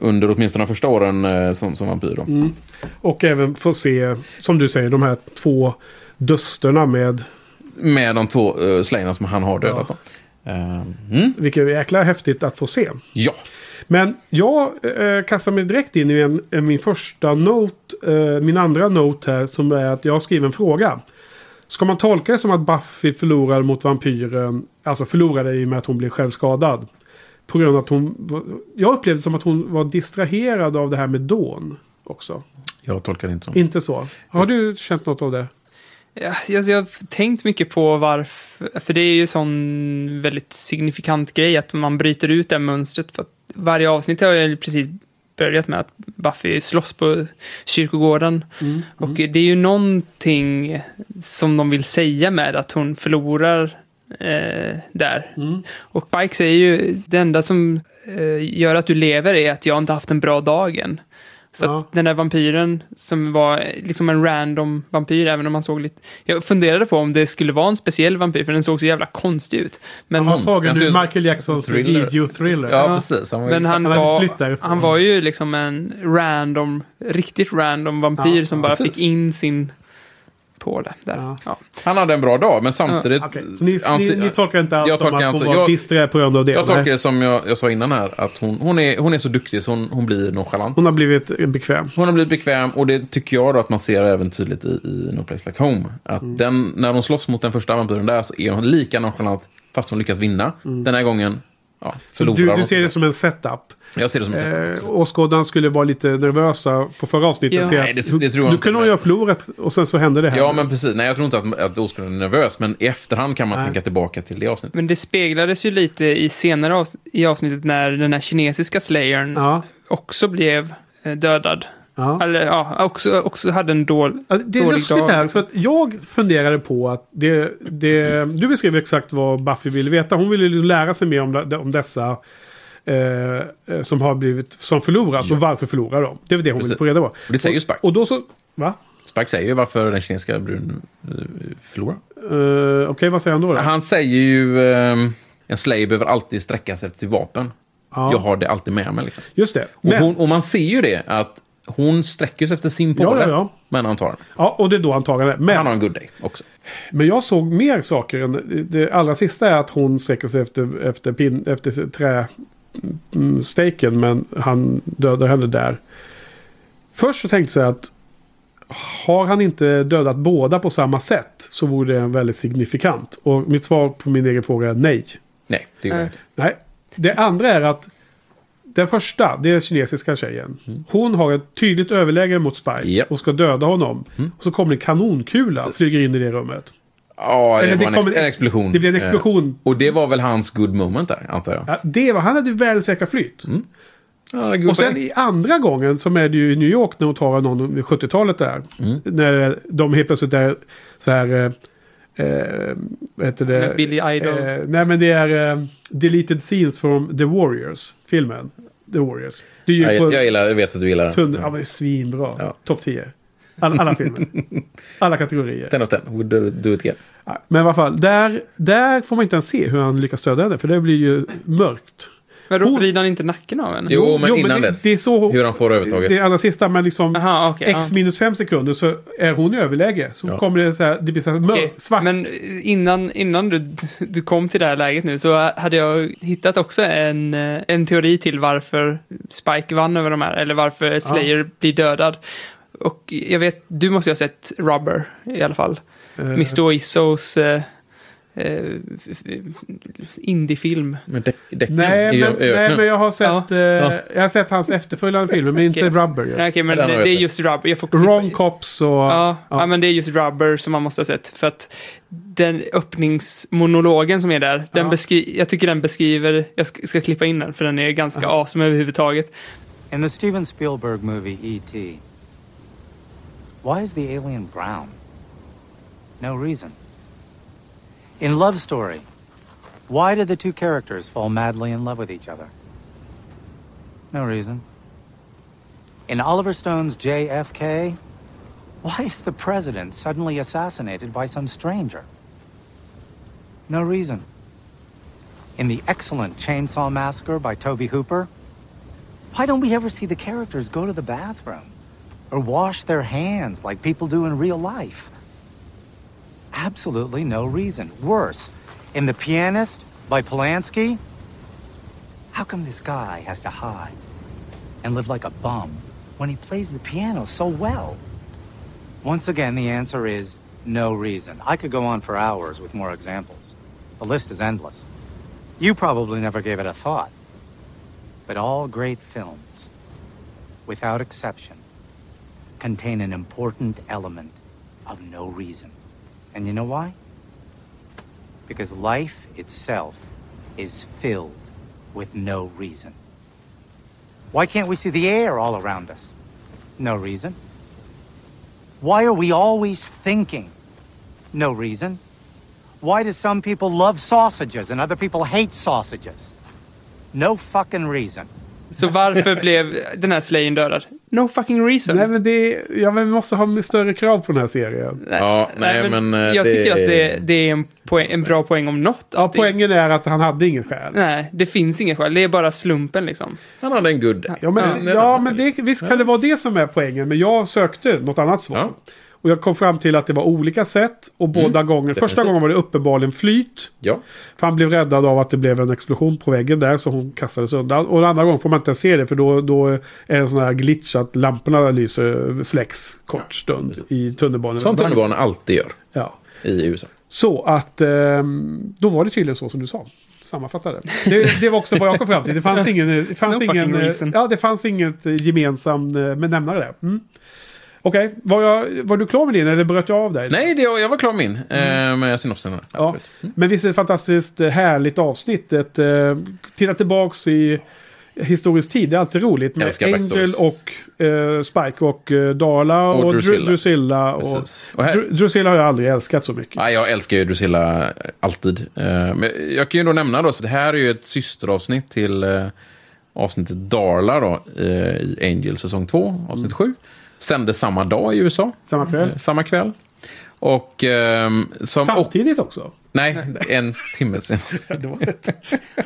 under åtminstone de första åren som, som vampyr. Mm. Och även få se, som du säger, de här två dusterna med... Med de två uh, slayerna som han har dödat. Ja. Eh, mm. Vilket jäkla häftigt att få se. Ja. Men jag eh, kastar mig direkt in i en, min första note, eh, min andra note här, som är att jag har skrivit en fråga. Ska man tolka det som att Buffy förlorade mot vampyren, alltså förlorade i och med att hon blev självskadad? På grund av att hon, jag upplevde som att hon var distraherad av det här med Dawn också. Jag tolkar det inte som. Inte så? Har du känt något av det? Ja, jag, jag har tänkt mycket på varför, för det är ju sån väldigt signifikant grej att man bryter ut det mönstret. För varje avsnitt har ju precis börjat med att Buffy slåss på kyrkogården. Mm. Och det är ju någonting som de vill säga med att hon förlorar eh, där. Mm. Och Spike säger ju, det enda som eh, gör att du lever är att jag inte haft en bra dag än. Så Ja. att den där vampyren som var liksom en random vampyr, även om man såg lite... Jag funderade på om det skulle vara en speciell vampyr, för den såg så jävla konstig ut. Men Han har tagit ur Michael Jacksons Thriller. videothriller. Ja, precis. Han var men han, Han var, han var ju liksom en random, riktigt random vampyr Ja, som bara precis. fick in sin på det där. Ja. Han hade en bra dag, men samtidigt... Så ni, ni, ni tolkar inte alls Jag som att hon inte- var disträ på grund av det? Jag tolkar det som jag, jag sa innan här, att hon, hon, är, hon är så duktig så hon, hon blir nonchalant. Hon har blivit bekväm. Hon har blivit bekväm och det tycker jag då att man ser även tydligt i, i No Place Like Home. Att Mm. den, när hon slåss mot den första vampyren där så är hon lika nonchalant fast hon lyckas vinna. Den här gången ja, förlorar Mm. du, du ser det som en setup? Jag ser det som en setup. Eh, åskådaren skulle vara lite nervösa på förra avsnittet. Ja. Nej, det, det tror jag du inte. kunde ha förlorat och sen så hände det här. Ja, men precis. Nej, jag tror inte att, att Oscar är nervös, men i efterhand kan man Nej. tänka tillbaka till det avsnittet. Men det speglades ju lite i senare avs- i avsnittet när den här kinesiska slayern Ja. också blev eh, dödad. Ja. Eller ja, också, också hade en dål, Ja, Det är dålig lustigt dag. här, för att jag funderade på att det, det, du beskrev exakt vad Buffy ville veta. Hon ville liksom lära sig mer om, om dessa eh, eh, som har blivit, som förlorat och varför förlorar de. Det är det hon Precis. ville få reda på. Och det säger ju Spike. Och då så, va? Spike säger ju varför den kinesiska bruden eh, förlorar. Uh, Okej, vad säger han då? då? Han säger ju ehm, en slave behöver alltid sträcka sig efter vapen. Ja. Jag har det alltid med mig. Liksom. Just det. Och, Men, hon, och man ser ju det att hon sträcker sig efter sin Ja, påle. ja, ja. Men han tar den. ja, och det är då han tar det. Men, Han har en good day också. Men jag såg mer saker än det allra sista är att hon sträcker sig efter, efter, pin, efter trästeken men han dödar henne där. Först så tänkte jag att har han inte dödat båda på samma sätt så vore det väldigt signifikant. Och mitt svar på min egen fråga är nej. Nej, det jag inte. Nej. Det andra är att den första, det är kinesiska tjejen. Hon har ett tydligt överläge mot Spike Japp. och ska döda honom. Och så kommer en kanonkula och flyger in i det rummet. Ja, det det var en, kommer- en explosion. det blev en Eh, explosion. Och det var väl hans good moment där, antar jag. Ja, det var, han hade ju världens jäkla flyt. Ja, good Och sen i andra gången som är det ju i New York när hon tar någon vid 70-talet där. Mm. När de helt plötsligt är så här... Eh, eh, vad heter det? Billy Idol. Eh, nej men det är eh, deleted scenes från The Warriors. Filmen. The Warriors. Det är ju Ja, på jag, jag, gillar, jag vet att du gillar den. Ja, men det är svinbra. Ja. Topp 10. Alla, alla filmer. alla kategorier. Ten of ten. Would do, do it again. Ja, Men i alla fall, där, där får man inte ens se hur han lyckas döda henne. För det blir ju mörkt. Men då Hon- vrider han inte nacken av henne? Jo, men innan det, dess. det är så, Hur han får övertaget. Det allra sista, men liksom Aha, okej. x ja. minus fem sekunder så är hon i överläge. Så Ja. kommer det så här, det blir så här mörkt, Okej, svart. Men innan, innan du, du kom till det här läget nu så hade jag hittat också en, eh, en teori till varför Spike vann över de här, eller varför Slayer blir dödad. Och jag vet, du måste ju ha sett Rubber i alla fall. Eh, Mr. Oissos eh, eh, f- f- indiefilm. Men däcken Nej, men, nej, men jag har sett, Ja. eh, jag har sett hans efterföljande filmer, men inte Okej. Rubber. Just. Nej, Okej, men Den det, det är just Rubber. Jag får Wrong Cops och... Ja, ja. ja. men det är just Rubber som man måste ha sett. För att den öppningsmonologen som är där, den Ja. beskri- jag tycker den beskriver, jag ska, ska klippa in den för den är ganska awesome överhuvudtaget. In the Steven Spielberg movie E.T., why is the alien brown? No reason. In Love Story, why did the two characters fall madly in love with each other? No reason. In Oliver Stone's JFK, why is the president suddenly assassinated by some stranger? No reason. In the excellent Chainsaw Massacre by Toby Hooper, why don't we ever see the characters go to the bathroom or wash their hands like people do in real life? Absolutely no reason. Worse, in The Pianist by Polanski, how come this guy has to hide and live like a bum when he plays the piano so well? Once again, the answer is no reason. I could go on for hours with more examples. The list is endless. You probably never gave it a thought. But all great films, without exception, contain an important element of no reason. And you know why? Because life itself is filled with no reason. Why can't we see the air all around us? No reason. Why are we always thinking? No reason. Why do some people love sausages and other people hate sausages? No fucking reason. Så varför blev den här Slayen dödad? No fucking reason. Nej, men det, ja, men vi måste ha större krav på den här serien. Ja, nej, men, eh, jag det- tycker att det, det är en, poäng, en bra poäng om något. Ja, poängen är att han hade inget skäl. Nej, det finns inget skäl. Det är bara slumpen liksom. Han hade en good day. Ja, men, Ja. ja, men det, visst kan det vara det som är poängen. Men jag sökte något annat svar. Och jag kom fram till att det var olika sätt. Och båda gånger, första gången var det uppenbarligen flyt. Ja. För han blev räddad av att det blev en explosion på väggen där. Så hon kastades undan. Och den andra gången får man inte ens se det. För då, då är det en sån här glitch att lamporna lyser, släcks kort stund i tunnelbanan. Som tunnelbanan alltid gör Ja. i USA. Så att ehm, då var det tydligen så som du sa. Sammanfattade. Det, det var också vad jag kom fram till. Det fanns ingen... Det fanns No ingen ja, det fanns inget gemensamt med nämnare där. Mm. Okej, var, jag, var du klar med din eller bröt jag av dig? Nej, det, jag var klar med min. Eh, med synopsen. Mm. Ja. Men visst är det ett fantastiskt eh, härligt avsnitt. Ett, eh, titta tillbaks i historisk tid. Det är alltid roligt med Angel och eh, Spike och eh, Darla och, Och Drusilla. Drusilla. Och, Precis. Och här- Dru- Drusilla har jag aldrig älskat så mycket. Ja, jag älskar ju Drusilla alltid. Eh, Men jag kan ju då nämna då, så det här är ju ett systeravsnitt till avsnittet Darla då, i Angel säsong 2, avsnitt 7. Sändes samma dag i USA. Samma kväll. Eh, Samma kväll. Och ehm, som... Samtidigt också? Nej, en timme sen.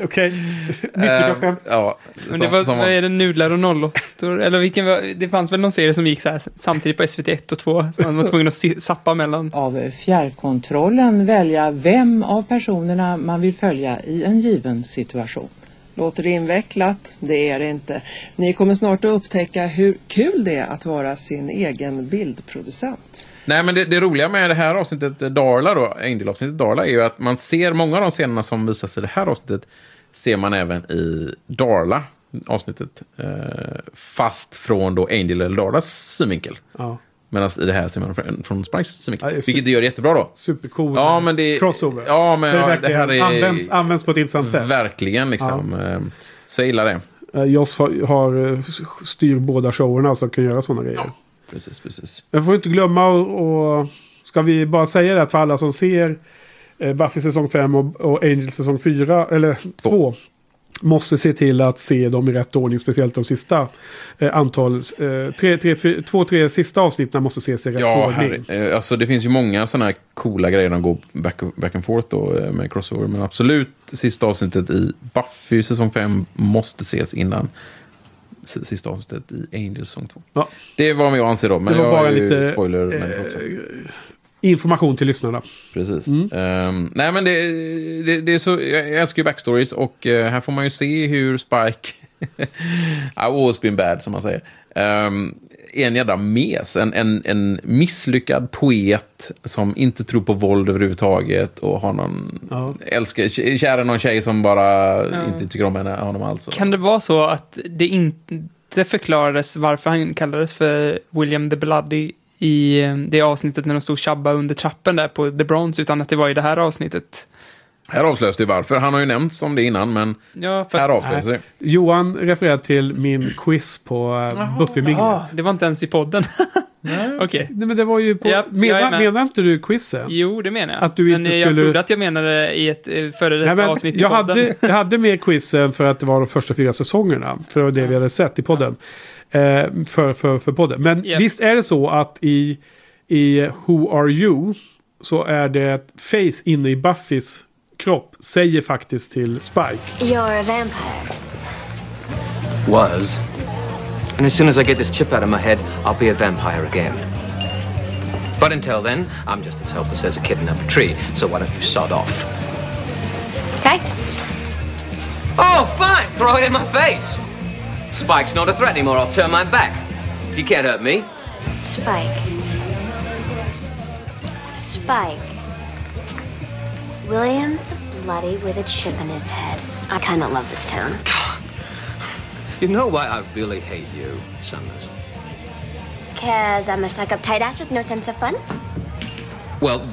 Okej. Misslyckat skämt. Eh, Ja, Men det som- var, som vad är det, nudlar och nollåttor? Eller vilken var, det fanns väl någon serie som gick så här samtidigt på SVT 1 och 2. Så man var tvungen att sappa mellan. Av fjärrkontrollen välja vem av personerna man vill följa i en given situation. Låter det invecklat? Det är det inte. Ni kommer snart att upptäcka hur kul det är att vara sin egen bildproducent. Nej, men det, det roliga med det här avsnittet, Darla då, Angel-avsnittet Darla, är ju att man ser många av de scenerna som visas i det här avsnittet, ser man även i Darla, avsnittet. Eh, fast från då Angel eller Darlas synvinkel. Ja. Medan i det här ser man från, från Spikes synvinkel. Ja, det är super- vilket det gör jättebra då. Supercool. Ja, men det... Crossover. Ja, men det, ja, det här är... används, används på ett intressant sätt. Verkligen liksom. Ja. Så jag gillar det. Eh, Joss har, har eh, styr båda showerna så kan göra sådana grejer. Precis, precis. Jag får inte glömma och, och ska vi bara säga det att för alla som ser eh, Buffy säsong 5 och, och Angel säsong 4, eller 2. Måste se till att se dem i rätt ordning, speciellt de sista eh, antal, eh, tre, tre, fyr, två, tre sista avsnitten måste ses i rätt Ja, ordning. herre, eh, alltså det finns ju många sådana här coola grejer de går back, back and forth då, eh, med crossover. Men absolut, sista avsnittet i Buffy säsong 5 måste ses innan sista avsnittet i Angel säsong 2. Ja. Det var vad jag anser då, men Det var jag bara är ju lite, spoiler eh, också. Information till lyssnarna. Precis. Ehm, nej, men det, det, det är så, jag älskar ju backstories och eh, här får man ju se hur Spike, always been bad som man säger, ehm, en jävla mes. En, en, en misslyckad poet som inte tror på våld överhuvudtaget och har någon... Ja. Älskar, kär i någon tjej som bara Ja. inte tycker om henne, honom alls. Kan det vara så att det inte förklarades varför han kallades för William the Bloody i eh, det avsnittet när de stod tjabba under trappen där på The Bronze, utan att det var i det här avsnittet? Här avslöjas det varför. Han har ju nämnts om det innan, men Ja, för här avslöjas det. Johan refererar till min quiz på uh, Buffy-minglet. Ah, det var inte ens i podden. Okej. Nej, men det var ju på... Ja, menar, med. menar inte du quizen? Jo, det menar jag. Att du Men inte eh, jag skulle- trodde att jag menade i ett eh, före Nej, detta men avsnitt i jag, podden. hade, jag hade med quizen för att det var de första fyra säsongerna. För det var det vi hade sett i podden. Eh, för, för, för podden. Men Japp. visst är det så att i, i Who Are You så är det Faith inne i Buffys kropp säger faktiskt till Spike. You're a vampire. Was. And as soon as I get this chip out of my head, I'll be a vampire again. But until then, I'm just as helpless as a kitten up a tree, so why don't you sod off? Okay? Oh, fine! Throw it in my face! Spike's not a threat anymore, I'll turn my back. You can't hurt me. Spike. Spike. William the Bloody with a chip in his head. I kind of love this town. You know why I really hate you, Summers? Cause I'm a stuck up tight ass with no sense of fun. Well,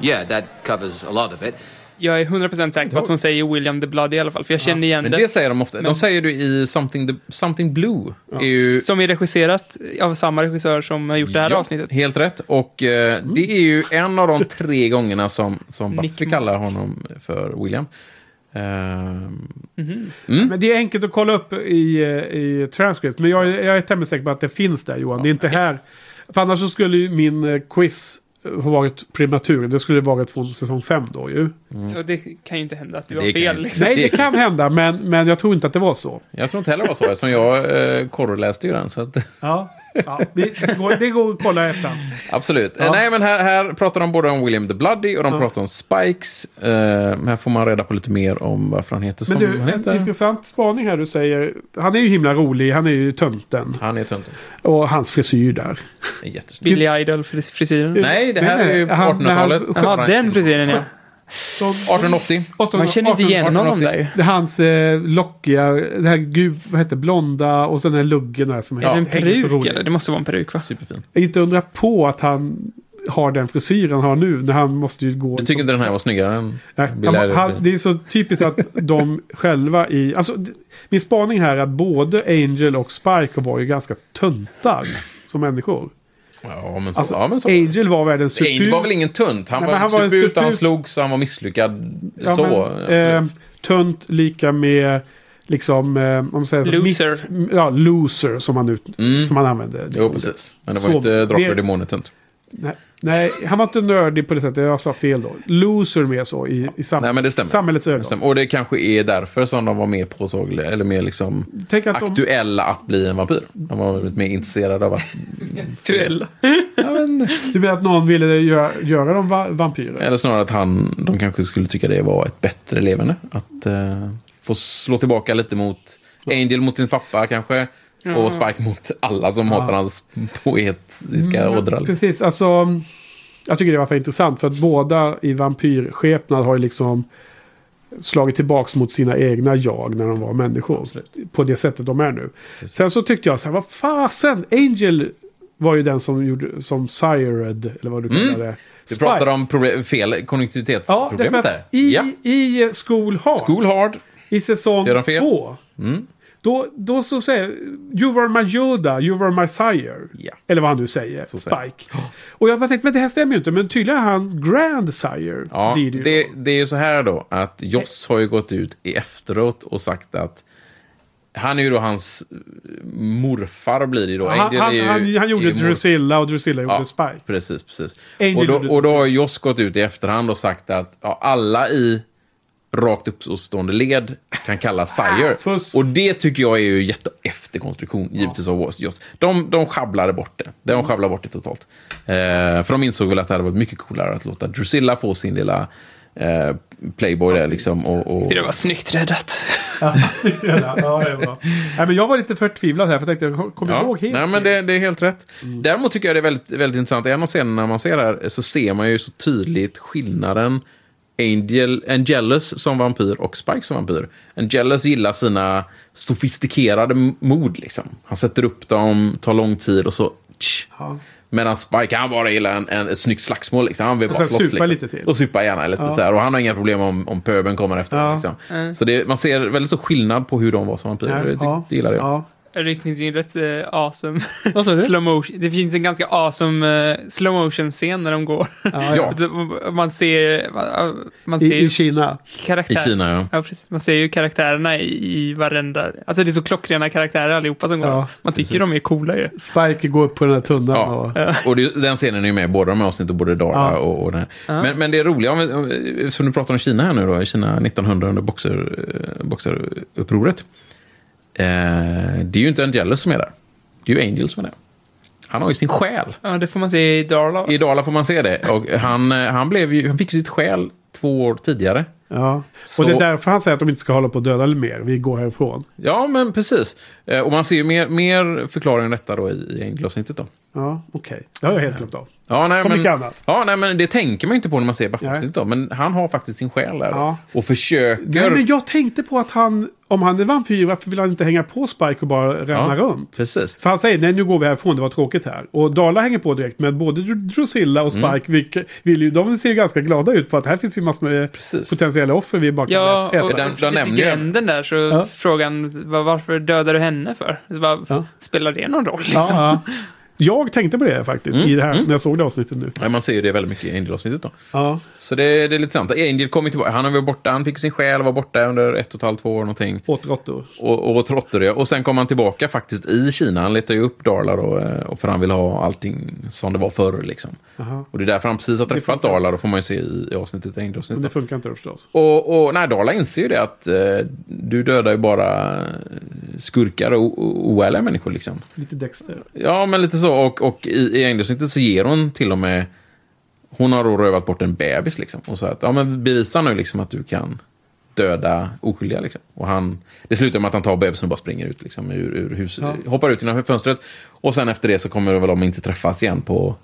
yeah, that covers a lot of it. Jag är 100% säker på att hon säger William the Bloody i alla fall, för jag känner igen Men det. det säger de ofta. Men- De säger du i Something, the, something Blue. Är ju, Som är regisserat av samma regissör som har gjort det här Ja, avsnittet. Helt rätt. Och eh, det är ju en av de tre gångerna som, som Nick Buffy kallar honom för William. Ehm. Mm. Men det är enkelt att kolla upp i, eh, i transcript. Men jag, är- jag är tämligen säker på att det finns där Johan. Det är inte här. För annars så skulle ju min eh, quiz ha varit prematur. Det skulle varit från säsong 5 då ju. Och det kan ju inte hända att du Det har kan- fel. Liksom. Nej, det kan hända. Men, men jag tror inte att det var så. Jag tror inte heller det var så, eftersom jag eh, korreläste ju den. Så att, Ja, ja det, det, går, det går att kolla efter. absolut. Ja. Nej, men här, här pratar de både om William the Bloody och de Ja. pratar om Spikes. Eh, här får man reda på lite mer om varför han heter som Men du, han en heter. intressant spaning här du säger. Han är ju himla rolig. Han är ju tönten. Han är tönten. Och hans frisyr där. Är. Billy Idol-frisyren. Nej, det här är ju Han- när han- 1800-talet. Jaha, den frisyren ja. 1880. Man känner inte igen honom där ju. Det är hans eh, lockiga, det här gud, vad heter blonda och sen den här luggen där som Är det en peruk eller? Det måste vara en peruk va? Superfin. Inte undra på att han har den frisyren han har nu när han måste ju gå... Du tycker inte den här var snyggare än Nej, han, han, det är så typiskt att de själva i... Alltså, min spaning här är att både Angel och Spike var ju ganska töntar som människor. Ja, men så. Alltså, ja, men så. Angel var världens Nej, det super... var väl ingen tunt. Han Nej, var, han var en super ut och han slogs han var misslyckad. Ja, så. men, eh, tunt lika med liksom, eh, om man säger så, Loser. Miss, ja, loser som han, ut, Mm. som han använde. det jo, precis. Men det var Så- inte Drakar det- och Demoner tunt. Nej, nej, han var inte nördig på det sättet. Jag sa fel då. Loser mer så i, i sam Nej, men det stämmer. samhällets Det ögon. stämmer. Och det kanske är därför som de var mer påtagliga, eller mer liksom Tänk att de- aktuella att bli en vampyr. De var lite mer intresserade av att... Aktuella. ja, men, Du menar att någon ville göra, göra dem va vampyrer? eller snarare att han, de kanske skulle tycka det var ett bättre levande. Att eh, få slå tillbaka lite mot Angel mot sin pappa kanske. Ja. Och Spike mot alla som hatar hans poetiska Mm, ådra. Precis, alltså. Jag tycker det var för intressant för att båda i vampyrskepnad har ju liksom slagit tillbaks mot sina egna jag när de var människor. På det sättet de är nu. Sen så tyckte jag så här, vad fasen, Angel var ju den som gjorde, som sired, eller vad du Mm. kallar det. Du pratar om problem, fel Ja, konnektivitetsproblemet därför där. i, ja. i School Hard, School hard. i säsong två, Mm. Då, då så säger You were my Yoda, you were my sire. Ja. Eller vad han nu säger, Så säger Spike. Och jag bara tänkte, men det här stämmer ju inte. Men tydligen är hans grand sire. Ja, det det, det är ju så här då att Joss har ju gått ut i efteråt och sagt att han är ju då hans eh, morfar blir det då. han, Angel han, är ju- han, han gjorde Drusilla och Drusilla gjorde Ja, Spike. Precis, precis. Angel Och då, och då har. Joss gått ut i efterhand och sagt att ja, alla i rakt uppstående led kan kallas sire. Fuss. och det tycker jag är ju jätteefterkonstruktion, givetvis av Joss. De, de sjabblade bort det. De sjabblade bort det totalt. Eh, för de insåg väl att det hade varit mycket coolare att låta Drusilla få sin lilla eh, Playboy där liksom. Och, och... Det var snyggt räddat. Ja, det är det. ja, det är bra. Nej, men jag var lite förtvivlad här, för jag tänkte, jag kommer Ja, ihåg helt nej, men det, det är helt rätt. Däremot tycker jag det är väldigt, väldigt intressant. En av scenerna man ser här så ser man ju så tydligt skillnaden Angel, Angelus som vampyr och Spike som vampyr. Angelus gillar sina sofistikerade mod. Liksom. Han sätter upp dem, tar lång tid och så... Tsch. Ja. Medan Spike, han bara gillar en, en, ett snyggt slagsmål. Liksom. Han vill bara slåss. supa Liksom. lite till. Och supa gärna lite Ja. så här. Och han har inga problem om, om pöbeln kommer efter. Ja. Liksom. Mm. Så det, man ser väldigt så skillnad på hur de var som vampyrer. Det, Ja. det gillar jag. Ja. Det finns ju en rätt uh, awesome Vad sa du? slow motion. Det finns en ganska awesome uh, slow motion scen när de går. Ja. man ser, man, man I, ser ju I Kina. karaktär. I Kina, ja. Ja, precis. Man ser ju karaktärerna i, i varenda... Alltså det är så klockrena karaktärer allihopa som går. Ja, man tycker de är coola ju. Spike går upp på den här tunnan. Och, Ja. Och det, den scenen är ju med i båda de här avsnitten, både Dara Ja. och, och den här. Ja. Men, men det roliga, om vi- som du pratar om Kina här nu då, i Kina 1900 under boxer, eh, boxerupproret. Eh, det är ju inte Angelus som är där. Det är ju Angel som är där. Han har ju sin själ. Ja, det får man se i Darla. I Dala får man se det. Och han, eh, han, blev ju, han fick ju sitt själ två år tidigare. ja. Så- och det är därför han säger att de inte ska hålla på att döda mer. Vi går härifrån. Ja, men precis. Eh, och man ser ju mer, mer förklaring än detta då i, i Angel-avsnittet då. Ja, okej. Det har jag helt glömt av. Ja, nej, Som men, mycket annat. Ja, nej, men det tänker man inte på när man ser Buffy-avsnittet då. Men han har faktiskt sin själ där. Ja. Och försöker... Nej, men jag tänkte på att han, om han är vampyr, varför vill han inte hänga på Spike och bara ränna Ja, runt? Precis. För han säger nej nu går vi härifrån, det var tråkigt här. Och Darla hänger på direkt, men både Dr- Drusilla och Spike Mm. vilka, vill ju, de ser ju ganska glada ut på att här finns ju massor med potentiella offer vi bara kan Ja, äta. och Den- den ju- gränden där så Ja. frågan var, varför dödar du henne för? Så bara, Spelar det någon roll liksom? Ja, ja. Jag tänkte på det faktiskt, Mm, i det här, mm. när jag såg det avsnittet nu. Ja, man ser ju det väldigt mycket i Angel-avsnittet då. Ja. Så det, det är lite sant. Angel kommer tillbaka. Han har varit borta. Han fick sin själ och var borta under ett och ett halvt, två år någonting. Åt råttor. Och, åt råttor, ja. Och sen kom han tillbaka faktiskt i Kina. Han letar ju upp Darla då. eh, Och för han vill ha allting som det var förr liksom. Aha. Och det är därför han precis har träffat funkar. Darla. Då får man ju se i, i avsnittet, Men Angel-avsnittet. det funkar inte då förstås. Och, och nej, Darla inser ju det att eh, du dödar ju bara skurkar och oärliga människor liksom. Lite Dexter. Ja, men lite så. Och, och i, i Angelsnittet så ger hon till och med... Hon har då rövat bort en bebis liksom. Och så att, ja men bevisa nu liksom att du kan döda oskyldiga liksom. Och han... Det slutar med att han tar bebisen och bara springer ut liksom ur, ur huset. Ja. Hoppar ut genom fönstret. Och sen efter det så kommer väl de inte träffas igen på...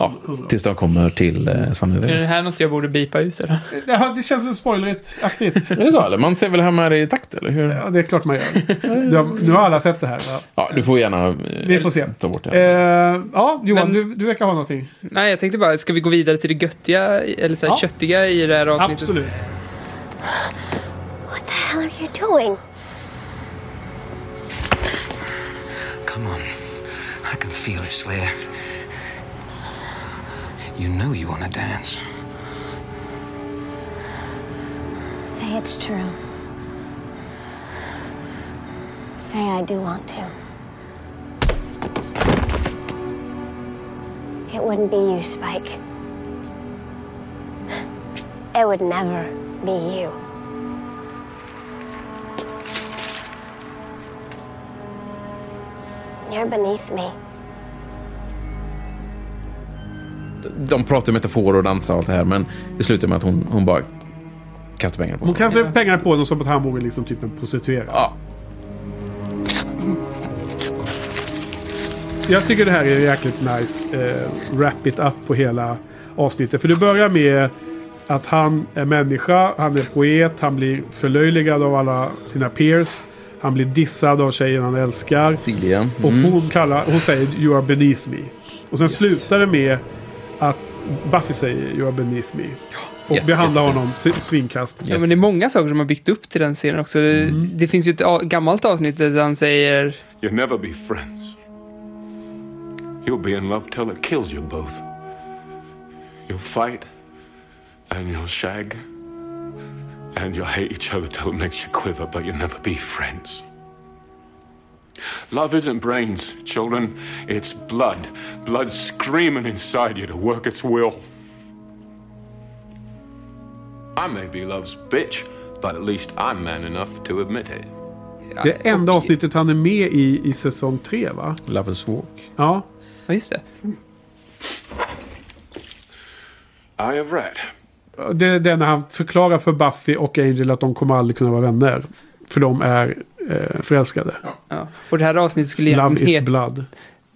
Ja, tills de kommer till eh, Är det här något jag borde bipa ut eller? Ja, det känns spoilerigt-aktigt. Är det så eller? Man ser väl hemma i takt eller? Hur? Ja, det är klart man gör. De, nu har alla sett det här. Va? Ja, du får gärna eh, Vi får se. ta bort det. Eh, ja, Johan, Men- du, du verkar ha någonting. Nej, jag tänkte bara, ska vi gå vidare till det göttiga, eller så här, Ja. köttiga i det här avsnittet? Absolut. What the hell are you doing? Come on. I can feel it, Slayer. You know you want to dance. Say it's true. Say I do want to. It wouldn't be you, Spike. It would never be you. You're beneath me. De pratar metaforer och dansar och allt det här. Men det slutar med att hon, hon bara kastar pengar på Hon honom. kastar pengar på honom som att han vore liksom typ en prostituerad. Ja. Jag tycker det här är jäkligt nice. Eh, wrap it up på hela avsnittet. För det börjar med att han är människa, han är poet, han blir förlöjligad av alla sina peers. Han blir dissad av tjejen han älskar. Silja. Och Mm. hon, kallar, hon säger You are beneath me. Och sen slutar det med att Buffy säger You are beneath me. Och Jätte- behandlar honom svinkast. Ja, men det är många saker som har byggt upp till den scenen också. Mm. Det finns ju ett gammalt avsnitt där han säger... You'll never be friends. You'll be in love till it kills you both. You'll fight, and you'll shag, and you'll hate each other till it makes you quiver, but you'll never be friends. Love isn't brains, children. It's blood. Blood screaming inside you to work its will. I may be love's bitch, but at least I'm man enough to admit it. Det enda avsnittet han är med i i säsong tre va? Lovers Walk. Ja. Ja, just det. I have read. Det är det när han förklarar för Buffy och Angel att de kommer aldrig kunna vara vänner. För de är eh, förälskade. Ja. Och det här avsnittet skulle Love is het, blood.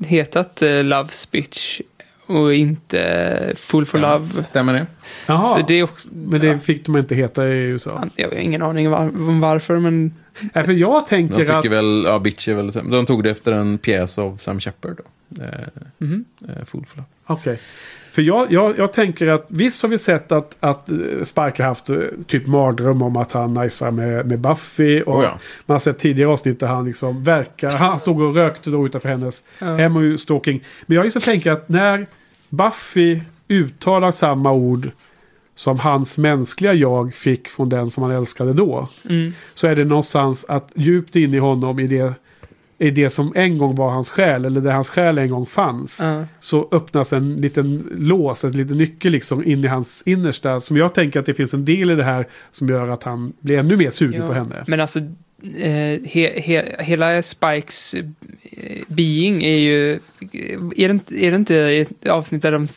hetat uh, Love Speech och inte eh, Full for Love. Stämmer det? Jaha, Så det är också, men det fick de inte heta i USA. jag har ingen aning var, om varför, men Nej, för jag tänker De tycker att... väl, ja, Bitch är väl, de tog det efter en pjäs av Sam Shepard. Då. Eh, Mhm. eh, Fool for Love. Okej. För jag, jag, jag tänker att visst har vi sett att, att eh, Spike har haft eh, typ mardröm om att han najsar med, med Buffy. Och Oh ja. Man har sett tidigare avsnitt där han liksom verkar... Han stod och rökte då utanför hennes Ja. hem och ju stalking. Men jag just tänker att när Buffy uttalar samma ord som hans mänskliga jag fick från den som han älskade då. Mm. Så är det någonstans att djupt in i honom i det, i det som en gång var hans själ, eller där hans själ en gång fanns. Ja. Så öppnas en liten lås, en liten nyckel liksom in i hans innersta. Som jag tänker att det finns en del i det här som gör att han blir ännu mer sugen Ja, på henne. Men alltså, eh, he, he, hela Spikes eh, being är ju... Är det, inte, är det inte ett avsnitt där de...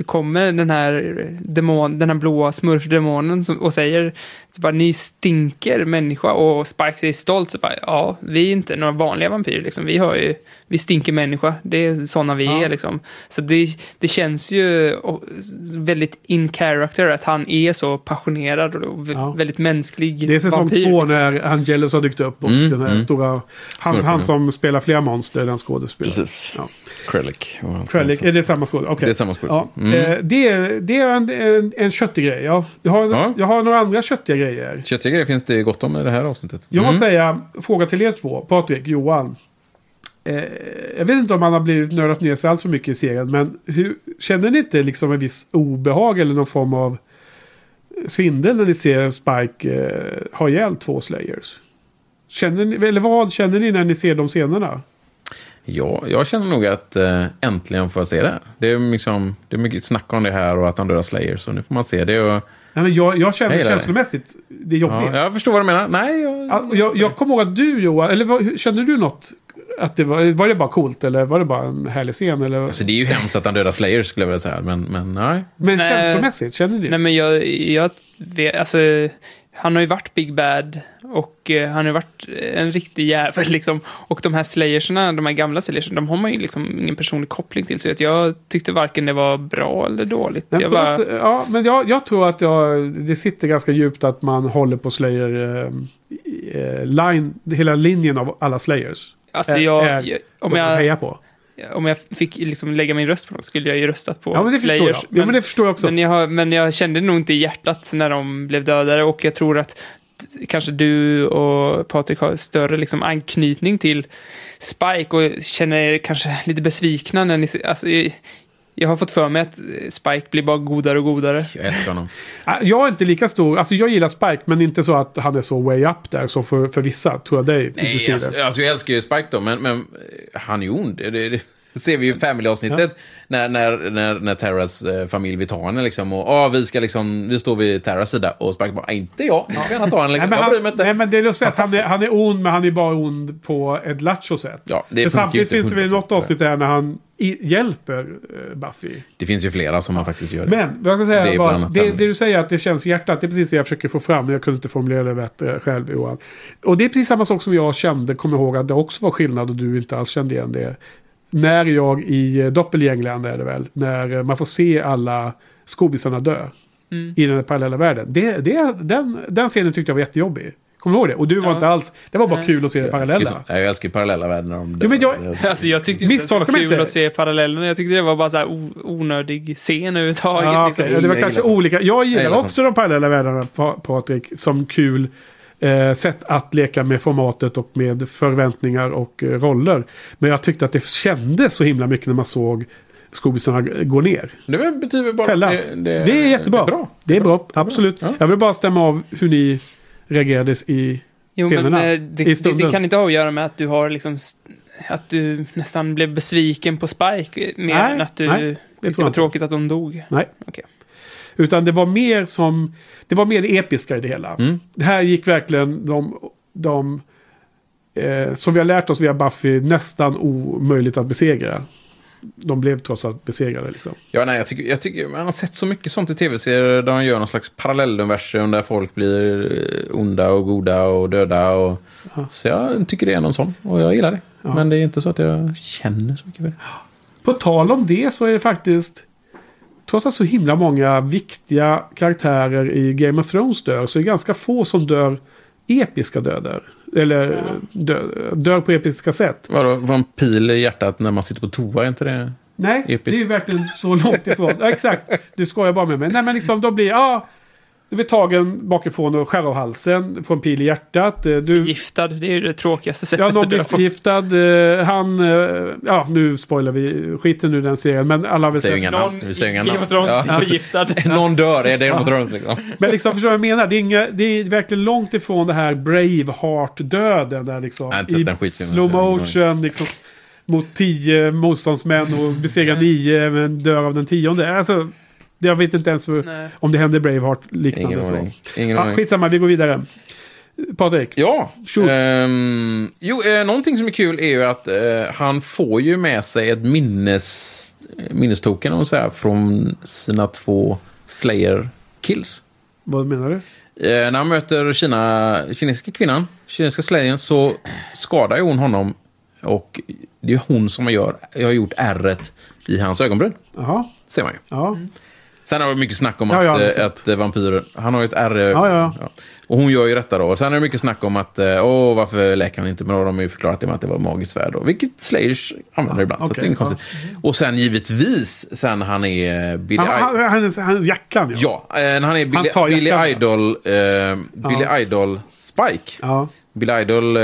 Det kommer den här, demon, den här blåa smurfdemonen som, och säger så bara, ni stinker människa. Och Spike är stolt så bara, ja, vi är inte några vanliga vampyrer liksom, vi har ju, vi stinker människa, det är sådana vi Ja. är liksom. Så det, det känns ju väldigt in character att han är så passionerad och vä- väldigt mänsklig Det är säsong vampyr. två när Angelus har dykt upp och Mm, den här mm. stora... Han, han ja. som spelar flera monster, den skådespelaren. Precis. Ja. Krellick. Krellick, är det samma skådespelare? Okej. Det är samma skådespelare. Ja. Mm. Eh, det, är, det är en, en, en köttig grej. Jag, jag, har, Ja. jag har några andra köttiga grejer. Köttiga grejer finns det gott om i det här avsnittet. Jag Mm. måste säga, fråga till er två, Patrik, Johan. Eh, jag vet inte om han har blivit nördat ner sig allt för mycket i serien, men hur, känner ni inte liksom en viss obehag eller någon form av svindel när ni ser Spike eh, ha ihjäl två Slayers? Känner ni, eller vad känner ni när ni ser de scenerna? Ja, jag känner nog att eh, äntligen får jag se det. Det är, liksom, det är mycket snack om det här och att han dödar Slayer, så nu får man se det. Och, Nej, men jag, jag känner Jag känslomässigt, det är jobbigt. ja, jag förstår vad du menar. Nej, jag, Jag, jag kommer ihåg att du Johan, eller vad, kände du något? Att det var, var det bara coolt eller var det bara en härlig scen? Eller? Alltså, det är ju hemskt att han dödar Slayer, skulle jag vilja säga. Men, men nej. men Nej. känslomässigt, känner ni? Nej, men jag, jag vet, alltså, han har ju varit Big Bad och eh, han har ju varit en riktig jävel liksom. Och de här slayersna, de här gamla slayerserna, de har man ju liksom ingen personlig koppling till. Så att jag tyckte varken det var bra eller dåligt. Nej, jag bara, alltså, ja, men jag, jag tror att jag, det sitter ganska djupt att man håller på Slayer eh, eh, line, hela linjen av alla Slayers. Alltså, jag- är jag- om jag- hejar på. om jag fick liksom lägga min röst på något skulle jag ju röstat på Ja, men det förstår Slayers. jag. Ja, men det förstår jag också. Men jag, men jag kände nog inte i hjärtat när de blev dödade och jag tror att kanske du och Patrik har större liksom anknytning till Spike och känner er kanske lite besvikna när ni... Alltså, jag, har fått för mig att Spike blir bara godare och godare. Jag älskar honom. Ah, Jag är inte lika stor, alltså jag gillar Spike men inte så att han är så way up där som för, för vissa tror jag dig. Nej, alltså, alltså jag älskar ju Spike då, men, men eh, han är ju ond. Det, det ser vi ju Family-avsnittet. När, när, när, när Terras eh, familj vill ta henne liksom. Och ah, vi ska liksom, vi står vid Terras sida. Och Spike bara, inte jag. Ni får gärna ta henne. Nej, Liksom. men jag bryr mig han, nej, men det är lustigt att han är, han är ond, men han är bara ond på ett lattjo sätt. Ja, det men samtidigt finns det väl 100%, något avsnitt där när han i, hjälper eh, Buffy. Det finns ju flera som man faktiskt gör det. Men vad jag ska säga Det bara, det, det du säger att det känns i hjärtat, det är precis det jag försöker få fram, men jag kunde inte formulera det bättre själv Johan. Och det är precis samma sak som jag kände, kommer ihåg att det också var skillnad och du inte alls kände igen det. När jag i eh, Doppelgängland är det väl, när eh, man får se alla skobisarna dö Mm. i den parallella världen. Det, det, den, den scenen tyckte jag var jättejobbig. Kommer du ihåg det? Och du var Ja. inte alls, det var bara Nej. kul att se det Jag älskar, parallella. jag älskar parallella världar. Om Jo, men jag- Alltså jag tyckte inte det var kul inte. att se parallellen. Jag tyckte det var bara så här onödig scen överhuvudtaget. Ja, liksom. Ja, det var Jag kanske gillar olika. Jag Jag gillar gillar också de parallella världarna, Pa- Patrik, som kul eh, sätt att leka med formatet och med förväntningar och eh, roller. Men jag tyckte att det kändes så himla mycket när man såg skobisarna gå ner. Det betyder bara Fällas. Det, är jättebra. Det är bra. Det är bra, absolut. Jag vill bara stämma av hur ni reagerade i Jo, scenerna. men eh, I det, det, stunden. det kan inte ha att göra med att du har liksom att du nästan blev besviken på Spike mer Nej, än att du nej, det tyckte det var tråkigt att de dog. Nej. Okej. Utan det var mer som... Det var mer det episka i det hela. Mm. Det här gick verkligen de... de eh, som vi har lärt oss via Buffy nästan omöjligt att besegra. de blev trots allt besegrade. Liksom. Ja, nej, jag tycker, jag tycker man har sett så mycket sånt i tv-serier där de gör någon slags parallelluniversum där folk blir eh, onda och goda och döda. Och, Så jag tycker det är någon sån och jag gillar det. Ja. Men det är inte så att jag känner så mycket för det. På tal om det så är det faktiskt... Trots att så himla många viktiga karaktärer i Game of Thrones dör så är det ganska få som dör episka döder. Eller dö, dör på episka sätt. Vadå, var en pil i hjärtat när man sitter på toa, är inte det? Nej, Episkt. det är ju verkligen så långt ifrån. Ja, exakt, du skojar bara med mig. Nej, men liksom de blir... Ja, du blir tagen bakifrån och skär av halsen. Får en pil i hjärtat. eh, Du, Giftad, det är ju det tråkigaste sättet Ja, någon att blir dö på. förgiftad. eh, Han... eh, Ja, nu spoilar vi. Skiten nu den serien. Men alla sett- inga namn. Vi säger inga Game namn. of Thrones Ja. blir förgiftad. Någon dör, är det Game of Thrones liksom. Men liksom, förstår du vad jag menar? Det är, inga, det är verkligen långt ifrån det här Braveheart-döden. Där liksom, I slow motion, liksom, mot tio motståndsmän och besegrar nio, men dör av den tionde. Alltså, jag vet inte ens hur, Nej. om det händer i Braveheart liknande Ingen så. aning. Ingen aning. skitsamma, vi går vidare. Patrik? Ja. Shoot. ehm, jo, eh, någonting som är kul är ju att eh, han får ju med sig ett minnes, minnestoken om man säger, från sina två Slayer-kills. Vad menar du? Eh, när han möter Kina, kinesiska kvinnan, kinesiska slayern, så skadar ju hon honom. Och det är hon som gör, jag har gjort ärret i hans ögonbryn. Jaha. Ser man ju. Ja. Sen har det mycket snack om Ja, att, aldrig eh, att eh, vampyrer, han har ju ett ärr. eh, Ja, ja. Och hon gör ju detta då. Och sen är det mycket snack om att, eh, åh, varför läker han inte? Men då har de ju förklarat det med att det var magiskt svärd. Vilket Slayers använder ibland. så okej, det är inget konstigt. Och sen givetvis, sen han är Billy Han, Idol. han, han, han, jackan, ja. Ja, när han är Han Billy, tar Billy jackan. Idol, eh, Billy Ja. Idol Spike. Ja. Billy Idol eh,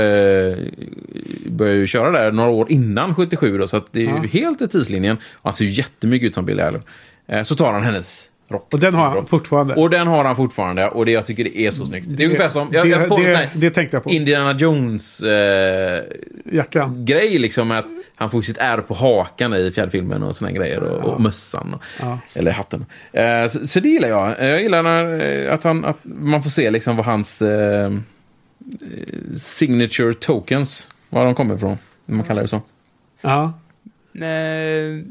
började ju köra där några år innan 77 då, så att det är ju Ja. helt i tidslinjen. Och han ser ju jättemycket ut som Billy Idol. Eh, så tar han hennes rock. Och den har han fortfarande. Och den har han fortfarande och det, jag tycker det är så snyggt. Det är ungefär som, jag, det- jag får det- här det tänkte jag på. Indiana Jones eh, Jackan. grej liksom att han får sitt ärr på hakan i fjärde filmen och såna grejer och, och mössan. Och, Ja. Eller hatten. Eh, så, så det gillar jag. Eh, Jag gillar när, eh, att, han, att man får se liksom vad hans eh, signature tokens, var de kommer ifrån. Om man kallar det så. Ja. Eh,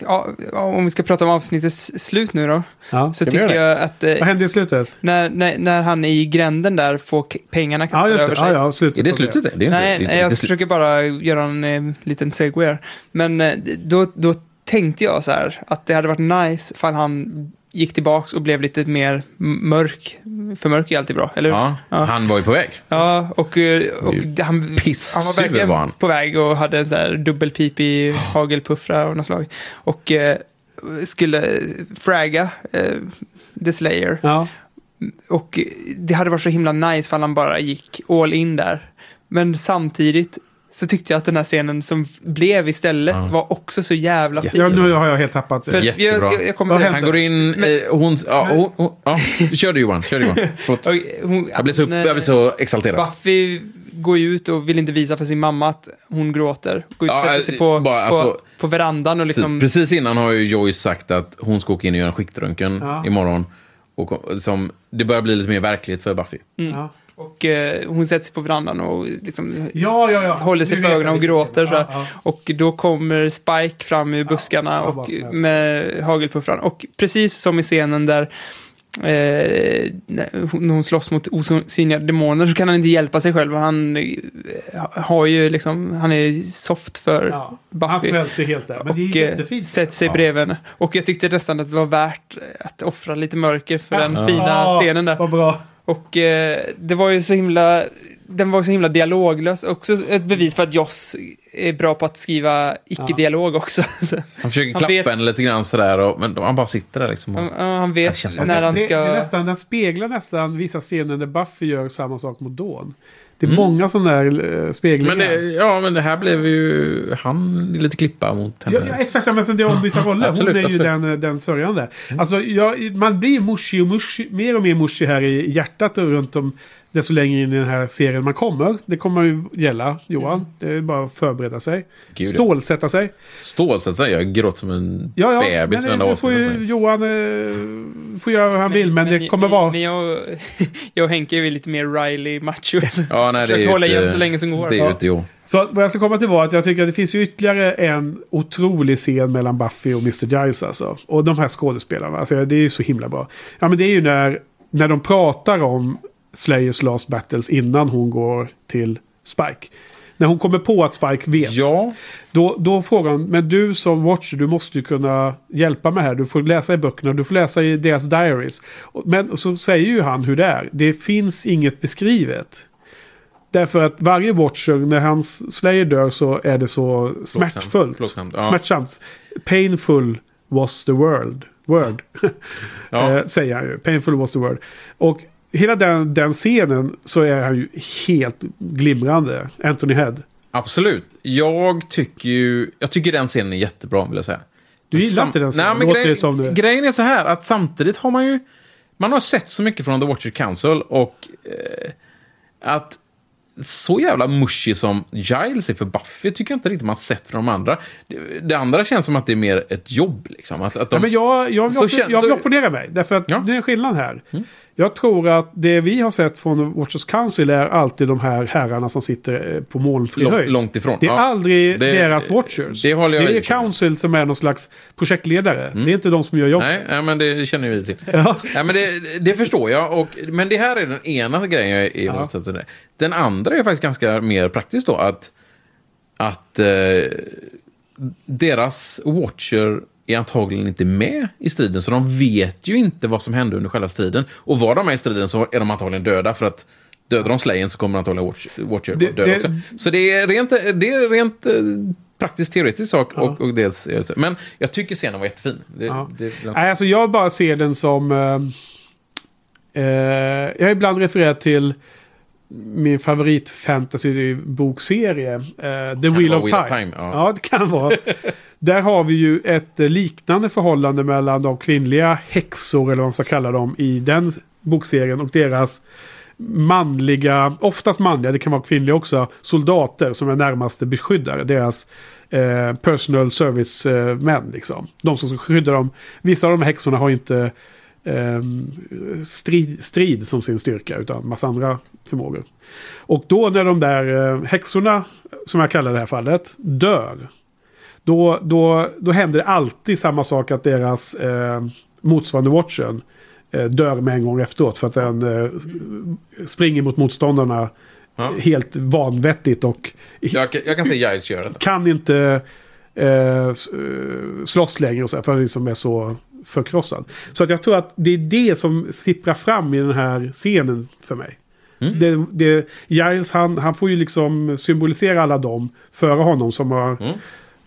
ja, om vi ska prata om avsnittets slut nu då. Ja, så tycker det? jag att... eh, Vad hände i slutet? När, när, när han i gränden där får pengarna Ja, kastade just över det. sig. Ja, ja, slutet Är det slutet? Det är inte- Nej, det är inte- jag det är slut. försöker bara göra en eh, liten segway. Men eh, då, då tänkte jag så här att det hade varit nice ifall han gick tillbaks och blev lite mer mörk. För mörk är alltid bra, eller hur? Ja, han var ju på väg. Ja, och, eh, och han, han var verkligen var han. på väg och hade en så här dubbelpipig hagelpuffra av något slag. Och eh, skulle fragga eh, The Slayer. Ja. Och det hade varit så himla nice för han bara gick all in där. Men samtidigt så tyckte jag att den här scenen som blev istället var också så jävla fin. Ja, nu har jag helt tappat För det. jag- jag- jag kommer han går in, eh, hon, ja, hon, hon, ja, kör du Johan, kör du Johan. Förlåt. Hon, Jag blir så, när- jag blir så exalterad. Buffy går ut och vill inte visa för sin mamma att hon gråter. Går ut och Ja, sätter sig på, bara, på, alltså- på verandan och liksom... Precis, precis innan har ju Joyce sagt att hon ska åka in och göra en skiktröntgen Ja. imorgon. Och som, det börjar bli lite mer verkligt för Buffy. Mm. Och eh, hon sätter sig på verandan och liksom Ja, ja, ja. håller sig för ögonen och vilken gråter. Så här. Och då kommer Spike fram ur buskarna ja, och med hagelpuffran. Och precis som i scenen där eh, när hon slåss mot osynliga demoner så kan han inte hjälpa sig själv. Han eh, har ju liksom, han är soft för Ja, Buffy. Han svälter helt där. Men det är eh, jättefint. sätter sig Ja. bredvid henne. Och jag tyckte nästan att det var värt att offra lite mörker för den Ja. fina Ja, scenen där. Vad bra. Och eh, det var ju så himla... Den var så himla dialoglös. Också ett bevis för att Joss är bra på att skriva icke-dialog också. Så Han försöker Han klappa vet- henne lite grann sådär, och, men han bara sitter där liksom. Och, han, ja, han vet känns när han det, ska... det är nästan, den speglar nästan vissa scener där Buffy gör samma sak mot Dawn. Det är Mm. många sådana där eh, speglingar. men det, ja, men det här blev ju han lite klippa mot henne. Ja, ja, exakt. Men som det är ombytta roller. Absolut, Hon är ju absolut. den, den sörjande. Alltså, jag, man blir mushy och mushy, mer och mer mushy här i hjärtat och runt om desto längre in i den här serien man kommer. Det kommer ju gälla, Johan. Mm. Det är bara att förbereda sig. Gud. Stålsätta sig. Stålsätta sig. Jag har grått som en Ja, ja, bebis men det får ju Johan eh, får göra vad han vill, men, det kommer vara... Men jag, jag och Henke är ju lite mer Riley macho. Ja, nej, det är hålla igen så länge som går. Det är ju inte jag. Så vad jag ska komma till var att jag tycker att det finns ju ytterligare en otrolig scen mellan Buffy och Mr. Giles alltså. Och de här skådespelarna, alltså det är ju så himla bra. Ja men det är ju när, när de pratar om Slayers Last Battles innan hon går till Spike. När hon kommer på att Spike vet. Ja. Då, då frågar hon, men du som Watcher, du måste ju kunna hjälpa mig här. Du får läsa i böckerna, du får läsa i deras diaries. Men så säger ju han hur det är. Det finns inget beskrivet. Därför att varje Watcher, när hans Slayer dör så är det så smärtfullt. Plågsamt, ja. Smärtsamt. Painful was the world. Word. Ja. Eh, säger han ju. Painful was the word. Och hela den, den scenen så är han ju helt glimrande. Anthony Head. Absolut. Jag tycker ju... Jag tycker den scenen är jättebra, vill jag säga. Du gillar Sam- inte den scenen? Nej, men grej, det grejen är så här att samtidigt har man ju... Man har sett så mycket från The Watcher Council och... Eh, att så jävla mushy som Giles är för Buffy tycker jag inte riktigt man sett från de andra. Det, det andra känns som att det är mer ett jobb. Liksom. Att, att de, Ja, men jag, jag, Så jag, kän- jag vill opponera mig. Därför att det är en skillnad här. Mm. Jag tror att det vi har sett från Watchers Council är alltid de här herrarna som sitter eh, på molnfri höjd. långt ifrån. Det är Ja. aldrig Det- deras Watchers. det håller jag det är med. Council som är någon slags projektledare. Det är inte de som gör jobbet. Nej, nej, men det känner vi till. Ja. Ja, men det, det förstår jag. Och, men det här är den ena grejen jag är emot. det- Den andra är faktiskt ganska mer praktiskt då. Att, att eh, deras Watcher är antagligen inte med i striden. Så de vet ju inte vad som hände under själva striden. Och var de med i striden så är de antagligen döda. För att dödar de Slayen så kommer antagligen Watch, Watcher Det- vara död det- också. Så det är rent, det är rent eh, praktiskt teoretisk sak. Och, och dels, så. men jag tycker scenen var jättefin. Det, Ja. det, Nej, alltså jag bara ser den som... Eh, eh, jag har ibland refererat till min favorit fantasy-bokserie. Eh, The Wheel of Wheel Time. of Time, ja. ja. det kan vara. Där har vi ju ett liknande förhållande mellan de kvinnliga häxor, eller vad man ska kalla dem, i den bokserien och deras manliga, oftast manliga, det kan vara kvinnliga också, soldater som är närmaste beskyddare. Deras eh, personal service eh, män liksom. De som skyddar dem. Vissa av de här häxorna har inte eh, strid, strid som sin styrka utan massa andra förmågor. Och då när de där eh, häxorna, som jag kallar det här fallet, dör. Då, då, då händer det alltid samma sak att deras eh, motsvarande watchen eh, dör med en gång efteråt. För att den eh, springer mot motståndarna Ja. helt vanvettigt och Jag, kan- jag kan se Giles göra detta. kan inte eh, eh, slåss längre och så för han liksom är så förkrossad. Så att jag tror att det är det som sipprar fram i den här scenen för mig. Mm. Det, det, Giles han, han får ju liksom symbolisera alla dem före honom som har Mm.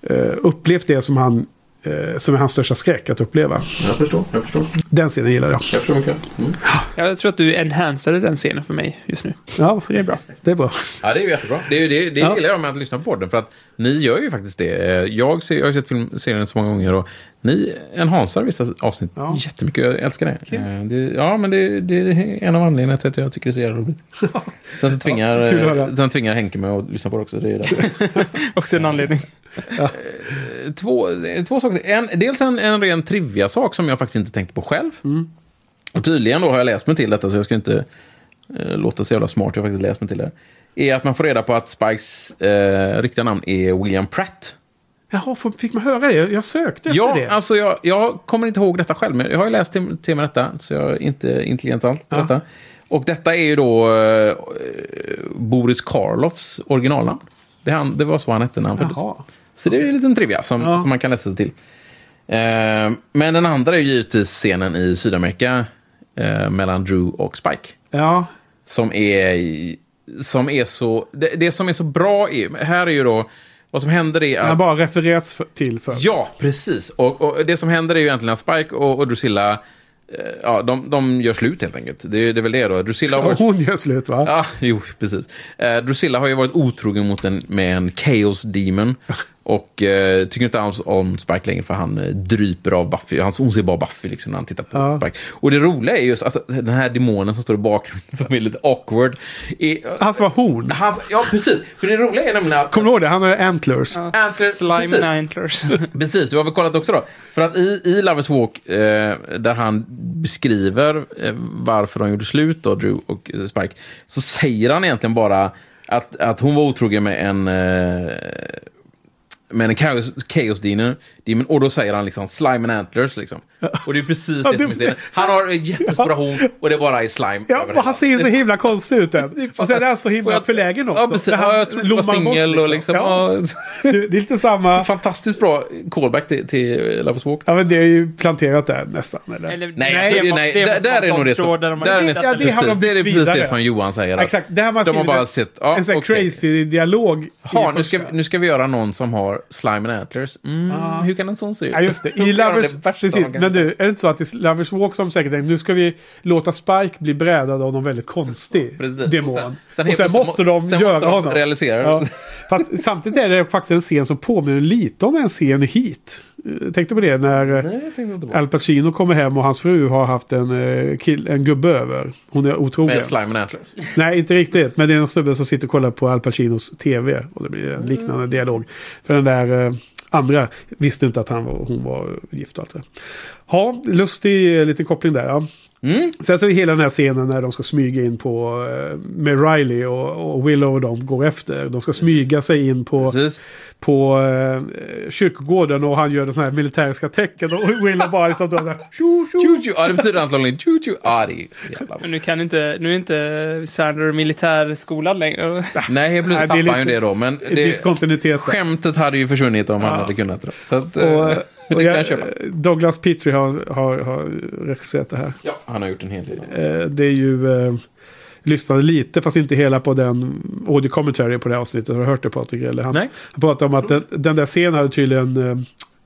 Eh, upplevt det som han eh, som är hans största skräck att uppleva. Jag förstår, jag förstår. Den scenen gillar jag. Jag förstår mycket. Mm. Jag tror att du enhancade den scenen för mig just nu. Ja, det är bra. Det är bra. Ja, det är jättebra. Det, är det, det Ja. gillar jag med att lyssna på podden. För att ni gör ju faktiskt det. Eh, Jag, ser, jag har sett film, serien så många gånger och ni enhansar vissa avsnitt jättemycket. Jag älskar det. Eh, det ja, men det, det är en av anledningarna till att jag tycker det är så jävla roligt. Sen så tvingar, Ja, sen tvingar Henke mig att lyssna på det också. Det är. Också en anledning. Två, två saker. En, dels en, en ren trivia-sak som jag faktiskt inte tänkte på själv. Och tydligen då har jag läst mig till detta, så jag ska inte eh, låta så jävla smart. Jag har faktiskt läst mig till det. Är att man får reda på att Spikes eh, riktiga namn är William Pratt. Jaha, fick man höra det? Jag sökte efter Ja, det. alltså jag, jag kommer inte ihåg detta själv, men jag har ju läst till, till med detta, så jag är inte intelligent alls Ja. detta. Och detta är ju då eh, Boris Karloffs originalnamn. Det, han, det var så han hette när han föddes. Så det är en liten trivia som, Ja. som man kan läsa sig till. Eh, men den andra är ju givetvis scenen i Sydamerika eh, mellan Drew och Spike. Ja, Som är, som är så... Det, det som är så bra är... Här är ju då... Vad som händer är den har att... bara refererats för, till för. Ja, precis. Och, och det som händer är ju egentligen att Spike och, och Drusilla... eh, Ja, de, de gör slut helt enkelt. Det, det är väl det då. Drusilla har varit... Hon gör slut va? Ja, jo, precis. Eh, Drusilla har ju varit otrogen mot en, med en Chaos Demon. Och eh, tycker inte alls om Spike längre för han eh, dryper av Buffy. Han, hon ser bara Buffy liksom, när han tittar på Ja. Spike. Och det roliga är just att den här demonen som står i bakgrunden, som är lite awkward. Är, Han som har horn. han, ja, precis. För det roliga är nämligen att... Kommer du ihåg det? Han har antlers. Antlers, Slime antlers. Precis, du har väl kollat också då? För att i, i Lovers Walk, eh, där han beskriver eh, varför de gjorde slut, då, Drew och eh, Spike, så säger han egentligen bara att, att hon var otrogen med en... Eh, med en chaos, chaos demon, demon, och då säger han liksom slime and antlers. Liksom. Och det är precis Ja, det, det- som är scenen. Han har en jättestora horn och det bara är slime Ja, och han ser ju så himla konstig ut än. Och sen är han så himla förlägen också. Ja, precis. Det här Ja, jag trodde du var singel och liksom... Ja. Ja. Det, det är lite samma... Fantastiskt bra callback till, till Lovers Walk. Ja, men det är ju planterat där nästan. Eller? Eller, Nej, det alltså, må- nej det där, är nog det som... där de har där är det. Ja, det precis, de det är precis vidare. det som Johan säger. Exakt, det har man de har bara sett... Ja, en sån här crazy dialog. Ha, nu, ska, vi- nu ska vi göra någon som har slime and antlers. Mm, Ja. Hur kan en sån se ut? Ja, just det. De I Lovers... det Precis, men du, är det inte så att i Lovers Walk som säkert tänkte, nu ska vi låta Spike bli brädad av någon väldigt konstig Precis. Och demon. sen- Och sen sen, helt plötsligt måste må- de sen göra måste de honom. realisera. Ja. Fast samtidigt är det faktiskt en scen som påminner lite om en scen i Heat. Eh, Tänkte på det när Nej, på. Al Pacino kommer hem och hans fru har haft en, eh, kill, en gubbe över. Hon är otrogen. Med slime and antlers. Nej, inte riktigt. Men det är en snubbe som sitter och kollar på Al Pacinos tv. Och det blir en liknande dialog. För den där eh, andra visste inte att han var, hon var gift och allt det. Ja, lustig eh, liten koppling där. Ja. Mm. Sen så är hela den här scenen när de ska smyga in på... eh, Med Riley och, och Willow och de går efter. De ska smyga sig in på, Precis. på eh, kyrkogården och han gör sån här militäriska tecken. Och Willow bara liksom då så här... Tjo, tjo. Choo -choo. Ja, det betyder antagligen choo -choo. Ja, det är så jävla Men nu kan inte, nu är inte Sander militärskolan längre. Nej, helt plötsligt tappar han ju det då. Men det, Diskontinuitet. skämtet hade ju försvunnit om han hade kunnat. Så att, Och, det kan jag jag, köpa. Douglas Petrie har, har, har regisserat det här. Ja, han har gjort en hel del. Eh, det är ju... Eh, lyssnade lite, fast inte hela på den audio commentary på det här avsnittet. Har du hört det Patrik? Eller han, Nej. han pratade om att den, den där scenen hade tydligen eh,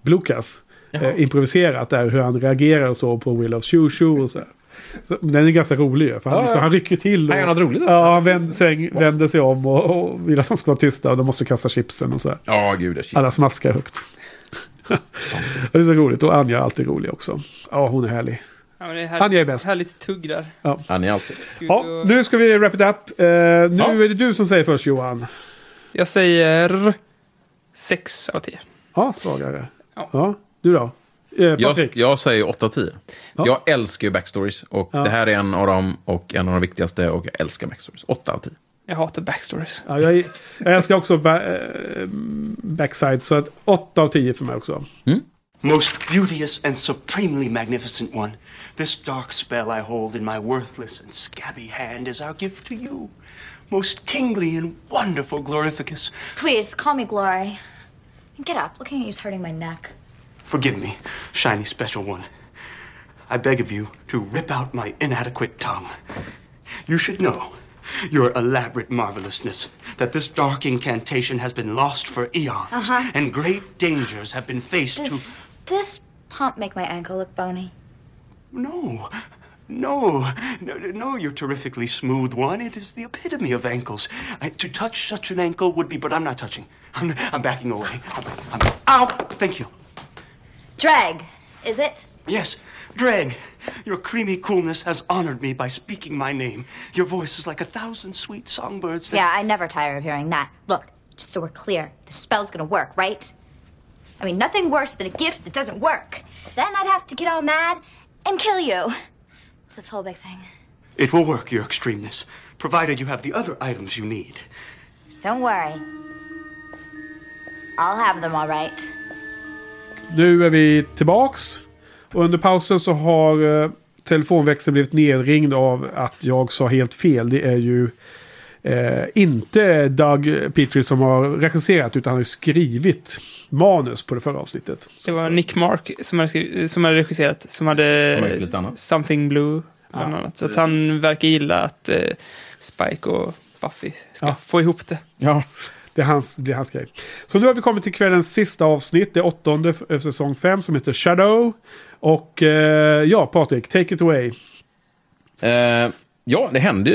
Blukas eh, improviserat där. Hur han reagerar och så på Will of Shoo Shoo och så, här. så Den är ganska rolig ju, för han, Ja, ja. liksom, han rycker till. Och, Han gör något roligt. Ja, han vänder sig, vänder sig om och, och vill att de ska vara tysta. Och de måste kasta chipsen och så här. Ja, gud. Det är shit. Alla smaskar högt. det är så roligt. Och Anja är alltid rolig också. Ja, hon är härlig. Ja, men det är Han är bäst. Härligt tugg där. Han är alltid... Ja, nu ska vi wrap it up. Eh, nu Ja. är det du som säger först Johan. Jag säger 6 av 10. Ja, svagare. Ja. Ja, du då? Eh, Jag, jag säger 8 av 10. Ja. Jag älskar ju backstories. Och Ja. det här är en av dem och en av de viktigaste. Och jag älskar backstories. 8 av 10. Jag hatar backstories. Ja, jag, jag älskar också ba eh, backside, så att 8 av 10 för mig också. Most beauteous and supremely magnificent one, this dark spell I hold in my worthless and scabby hand is our gift to you. Most kingly and wonderful glorificus, Please, call me Glory. Get up. Looking at you's hurting my neck. forgive me, shiny special one. I beg of you to rip out my inadequate tongue. You should know, your elaborate marvelousness, that this dark incantation has been lost for eons, Uh-huh. and great dangers have been faced to. This pump make my ankle look bony? No, no, no, no, you're terrifically smooth one. It is the epitome of ankles. I, to touch such an ankle would be, but I'm not touching. I'm, I'm backing away. I'm, I'm, ow! Thank you. Drag, is it? Yes, Dreg, your creamy coolness has honored me by speaking my name. Your voice is like a thousand sweet songbirds. That... Yeah, I never tire of hearing that. Look, just so we're clear, the spell's gonna work, right? I mean, nothing worse than a gift that doesn't work. Then I'd have to get all mad and kill you. It's this whole big thing. It will work, your extremeness, provided you have the other items you need. Don't worry. I'll have them all right. Nu är vi tillbaks. Och under pausen så har eh, telefonväxeln blivit nedringd av att jag sa helt fel. Det är ju eh, inte Doug Petrie som har regisserat utan han har skrivit manus på det förra avsnittet. Det var Nick Mark som hade, skri- som hade regisserat, som hade Som. Something Blue, bland Ja, annat. Så att han verkar gilla att eh, Spike och Buffy ska Ja. få ihop det. Ja. Det är hans, det är hans grej. Så nu har vi kommit till kvällens sista avsnitt, det åttonde för säsong 5 som heter Shadow. Och eh, ja, Patrik, take it away. Eh, ja, det händer.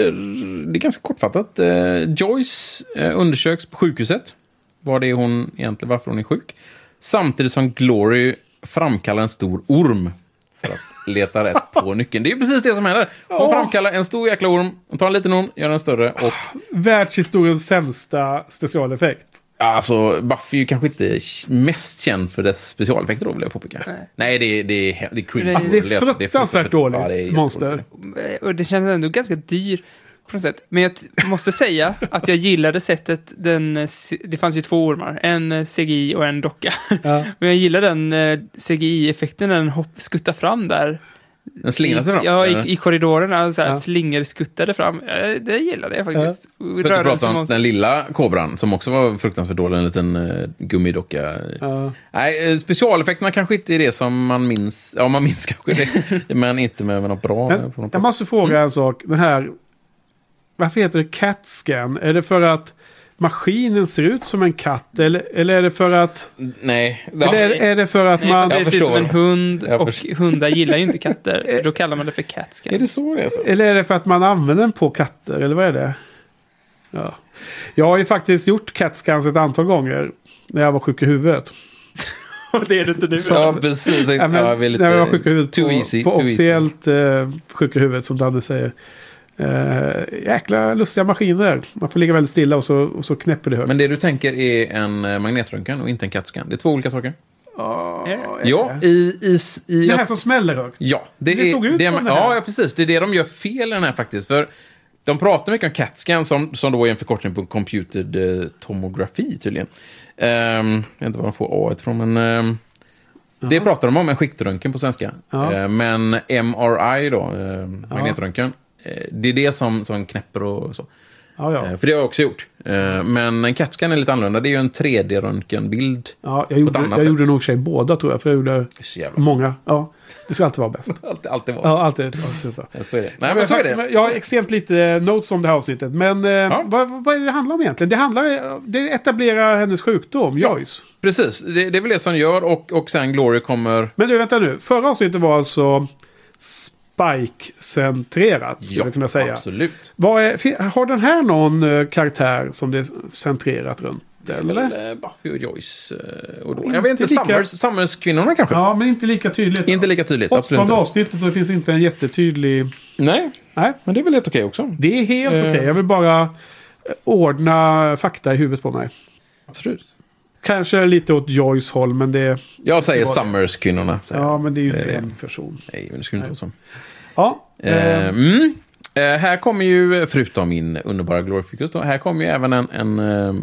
Det är ganska kortfattat. Eh, Joyce eh, undersöks på sjukhuset. vad det är hon egentligen, varför hon är sjuk. Samtidigt som Glory framkallar en stor orm för att leta rätt på nyckeln. Det är ju precis det som händer. Hon framkallar en stor jäkla orm, hon tar en liten orm, gör den större och Världshistoriens sämsta specialeffekt. Alltså, Buffy är ju kanske inte mest känd för dess specialeffekter då, vill jag påpeka. Nej, det, är- det, är, det är cringe. Alltså, det är fruktansvärt dåligt Ja, det monster. Och det känns ändå ganska dyr på något sätt. Men jag måste säga att jag gillade sättet den... eh, Det fanns ju två ormar, en eh, CGI och en docka. Ja. Men jag gillar den eh, CGI-effekten när den hopp, skuttar fram där. Den slingrar sig fram, Ja, i, i korridorerna. Så här, Ja. Slinger skuttade fram. Det gillade jag faktiskt. För att prata om den lilla kobran, som också var fruktansvärt dålig, en liten uh, gummidocka. Ja. Nej, eh, specialeffekterna kanske inte är det som man minns. Ja, man minns kanske det, men inte med, med något bra. Men, på något jag måste fråga en sak. Den här... Varför heter det CAT-scan? Är det för att maskinen ser ut som en katt? Eller, eller är det för att... Nej. Eller är, är det för att Nej, man... det ser ut som en hund och hundar gillar ju inte katter. Så då kallar man det för catscan. Är det så det är? Så? Eller är det för att man använder den på katter? Eller vad är det? Ja. Jag har ju faktiskt gjort CAT-scans ett antal gånger. När jag var sjuk i huvudet. Och det är det inte nu. Ja, precis. Ja, men, Ja, lite- när jag var sjuk i huvudet too på, easy, på too easy. officiellt eh, sjuk i huvudet som Danne säger. Eh, jäkla lustiga maskiner. Man får ligga väldigt stilla och så, och så knäpper det högt. Men det du tänker är en eh, magnetröntgen och inte en CAT-scan. Det är två olika saker. Ja, Ja, i... i, i Det här som smäller högt. Ja, det, Det är, såg ut det som det här. Ja, ja, precis. Det är det de gör fel i den här faktiskt. För de pratar mycket om CAT-scan som, som då är en förkortning på computed eh, tomografi tydligen. Um, jag vet inte var de får A ifrån, men... ehm, det pratar de om, en skiktröntgen på svenska. Ja. Eh, men MRI då, eh, magnetröntgen, eh, det är det som, som knäpper och så. Ja, ja. Eh, för det har jag också gjort. Eh, men en CAT-scan är lite annorlunda. Det är ju en 3D-röntgenbild. Ja, jag gjorde, jag sätt. gjorde nog sig båda tror jag. För jag gjorde många. Ja, det ska alltid vara bäst. Alltid, alltid var. Ja, alltid. alltid bra. Ja, så är det. Nej, men så är det. Jag har extremt lite notes om det här avsnittet. Men eh, vad, vad är det det handlar om egentligen? Det, handlar, det etablerar hennes sjukdom, Joyce. Precis, det, det är väl det som gör och, och sen Glory kommer... Men du, vänta nu. Förra avsnittet var alltså Spike-centrerat, skulle Ja, kunna säga. absolut. Är, har den här någon eh, karaktär som det är centrerat runt? Eller? Eller Buffy och Joyce. eh, Och då. Inte Jag vet inte, lika- Summers, Summers-kvinnorna kanske? Ja, men inte lika tydligt. Inte lika tydligt, absolut inte. avsnittet och det finns inte en jättetydlig... Nej, Nej. men det är väl helt okej också. Det är helt Eh. okej. Jag vill bara eh, ordna fakta i huvudet på mig. Absolut. Kanske lite åt Joyce håll, men det... Jag säger. Summers-kvinnorna. Ja, men det är ju inte en person. Nej, men det skulle inte vara så. Ja. Eh, eh, mm. Eh, här kommer ju, förutom min underbara Glorificus då, här kommer ju även en, en eh,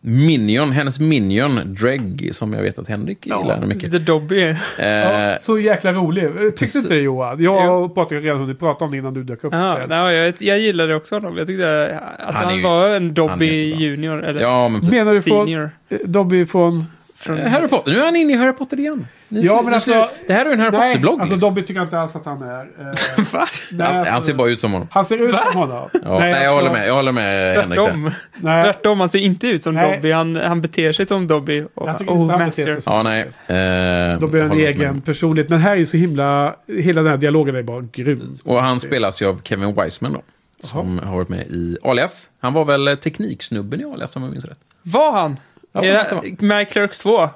minion, hennes minion, Dreg, som jag vet att Henrik gillar mycket. Lite Dobby. Eh, ja, så jäkla rolig. Eh, Tyckte precis. inte det Johan? Jag och Patrik har redan hunnit prata om det innan du dök upp. Ja, nej, jag, jag gillade också honom. Jag tyckte att Han han, ju- var en Dobby junior. Eller Ja, men. Menar du från senior. Dobby från... Från, Harry Potter, nu är han inne i Harry Potter igen. Ni Ja, men alltså... ser- det här är en Harry nej, Potter-blogg. Alltså Dobby tycker jag inte alls att han är. Eh, Va? nej, han, alltså, han ser bara ut som honom. Han ser ut som honom. Ja, nej, jag alltså- håller med. Jag håller med Henrik. Tvärtom. Nej. Tvärtom, han ser inte ut som Nej. Dobby. Han, han beter sig som Dobby. Och, Jag tycker oh, inte han master. beter sig så. Ja, nej. Eh, han håller inte egen med. personlighet. Men här är ju så himla... Hela den här dialogen är bara grym. Och han spelas ju av Kevin Weissman då. Som har varit med i Alias. Han var väl tekniksnubben i Alias om jag minns rätt. Var han? Ja, är det med Clerks 2? Eh,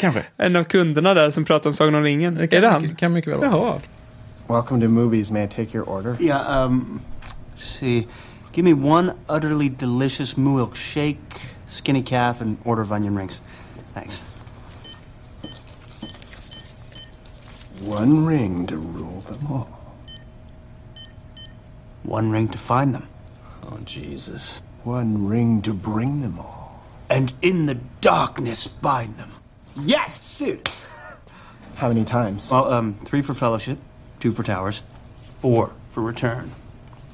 kanske. En av kunderna där som pratar om Sagan om ringen. är det han? Kan mycket väl vara. Jaha. Welcome to movies. May I take your order? Yeah, um, see. Give me one utterly delicious milkshake, skinny calf, and order of onion rings. Thanks. One ring to rule them all. One ring to find them. Oh, Jesus. One ring to bring them all. And in the darkness bind them. Yes, suit. How many times? Well, um, three for fellowship, two for towers, four for return.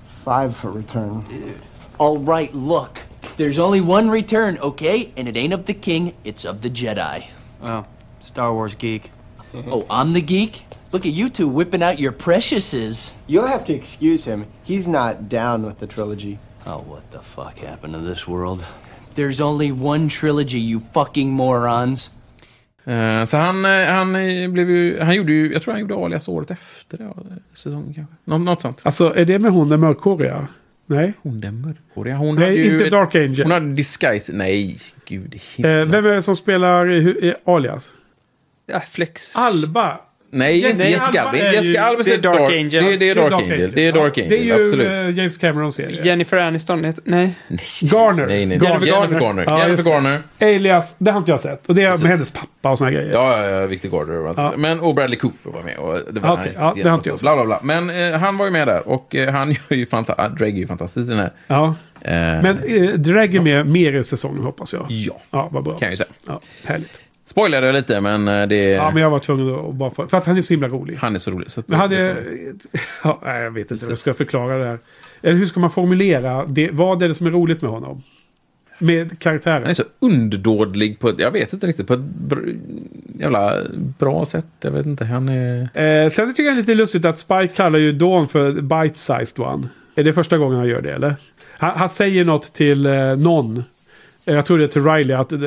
Five for return. Dude. All right, look. There's only one return, okay? And it ain't of the king, it's of the Jedi. Oh, Star Wars geek. oh, I'm the geek? Look at you two whipping out your preciouses. You'll have to excuse him. He's not down with the trilogy. Oh, what the fuck happened to this world? There's only one trilogy, you fucking morons. Eh, så han, eh, han, eh, blev ju, han gjorde ju, jag tror han gjorde Alias året efter det, säsongen kanske. Nå, något sånt. Alltså, är det med hon den mörkhåriga? Nej. Hon den mörkhåriga. Hon Nej, hade ju inte ett- Dark Angel. Hon hade disguise. Nej, gud. Eh, vem är det som spelar i, hu- i Alias? Ja, Flex. Alba. Nej, inte nej, Jessica Alba är ju- Jessica Alba det är Dark Angel. Det, det är Dark Angel. Det är Dark Ja, Angel, Det är ju absolut. eh, James Camerons serie. Jennifer Aniston heter... Nej. Garner. Nej, nej. Garner. Jennifer Garner. Ja, Jennifer det. Garner. Alias, det har inte jag sett. Och det är Precis. med hennes pappa och såna grejer. Ja, ja, ja, Victor Garner. Ja. Men, och Bradley Cooper var med. Och det var Okej, ja, det har inte jag bla, bla, bla. Men eh, han var ju med där. Och eh, han gör ju fanta- Drake är ju fantastisk i den här. Ja. Eh, Men eh, Drag är med mer i säsongen hoppas jag. Ja. Ja, vad bra. Kan jag ju säga. Ja, härligt. Spoilade jag lite, men eh, det... Ja, men jag var tvungen att bara för, för att han är så himla rolig. Han är så rolig. Så Men hade... Ja, nej, jag vet inte hur jag ska förklara det här. Eller hur ska man formulera det? Vad är det som är roligt med honom? Med karaktären? Han är så underdådlig på ett, jag vet inte riktigt, på ett br- jävla bra sätt. Jag vet inte, han är... Eh, sen tycker jag det är lite lustigt att Spike kallar ju Dawn för bite-sized one. Är det första gången han gör det eller? Han, han säger något till eh, någon. Jag tror det är till Riley att eh,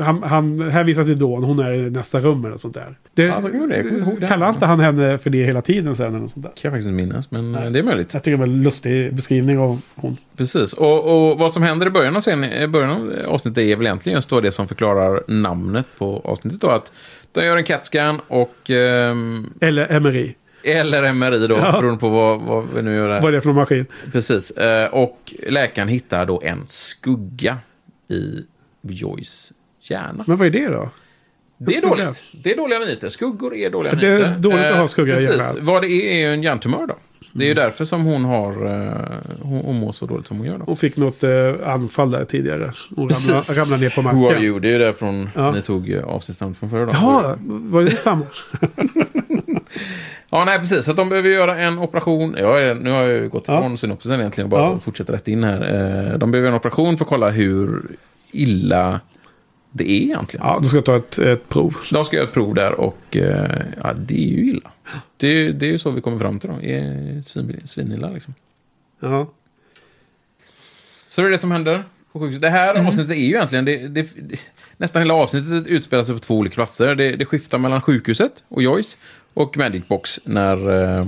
han, han hänvisar till Dawn, hon är i nästa rum eller sånt där. Det, Ja, så kan det, jag kommer ihåg det. Kallar inte han henne för det hela tiden sen eller sånt där? kan jag faktiskt inte minnas, men eh, det är möjligt. Jag tycker det var en lustig beskrivning av hon. Precis, och, och vad som händer i början av, scenen, början av avsnittet är väl egentligen just då det som förklarar namnet på avsnittet. Då, att de gör en CAT-scan och... ehm, Eller MRI. eller MRI då, Ja. beroende på vad, vad vi nu gör där. Vad är det för någon maskin? Precis, eh, och läkaren hittar då en skugga i Joyce hjärna. Men vad är det då? Det är dåligt. Det är dåliga nyheter. Skuggor är dåliga Det är nyheter. dåligt att ha skugga i precis. hjärnan. Vad det är är ju en hjärntumör då. Det är ju därför som hon har... eh, hon, hon mår så dåligt som hon gör då. Hon fick något eh, anfall där tidigare. Hon ramlade, ramlade ner på marken. Who are you? Det är ju därifrån Ja. ni tog eh, avsnittsnamnet från förra dagen. Jaha, var det samma? Ja, nej, precis. Så att de behöver göra en operation. Ja, nu har jag ju gått Ja. ifrån synopsisen egentligen och bara Ja. fortsätter rätt in här. Eh, De behöver göra en operation för att kolla hur illa det är egentligen. Ja, du ska ta ett, ett prov. De ska göra ett prov där och eh, ja, det är ju illa. Det är, det är ju så vi kommer fram till är svin, svinilla liksom. Ja. Så det är det som händer på sjukhuset. Det här avsnittet är ju egentligen... Det, det, nästan hela avsnittet utspelar sig på två olika platser. Det, det skiftar mellan sjukhuset och Joyce och Magic Box när eh,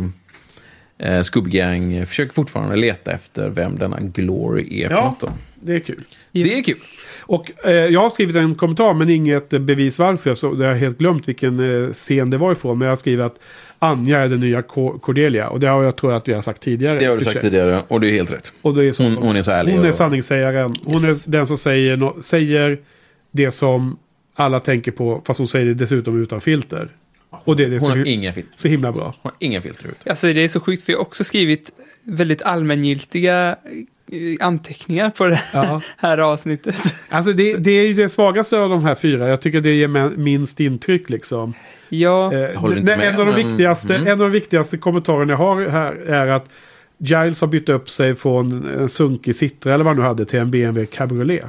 eh, Scooby Gang försöker fortfarande leta efter vem denna Glory är för Ja. något. Då. Det är kul. Det är kul. Och eh, jag har skrivit en kommentar men inget eh, bevis varför. Så jag har helt glömt vilken eh, scen det var ifrån. Men jag har skrivit att Anja är den nya Cordelia. Och det har jag tror jag att vi har sagt tidigare. Det har du sagt tidigare och det är helt rätt. Och det är så Hon, hon är så ärlig. Hon är sanningssägaren. Hon är den som säger, no säger det som alla tänker på. Fast hon säger det dessutom utan filter. Och det, det är så, Hon har inga filter. så himla bra. Hon har inga filter ut. Alltså det är så sjukt, för jag har också skrivit väldigt allmängiltiga eh, anteckningar på det Ja. här avsnittet. Alltså det, det är ju det svagaste av de här fyra. Jag tycker det ger minst intryck liksom. Ja, Eh, med, en, av de viktigaste, mm. en av de viktigaste kommentarerna jag har här är att Giles har bytt upp sig från en sunkig Citra eller vad han nu hade till en BMW Cabriolet.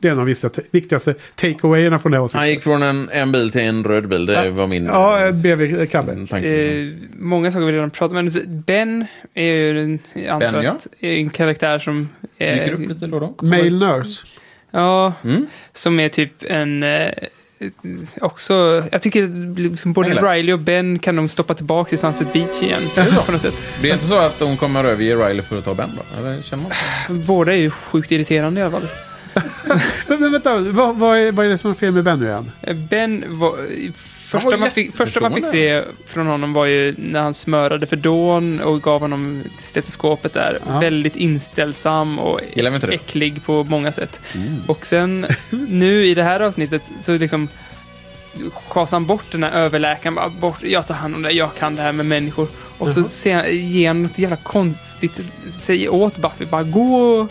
Det är en av de viktigaste, take-awayerna från det här avsnittet. Han gick från en, en bil till en röd bil. Det var min Ja, en BMW Cabbe. eh, många saker vi redan pratat om, men Ben är ju en, Ben, ja. en karaktär som... eh, Dyker upp lite då då. Male Nurse. Ja, Mm. som är typ en... Eh, också, jag tycker liksom både Eller? Riley och Ben kan de stoppa tillbaka till Sunset Beach igen. på något sätt. Det är inte så att hon kommer överge Riley för att ta Ben då? Eller känner man? Båda är ju sjukt irriterande i alla fall. Men, men vänta, vad, vad, är, vad är det som är fel med Ben nu igen? Ben var... Första man, fick, första man fick se från honom var ju när han smörade för Dawn och gav honom stetoskopet där. Ja. Väldigt inställsam och äcklig på många sätt. Och sen nu i det här avsnittet så liksom schasar han bort den här överläkaren. Bara, bort, jag tar hand om det, jag kan det här med människor. Och så Jaha. ser han, ger han något jävla konstigt, säger åt Buffy bara gå,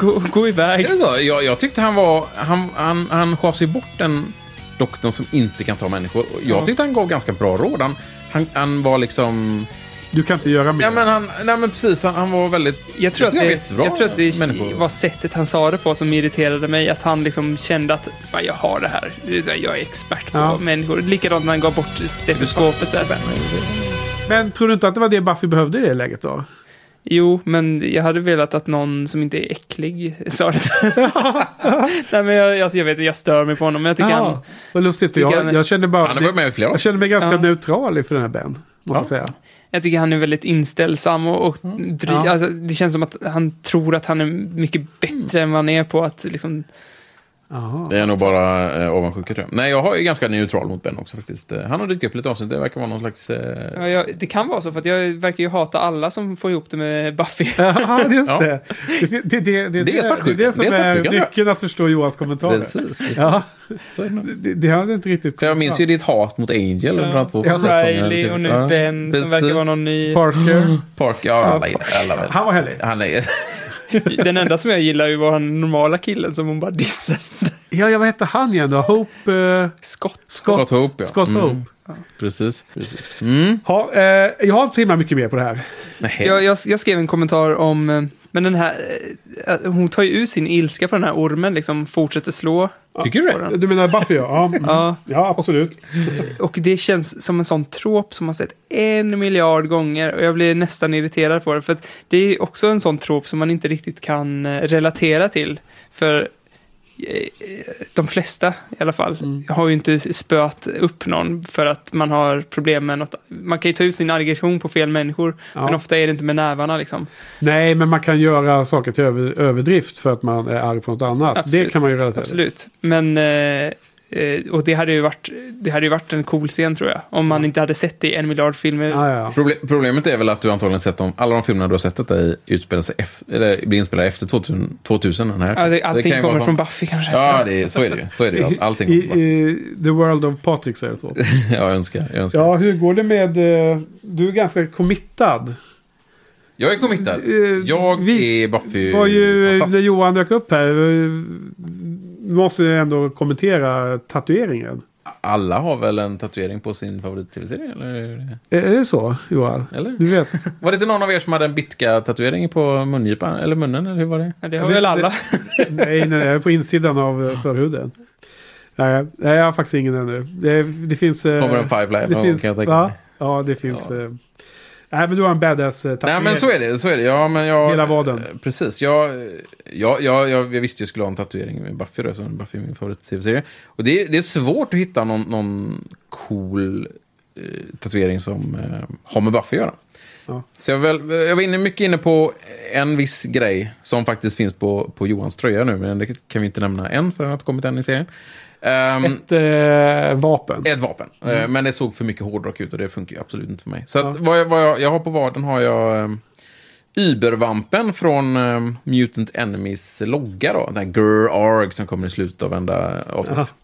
gå, gå iväg. Är det så? Jag, jag tyckte han var... Han, han, han schasade ju bort den doktorn som inte kan ta människor. Jag Ja. tyckte han gav ganska bra råd. Han, han, han var liksom... Du kan inte göra mer. Ja, men han, nej, men precis. Han, han var väldigt... Jag tror, att han var det, jag tror att det människor. var sättet han sa det på som irriterade mig. Att han liksom kände att "Va, jag har det här. Jag är expert på Ja. människor. Likadant när han gav bort stetoskopet där. Men tror du inte att det var det Buffy behövde i det läget då? Jo, men jag hade velat att någon som inte är äcklig sa det. Nej, men jag, jag, jag vet jag stör mig på honom. Men jag tycker Ja, han... vad lustigt. Jag, han- jag kände bara... Han har varit med i flera jag kände mig ganska Ja. neutral inför den här Ben. Måste Ja. jag säga. Jag tycker han är väldigt inställsam och, och dry, Ja. alltså, det känns som att han tror att han är mycket bättre än vad han är på att liksom... Det är nog bara eh, avundsjuka tror jag. Nej, jag har ju ganska neutral mot Ben också faktiskt. Eh, Han har dykt upp lite avsnitt. Det verkar vara någon slags... Eh... Ja, jag, det kan vara så, för att jag verkar ju hata alla som får ihop det med Buffy. Ja, just Ja. det. Det, det, det, det, det, är svartsjuka. det är det som Det är är, nyckeln att förstå Johans kommentarer. Precis, precis. Ja. Så är det. Det, det hade inte riktigt För jag minns ju ditt hat mot Angel Ja. första säsongerna. Riley och nu Ja, Ben, som precis. verkar vara någon ny... Parker. Parker, ja, alla, alla, alla. Han var härlig. Han är... Den enda som jag gillar ju var den normala killen som hon bara dissade. Ja, ja, vad hette han igen då? Hope... eh, Scott. Scott Hope, ja. Scott Mm. Hope. Precis. precis. Mm. Ha, eh, jag har inte så himla mycket mer på det här. Jag, jag, jag skrev en kommentar om, eh, men den här, eh, hon tar ju ut sin ilska på den här ormen, liksom fortsätter slå. Tycker du det? den. Du menar Buffy, ja. Ja, mm. Ja. ja absolut. Och det känns som en sån trop som man sett en miljard gånger och jag blir nästan irriterad på det. För att det är också en sån trop som man inte riktigt kan eh, relatera till. För de flesta i alla fall har ju inte spöat upp någon för att man har problem med något. Man kan ju ta ut sin aggression på fel människor, Ja. men ofta är det inte med nävarna liksom. Nej, men man kan göra saker till över, överdrift för att man är arg på något annat. Absolut. Det kan man ju relatera. Absolut. Men, eh, eh, och det hade, ju varit, det hade ju varit en cool scen tror jag. Om man inte hade sett det i en miljard filmer. Proble- problemet är väl att du antagligen sett dem, alla de filmerna du har sett detta i utspelar sig efter, eller blir inspelade efter 2000, 2000 den här. Ja, det, allting vara kommer från Buffy kanske. Ja, det är, så är det ju. Så är det ju. Allting I, i The World of Patrik säger det så. Ja, jag önskar. Jag önskar. Ja, hur går det med... eh, Du är ganska committad. Jag är committad. Eh, Jag vi är Buffy. var ju, när. Johan dök upp här, eh, måste jag ändå kommentera tatueringen. Alla har väl en tatuering på sin favorit-tv-serie? Eller? Är det så, Johan? Eller? Du vet. Var det inte någon av er som hade en Bitka-tatuering på mungipan? Eller munnen? Eller hur var det? Ja, det har väl alla. nej, nej, nej, på insidan av eh, förhuden. Nej, nej, jag har faktiskt ingen ännu. Det, det finns... Kommer en Five Live Det någon finns, kan jag tänka ja, mig. ja, det finns... eh, Nej, men du har en badass eh, Nej, tatuering. men så är det. Så är det. Ja, men jag, Hela vaden. eh, Precis. Jag, jag, jag, jag, jag visste jag skulle ha en tatuering med Buffy. Då, så Buffy är min favorit-tv-serie. Och det, det är svårt att hitta någon, någon cool eh, tatuering som eh, har med Buffy att göra. Ja. Så jag, väl, jag var inne, mycket inne på en viss grej som faktiskt finns på, på Johans tröja nu. Men det kan vi inte nämna än för den har inte kommit än i serien. Ehm, Ett eh, vapen. ett vapen. Mm. Eh, Men det såg för mycket hårdrock ut och det funkar ju absolut inte för mig. Så Ja. att vad jag, vad jag, jag har på vaden har jag um, Ubervampen från um, Mutant Enemies logga då. Den här Arg som kommer i slutet av varenda avsnitt.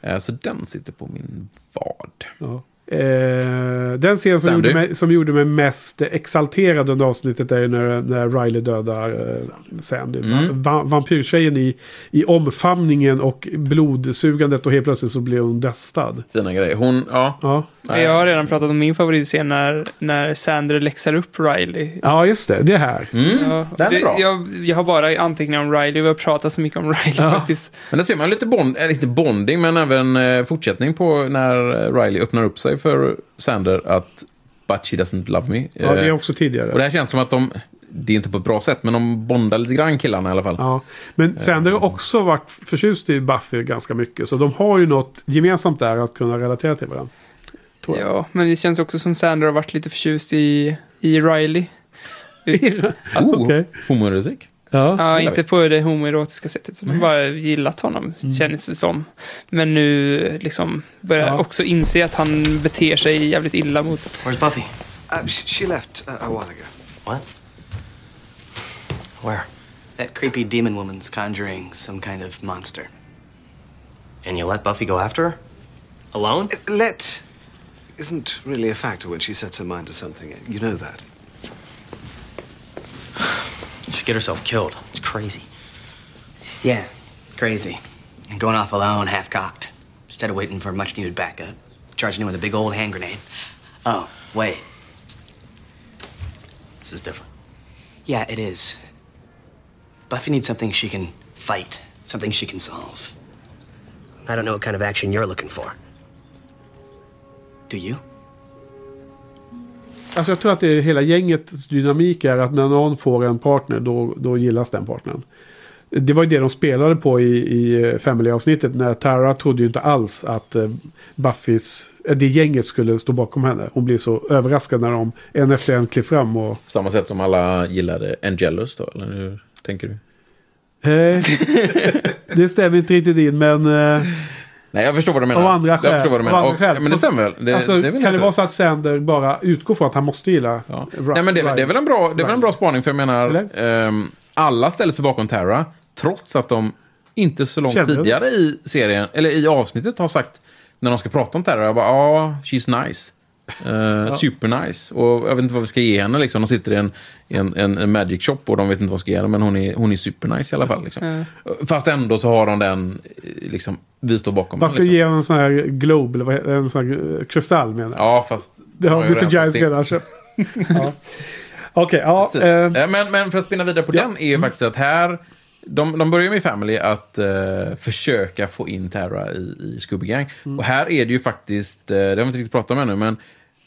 Eh, så den sitter på min vad. Ja. Eh, den scen som gjorde, mig, som gjorde mig mest exalterad under avsnittet är när, när Riley dödar eh, Sandy. Mm. Va, vampyrtjejen i, i omfamningen och blodsugandet och helt plötsligt så blir hon döstad. Fina grejer. Hon, ja. Ja, Jag har redan pratat om min favoritscen när, när Sander läxar upp Riley. ja just det. Det här. Ja, den är bra. Jag, jag har bara anteckningar om Riley vi har pratat så mycket om Riley Ja. faktiskt. Men där ser man lite, bond, lite bonding, men även eh, fortsättning på när eh, Riley öppnar upp sig för Sander att But she doesn't love me. Ja, det är Eh, också tidigare. Och det här känns som att de, det är inte på ett bra sätt, men de bondar lite grann killarna i alla fall. Ja, men Sander har också varit förtjust i Buffy ganska mycket. Så de har ju något gemensamt där att kunna relatera till varandra. Ja, men det känns också som Sander har varit lite förtjust i, i Riley. Oh, Okej. Homoerotik. Ja. Ja, inte på det homoerotiska sättet. utan bara gillat honom, känns det som. Men nu liksom börjar Ja. också inse att han beter sig jävligt illa mot... Where's Buffy? Uh, she, she left uh, a while ago. What? Where? That creepy demon woman's conjuring some kind of monster. And you let Buffy go after her? Alone? Let isn't really a factor when she sets her mind to something. You know that. She'd get herself killed. It's crazy. Yeah, crazy. And going off alone, half cocked. Instead of waiting for much needed backup, charging in with a big old hand grenade. Oh, wait. This is different. Yeah, it is. Buffy needs something she can fight, something she can solve. I don't know what kind of action you're looking for. Do you? Alltså jag tror att det är hela gängets dynamik är att när någon får en partner då, då gillas den partnern. Det var ju det de spelade på i, i eh, Family-avsnittet. När Tara trodde ju inte alls att eh, Buffys, eh, det gänget skulle stå bakom henne. Hon blev så överraskad när de en efter en klev fram och... Samma sätt som alla gillade Angelus då, eller hur tänker du? Det stämmer inte riktigt in, men... Nej, jag förstår vad du menar. Av andra skäl. Jag förstår vad du menar. Och, ja, men det stämmer väl? Det, alltså, det väl kan det vara så att Sander bara utgår från att han måste gilla Ja. Ra- Nej, men det, det är väl en bra, det är väl en bra spaning, för jag menar, ehm, alla ställer sig bakom Tara, trots att de inte så långt Känner tidigare i serien, eller i avsnittet har sagt, när de ska prata om Tara, jag bara, ja, she's nice. Uh, Super nice. Och jag vet inte vad vi ska ge henne. Liksom. De sitter i en, en, en, en magic shop och de vet inte vad de ska ge henne. Men hon är, hon är super nice i alla fall. Liksom. Fast ändå så har de den, liksom, vi står bakom Man ska Liksom. ge honom en sån här globe, eller vad en sån här kristall menar jag. Ja, fast... Det har Mr. Giles redan köpt. ja. Okej, ja. Eh, Mm. Eh, men, men för att spinna vidare på den är ju faktiskt att här... De, de börjar med Family att eh, försöka få in Tara i, i Scooby Gang. Mm. Och här är det ju faktiskt, eh, det har vi inte riktigt pratat om ännu, men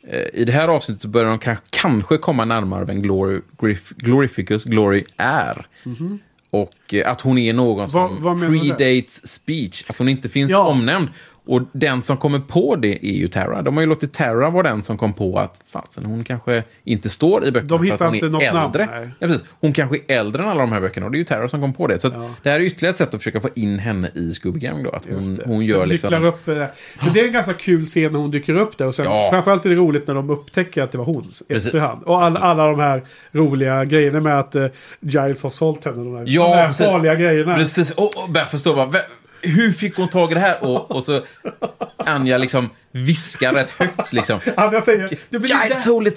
eh, i det här avsnittet så börjar de ka- kanske komma närmare vem Glory, Grif, Glorificus Glory är. Mhm. Och eh, att hon är någon som du där? predates speech. Att hon inte finns Ja. omnämnd. Och den som kommer på det är ju Tara. De har ju låtit Tara vara den som kom på att fasen, hon kanske inte står i böckerna De hittar att hon inte något namn, äldre. nej. ja, precis. Hon kanske är äldre än alla de här böckerna och det är ju Tara som kom på det. Så att det här är ytterligare ett sätt att försöka få in henne i Scooby Gang då. Att hon, hon gör liksom... nycklar upp det. Men det är en ganska kul scen när hon dyker upp där. Och sen, Ja. Framförallt är det roligt när de upptäcker att det var hon Precis. efterhand. Och alla, alla de här roliga grejerna med att uh, Giles har sålt henne. De här, Ja, de här farliga grejerna. Precis. Och, och börjar förstå bara, "Vä- hur fick hon tag i det här? Och, och så Anja liksom viskar rätt högt liksom. Anja säger... Det blir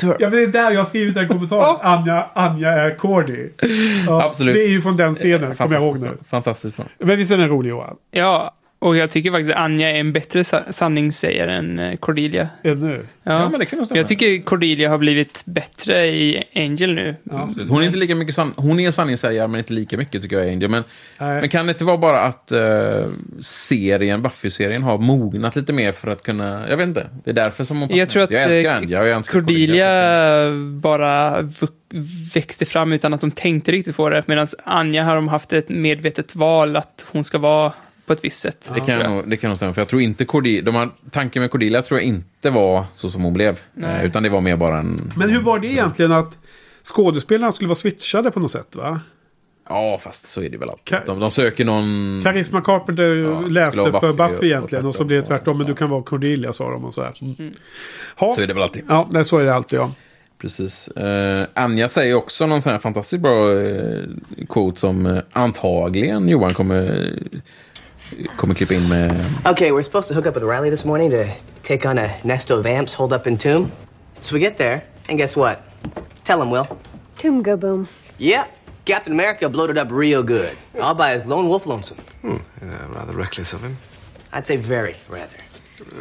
her. Ja, men det är där jag har skrivit den kommentaren. Anja, Anja är corny. Ja, Absolut. Det är ju från den scenen, kommer jag ihåg nu. Fantastiskt bra. Men visst är den rolig Johan? Ja, och jag tycker faktiskt att Anja är en bättre sa- sanningssägare än eh, Cordelia. Ännu? Ja, Ja, men det kan nog stämma. jag tycker Cordelia har blivit bättre i Angel nu. Absolut. Hon är inte lika mycket san- Hon är sanningssägare, men inte lika mycket tycker jag, Angel. Men, Nej. men kan det inte vara bara att eh, serien, Buffy-serien, har mognat lite mer för att kunna... Jag vet inte. Det är därför som hon Jag tror att Jag älskar eh, Anja. Jag älskar Cordelia bara vux- växte fram utan att de tänkte riktigt på det. Medan Anja har de haft ett medvetet val att hon ska vara på ett visst sätt. Det kan, nog, det kan nog stämma, för jag tror inte Cordelia, de här, tanken med Cordelia tror jag inte var så som hon blev. Nej. Eh, utan det var mer bara en... Men hur var det egentligen att skådespelarna skulle vara switchade på något sätt va? Ja, fast så är det väl alltid. De, de söker någon... Karisma Carpenter läste skulle vara för Buffy Buffy och- egentligen och och så blev det tvärtom. Men du kan vara Cordelia sa de och så här. Ha. Så är det väl alltid. Ja, nej, så är det alltid ja. Precis. Eh, Anja säger också någon sån här fantastiskt bra eh, quote som eh, antagligen Johan kommer, kommer klippa in med... Okay, we're supposed to hook up with Riley this morning to take on a nest of vamps holed up in Tomb. So we get there, and guess what? Tell him, Will. Tomb go boom. Yeah, Captain America blowed it up real good. All by his lone wolf lonesome. Hmm, uh, rather reckless of him. I'd say very, rather.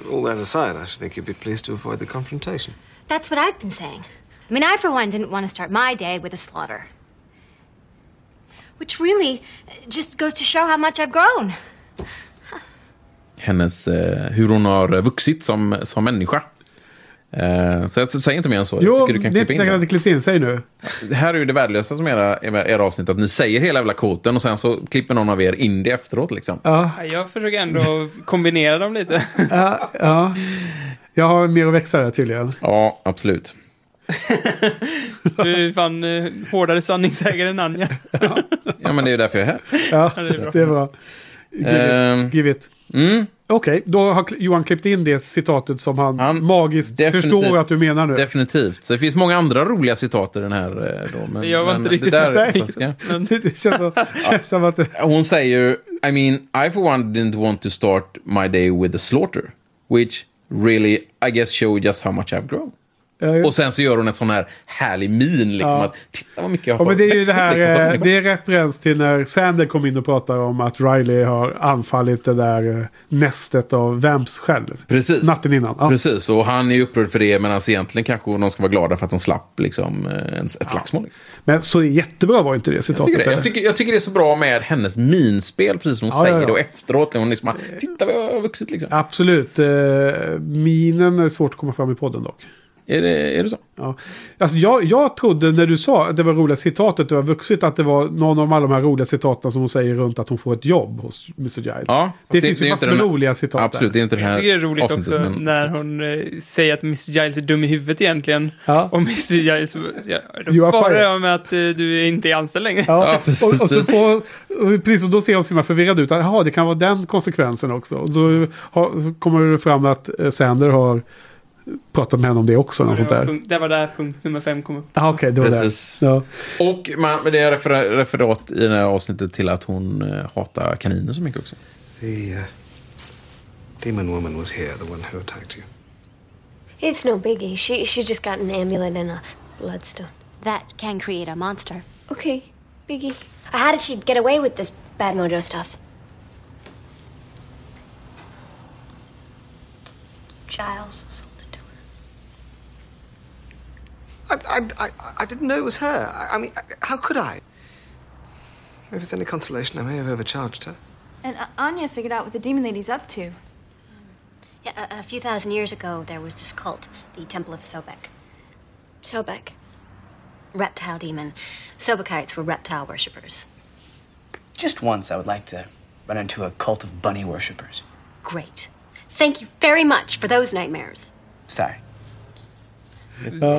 All that aside, I should think you'd be pleased to avoid the confrontation. That's what I've been saying. I mean, I, for one, didn't want to start my day with a slaughter. Which really just goes to show how much I've grown. Hennes, eh, hur hon har vuxit som, som människa. Eh, så jag säger inte mer än så. Jo, det är inte säkert att det. klipps in. Säg nu. Det här är ju det värdelösa som era, era avsnitt, att ni säger hela jävla kvoten och sen så klipper någon av er in det efteråt liksom. Ja, Jag försöker ändå kombinera dem lite. ja, ja. Jag har mer att växa där tydligen. Ja, absolut. Du är fan eh, hårdare sanningssägare än Anja. Ja, men det är ju därför jag är här. Ja, Ja, det är bra. det är bra. Give Ehm, it. Give it. Mm. Okej, då har Johan klippt in det citatet som han, magiskt definitivt- förstår att du menar nu. Definitivt. Så det finns många andra roliga citat i den här. eh, Då, men, Jag var men inte riktigt det där, Nej. Ska, det känns som, känns som att det... hon säger, I mean, I for one didn't want to start my day with a slaughter. Which really, I guess show just how much I've grown. Ja, Och sen så gör hon en sån här härlig min, liksom Ja. att titta vad mycket jag Ja, har men det är ju det här, liksom, som eh, människa." det är referens till när Sander kom in och pratade om att Riley har anfallit det där eh, nästet av Vamps själv. Precis. Natten innan. Ja. Precis, och han är upprörd för det, medan egentligen kanske de ska vara glada för att de slapp liksom, eh, ett slagsmål. Liksom. Men så jättebra var inte det Jag, citatet. tycker det. Jag, tycker, jag tycker det är så bra med hennes minspel, precis som hon Ja, säger ja, ja. och efteråt, hon liksom, titta vad jag har vuxit liksom. Absolut. Minen är svårt att komma fram i podden dock. Är det, är det så? Ja. Alltså jag, jag trodde när du sa att det var roliga citatet, det var vuxit, att det var någon av alla de här roliga citaten som hon säger runt att hon får ett jobb hos Mr. Giles. Ja, det, det- finns det ju är massor inte med roliga citat Absolut, det är inte det Jag här tycker det är roligt också men- när hon eh, säger att Mr. Giles är dum i huvudet egentligen. Ja. Och Mr. Giles, ja, då svarar jag med att eh, du inte är anställd längre. Ja, och, och, så får, och precis, och då ser hon så himla förvirrad ut. Jaha, det kan vara den konsekvensen också. Och så, har, så kommer det fram att eh, Sander har pratat med henne om det också. Något det, sånt var där. punkt, det var där punkt nummer fem kom upp. Ah, Okej, det var Precis. det. Ja. Och man, det är refer, referat i det här avsnittet till att hon eh, hatar kaniner så mycket också. The uh, demon woman was here, the one who attacked you. It's no biggie. She she just got an amulet and a bloodstone. That can create a monster. Okay, biggie. How did she get away with this bad mojo stuff? Giles I, I, I, I didn't know it was her. I, I mean, how could I? If it's any consolation, I may have overcharged her. And uh, Anya figured out what the demon lady's up to. Yeah, a, a few thousand years ago, there was this cult, the Temple of Sobek. Sobek. Reptile demon. Sobekites were reptile worshippers. Just once, I would like to run into a cult of bunny worshippers. Great. Thank you very much for those nightmares. Sorry.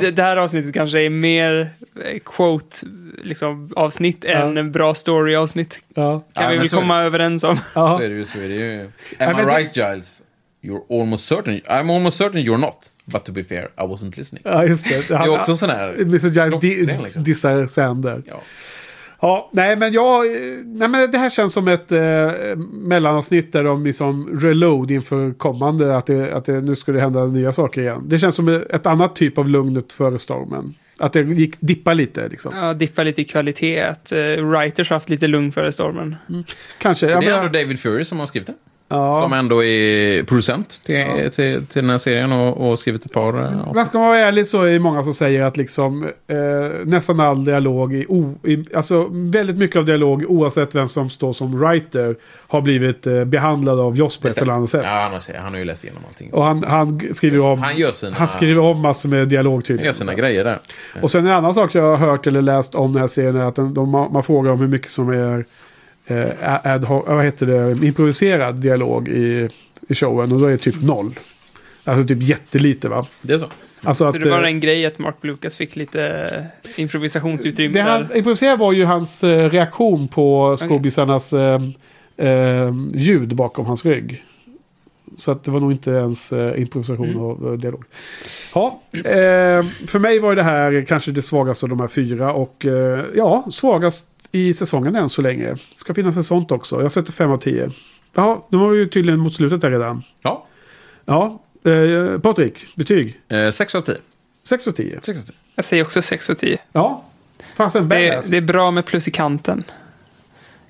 Det, det här avsnittet kanske är mer eh, quote liksom, avsnitt än en bra story avsnitt. Ja. Kan Ja, vi väl komma överens om. Så är det ju. Så är det ju. Am Ja, I men det- right Giles? You're almost certain. I'm almost certain you're not. But to be fair, I wasn't listening. Ja, just det. Det är också en sån här... Mr. Giles di liksom. dissar Sander. Ja. Ja, nej men jag... Nej men det här känns som ett eh, mellanavsnitt där de liksom reload inför kommande. Att, det, att det, nu det hända nya saker igen. Det känns som ett annat typ av lugnet före stormen. Att det gick dippa lite liksom. Ja, dippa lite i kvalitet. Att uh, writers har haft lite lugn före stormen. Kanske. Och Ja, det är men, ändå David Fury som har skrivit det. Ja. Som ändå är producent till, till, till den här serien och, och skrivit ett par eh, avsnitt. Men ska man vara ärlig så är det många som säger att liksom eh, nästan all dialog, i, o, i, alltså väldigt mycket av dialog oavsett vem som står som writer har blivit eh, behandlad av Joss på ett eller annat sätt. Ja, han har, han har ju läst igenom allting. Och han, han skriver om, Han gör sina- han skriver om massor med dialog Han tydligen. gör sina grejer där. Och sen en annan sak jag har hört eller läst om den här serien är att den, de, man frågar om hur mycket som är eh, ad, hoc- vad heter det, improviserad dialog i, i showen. Och då är det typ noll. Alltså typ jättelite va? Det är så. Alltså Så att, det var eh, en grej att Mark Lucas fick lite eh, improvisationsutrymme Det där. han improviserade var ju hans eh, reaktion på skådisarnas eh, eh, ljud bakom hans rygg. Så att det var nog inte ens eh, improvisation Mm. och eh, dialog. Ja, eh, för mig var ju det här kanske det svagaste av de här fyra. Och eh, ja, svagast i säsongen än så länge. Ska finnas en sånt också. Jag sätter fem av tio. Jaha, de var ju tydligen mot slutet där redan. Ja. Ja, eh, Patrik, betyg? Eh, 6 av 10. 6 av 10. Jag säger också 6 av 10. Ja, fasen Det är, det är bra med plus i kanten.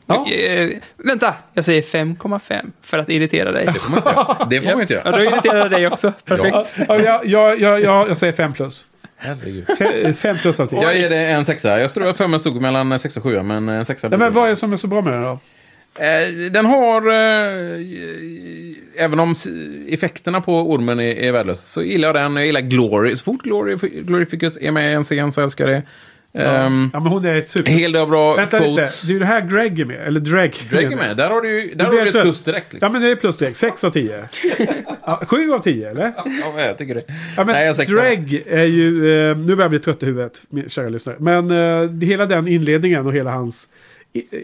Ja. Eh, vänta, jag säger 5,5 för att irritera dig. Det får man inte göra. Det får man inte Ja, göra. då irriterar jag dig också. Perfekt. Ja, ja, ja, ja, ja, jag säger 5 plus. Herregud. 5 plus av 10. Jag ger det en sexa. Jag tror att femman stod mellan sex och sjua, men en sexa. Ja, men vad är det som är så bra med den då? Eh, Den har, eh, även om effekterna på ormen är, är värdelösa, så gillar jag den. Jag gillar Glory. Så fort Glory, Glorificus är med i en scen så älskar jag det. Ehm, Ja, men hon är super... Hel del bra Vänta lite, quotes. det är ju det här Greg är med. Eller Dreg. Dreg är med. Där har du där har du ett ett- plus direkt. Liksom. Ja, men det är plus direkt. 6 av 10. ja, 7 av 10, eller? Ja, jag tycker det. Ja, men Nej, jag säger Dreg är ju... Eh, nu börjar jag bli trött i huvudet, kära lyssnare. Men eh, hela den inledningen och hela hans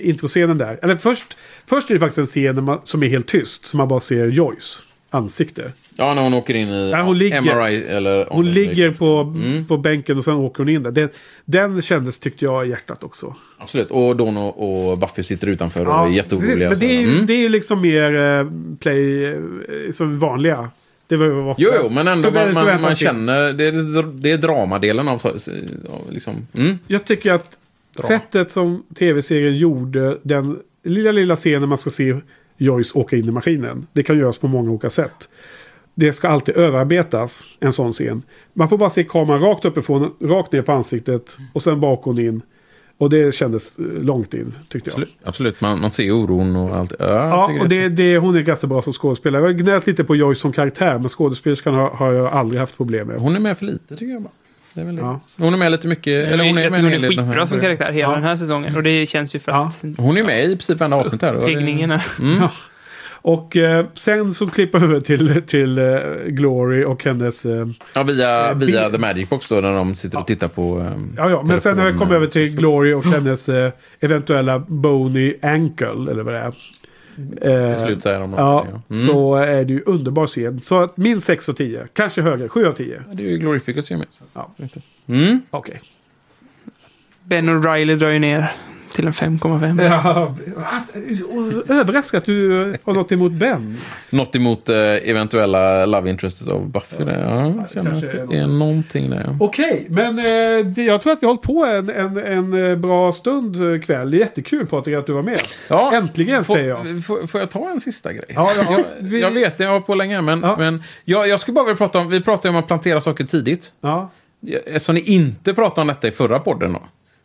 introscenen där. Eller först, först är det faktiskt en scen man, som är helt tyst. Så man bara ser Joyce ansikte. Ja, när hon åker in i Ja, hon ligger- MRI eller... Hon ligger på, Mm. på bänken och sen åker hon in där. Den, den kändes, tyckte jag, i hjärtat också. Absolut. Och Dawn och, och Buffy sitter utanför och är jätteoroliga. men det är, ju, Mm. det är ju liksom mer eh, play eh, som vanliga. Det var, var Jo, jo, men ändå man, man, man känner... Det är, det är dramadelen av... liksom, mm. Jag tycker att Bra. sättet som tv-serien gjorde den lilla, lilla scenen man ska se Joyce åka in i maskinen. Det kan göras på många olika sätt. Det ska alltid överarbetas, en sån scen. Man får bara se kameran rakt uppifrån, rakt ner på ansiktet och sen bak hon in. Och det kändes eh, långt in, tyckte jag. Absolut, absolut. Man, man ser oron och allt. Ja, Ja, och det, det, hon är ganska bra som skådespelare. Jag har gnällt lite på Joyce som karaktär, men skådespelerskan har, har jag aldrig haft problem med. Hon är med för lite, tycker jag bara. Det är väl det. Ja. Hon är med lite mycket. Eller hon är jag med tycker hon är skitbra som karaktär hela Ja. den här säsongen. Och det känns ju för att Hon är med i princip varenda avsnitt här. är- Mm. Ja. Och eh, sen så klipper vi över till, till eh, Glory och hennes... Eh, Ja, via, Eh, via The Magic Box då, när de sitter och tittar på... ehm, ja, ja, men sen när vi kommer över till Glory och hennes eh, eventuella bony ankle, eller vad det är. Eh, Till slut säger de Ja, det, ja. Mm. så är det ju underbar scen. Så att minst 6 och 10, kanske högre, 7 av 10. Det är ju Glorificus med. Ja. Mm. Okej. Ben O'Reilly drar ju ner till en 5,5. Ja, överraskad att du har något emot Ben. Något emot eh, eventuella love interests av Buffy. Ja, jag känner kanske att är det är någonting där. ja. Okej, men eh, det, jag tror att vi har hållit på en, en, en eh, bra stund eh, kväll. Det är jättekul Patrik att du var med. Ja, Äntligen får, säger jag. Får, får jag ta en sista grej? Ja, ja, jag, vi- jag vet, jag har på länge, men, men jag, jag skulle bara vilja prata om, vi pratade om att plantera saker tidigt. Ja. Eftersom ni inte pratade om detta i förra podden då.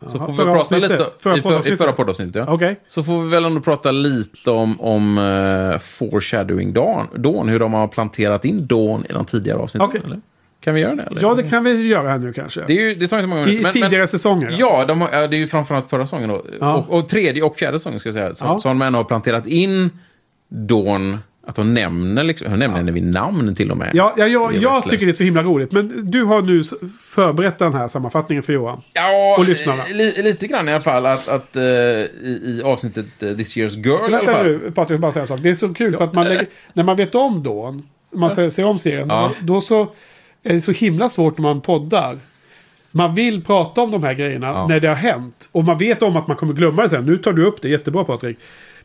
Så Jaha, får vi prata lite Förra i, för, i förra poddavsnittet. Ja. Okej. Så får vi väl ändå prata lite om, om uh, foreshadowing Dawn, Dawn, hur de har planterat in Dawn i de tidigare avsnitten. Okej. Eller? Kan vi göra det? Eller? Ja, det kan vi göra här nu kanske. Det, är ju, det tar inte många I minuter. men- tidigare men, säsonger. alltså. Ja, de har, det är ju framförallt förra säsongen då. Ja. Och, och tredje och fjärde säsongen ska jag säga. Som, Ja. som de ändå har planterat in Dawn. Att de nämner, liksom, hon nämner henne vid namn till och med. Ja, ja, är jag tycker det är så himla roligt. Men du har nu förberett den här sammanfattningen för Johan. Ja, Och lyssnarna. li, lite grann i alla fall. Att, att eh, i, i avsnittet eh, This Year's Girl i alla Vänta fall. nu, Patrik, bara säga en sak. Det är så kul för att man lägger, när man vet om Dawn, man ser, ser om serien, Ja. då så är det så himla svårt när man poddar. Man vill prata om de här grejerna när det har hänt. Och man vet om att man kommer glömma det sen. Nu tar du upp det, jättebra Patrik.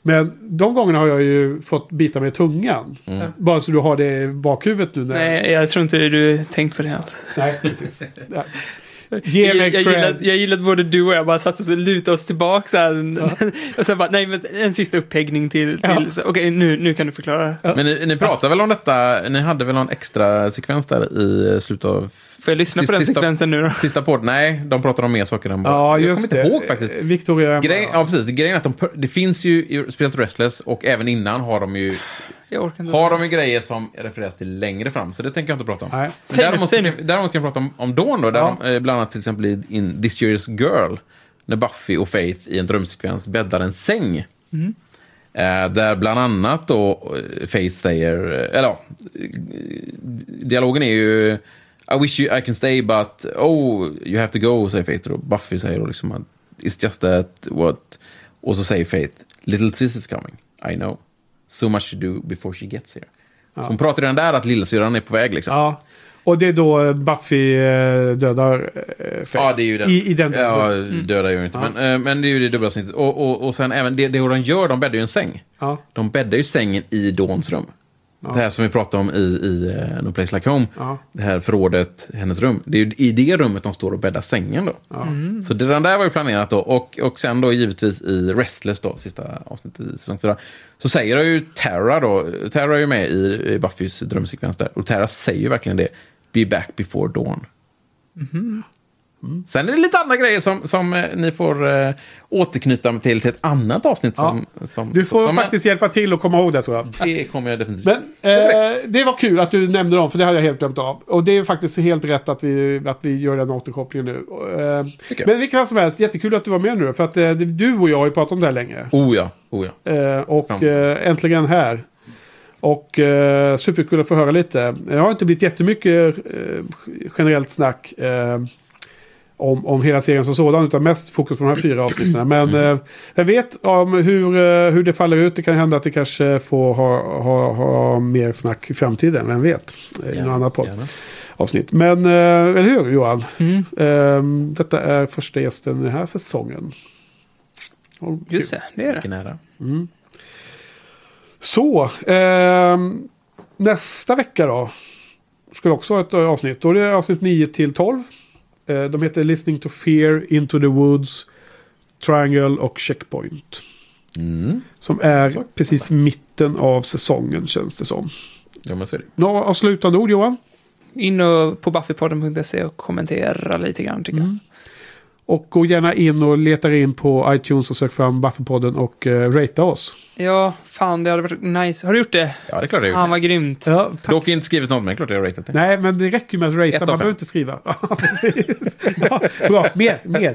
Men de gångerna har jag ju fått bita med tungan. Mm. Bara så du har det i bakhuvudet nu. När... Nej, jag tror inte du tänkt på det alls. Nej, precis. Ge jag, mig jag, cred. gillar, jag gillar att både du och jag bara satt oss och lutade oss tillbaka så här. och sen bara, nej men en sista upphäggning till. till så, Okej, nu, nu kan du förklara. Men ni, ni pratade väl om detta, ni hade väl någon extra sekvens där i slutet av... Får jag lyssna på den sekvensen nu då? Sista podd, nej, de pratar om mer saker än bara... Ja, jag just kommer inte ihåg faktiskt. Victoria... Grej, ja, precis. Grejen är att de, det finns ju i spelet Restless och även innan har de ju Jag orkar inte. har de ju grejer som refereras till längre fram, så det tänker jag inte prata om. Nej. Men Säg nu, däremot, kan, däremot kan jag prata om, om Dawn då, där Ja. de, eh, bland annat till exempel i in This Year's Girl, när Buffy och Faith i en drömsekvens bäddar en säng. Mm. Eh, där bland annat då eh, Faith säger, eller ja, dialogen är ju I wish you, I can stay but oh, you have to go, säger Faith. Och Buffy säger då liksom att it's just that what... Och så säger Faith, little sis is coming, I know. So much to do before she gets here. Ja. Så hon pratar redan där att lillasyrran är på väg liksom. Ja. Och det är då eh, Buffy eh, dödar eh, Faith. Ja, det är ju den. I, i den ja, Mm. dödar ju inte. Ja. Men, eh, men det är ju det dubbla snittet. Och, och, och sen även det, det de gör, de bäddar ju en säng. Ja. De bäddar ju sängen i Dawns rum. Ja. Det här som vi pratade om i, i uh, No Place Like Home. Ja. Det här förrådet, hennes rum. Det är ju i det rummet de står och bäddar sängen då. Mm. Så det där var ju planerat då. Och, och sen då givetvis i Restless då, sista avsnittet i säsong 4. Så säger ju Tara då, Tara är ju med i, i Buffys drömsekvens där. Och Tara säger ju verkligen det. Be back before dawn. Mhm. Sen är det lite andra grejer som, som eh, ni får eh, återknyta till till ett annat avsnitt. Som, som, Du får som, faktiskt hjälpa till att komma ihåg det tror jag. Det kommer jag definitivt. Men eh, det var kul att du nämnde dem, för det hade jag helt glömt av. Och det är faktiskt helt rätt att vi, att vi gör den återkopplingen nu. Eh, men vilket fall som helst, jättekul att du var med nu. För att eh, du och jag har ju pratat om det här länge. Oh ja, oh ja. Eh, och eh, äntligen här. Och eh, superkul att få höra lite. Jag har inte blivit jättemycket eh, generellt snack eh, om, om hela serien som sådan. Utan mest fokus på de här fyra avsnitten. Men eh, jag vet om hur, eh, hur det faller ut. Det kan hända att vi kanske får ha, ha, ha mer snack i framtiden. Vem vet? Eh, I något Gärna, annat podd. gärna. avsnitt. Men, eh, eller hur Johan? Mm. Eh, detta är första gästen den här säsongen. Och Just det, det är det. Vilken ära. Mm. Så, ehm, nästa vecka då. Ska vi också ha ett eh, avsnitt. Då är det avsnitt 9 till 12. Eh, de heter Listening to Fear, Into the Woods, Triangle och Checkpoint. Mm. Som är precis mitten av säsongen känns det som. Ja, men så är det. Några avslutande ord Johan? In och på buffypodden.se och kommentera lite grann tycker jag. Och gå gärna in och leta in på iTunes och sök fram Buffypodden och uh, ratea oss. Ja, fan det hade varit nice. Har du gjort det? Ja, det är klart jag har Fan gjort vad grymt. Ja, Dock inte skrivit något, men det är klart jag har ratat det. Nej, men det räcker ju med att ratea. Ett av Man fem. behöver inte skriva. Ja, precis. Ja, bra, mer, mer.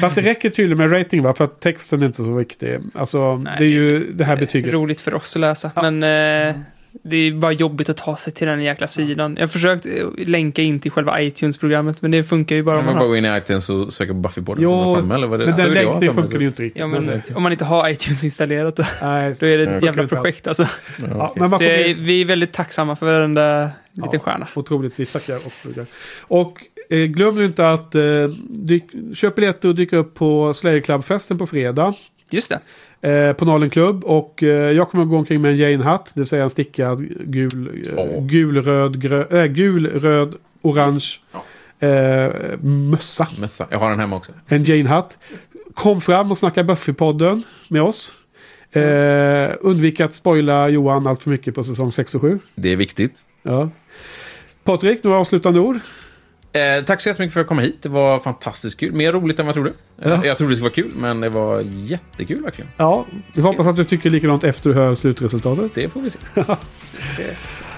Fast det räcker tydligen med rating, va? För att texten är inte så viktig. Alltså, det är ju det här betyget. Roligt för oss att läsa. Men eh, det är bara jobbigt att ta sig till den jäkla sidan. Jag har försökt eh, länka in till själva iTunes-programmet, men det funkar ju bara om Man man bara har... gå in i iTunes och söka på Buffy-podden. Så var framme, eller vad det, men så den det mig. funkar ju inte riktigt. Ja, men om man inte har iTunes installerat då, Nej, då är det ett jävla projekt alltså. Ja, men Så får jag, vi är väldigt tacksamma för varenda liten stjärna. Otroligt, vi tackar och. Och eh, glöm nu inte att eh, dyk, köp biljetter och dyka upp på Slayer Club-festen på fredag. Just det. Eh, på Nalen Club. Och eh, jag kommer att gå omkring med en Jane-hatt. Det vill säga en stickad gul, eh, gul, röd, grö, äh, gul, röd, orange eh, mössa. Mössa. Jag har den hemma också. En Jane-hatt. Kom fram och snacka Buffy-podden med oss. Eh, undvik att spoila Johan allt för mycket på säsong 6 och 7. Det är viktigt. Ja. Patrik, några avslutande ord? Eh, tack så jättemycket för att jag kom hit. Det var fantastiskt kul. Mer roligt än vad jag trodde. Ja. Jag trodde det skulle vara kul, men det var jättekul verkligen. Ja, vi hoppas att du tycker likadant efter du hör slutresultatet. Det får vi se.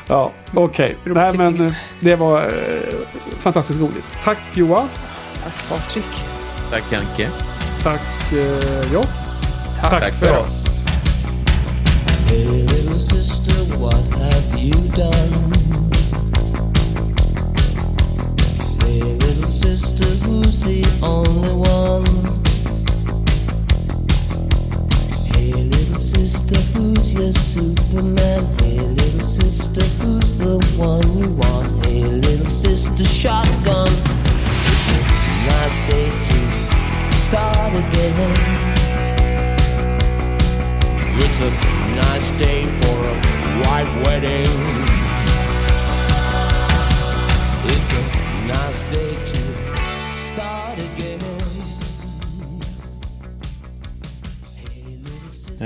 ja, okej. Nej, men eh, det var eh, fantastiskt roligt. Tack Johan. Tack Patrik. Tack Anke. Tack eh, Joss. Tack, för oss. Hey, little sister, what have you done? Sister, who's the only one? Hey, little sister, who's your Superman? Hey, little sister, who's the one you want? Hey, little sister, shotgun. It's a nice day to start again. It's a nice day for a white wedding. It's a nice day to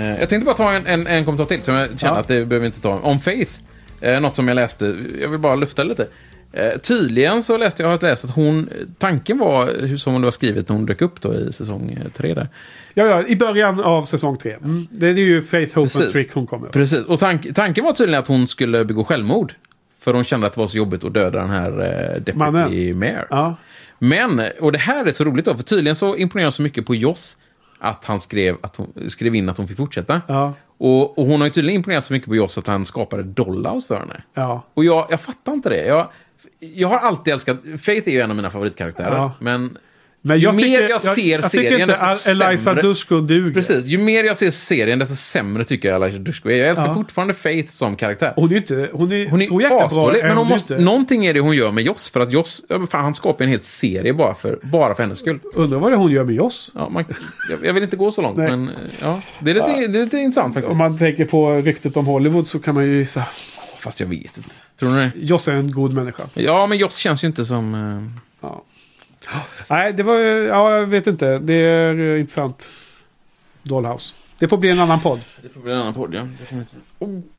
jag tänkte bara ta en, en, en kommentar till som jag känner Ja. att det behöver vi inte ta. Om Faith. Eh, något som jag läste. Jag vill bara lufta lite. Eh, tydligen så läste jag, har läst att hon, tanken var hur som det var skrivet när hon dök upp då i säsong eh, tre där. Ja, ja, i början av säsong tre. Mm. Det är ju Faith, Hope and. Trick hon kommer. Precis, och tank, tanken var tydligen att hon skulle begå självmord. För hon kände att det var så jobbigt att döda den här eh, Deputy Mannen. Mayor. Ja. Men, och det här är så roligt då, för tydligen så imponerar jag så mycket på Joss att han skrev, att hon, skrev in att hon fick fortsätta. Ja. Och, och hon har ju tydligen imponerat så mycket på Joss att han skapade Dollhouse för henne. Ja. Och jag, jag fattar inte det. Jag, jag har alltid älskat... Faith är ju en av mina favoritkaraktärer. Ja. Men, Men ju mer tycker- jag, ser jag serien, inte desto Eliza sämre... Duger. Precis. Ju mer jag ser serien, desto sämre tycker jag Eliza Dushku är. Jag älskar Ja. fortfarande Faith som karaktär. Hon är inte... Hon är, Hon är så jäkla bra. men hon måste, inte. någonting är det hon gör med Joss. För att Joss, fan, han skapar en hel serie bara för, bara för hennes skull. Undrar vad det är hon gör med oss. Ja, man, jag, jag vill inte gå så långt, men eh, ja, det är lite, Ja. det är lite intressant faktiskt. Om man tänker på ryktet om Hollywood så kan man ju gissa. Fast jag vet inte. Tror ni det? Joss är en god människa. Ja, men Joss känns ju inte som... eh, Ja. Nej, det var... Ja, jag vet inte. Det är eh, intressant. Dollhouse. Det får bli en annan podd. Det får bli en annan podd, ja. Definitivt.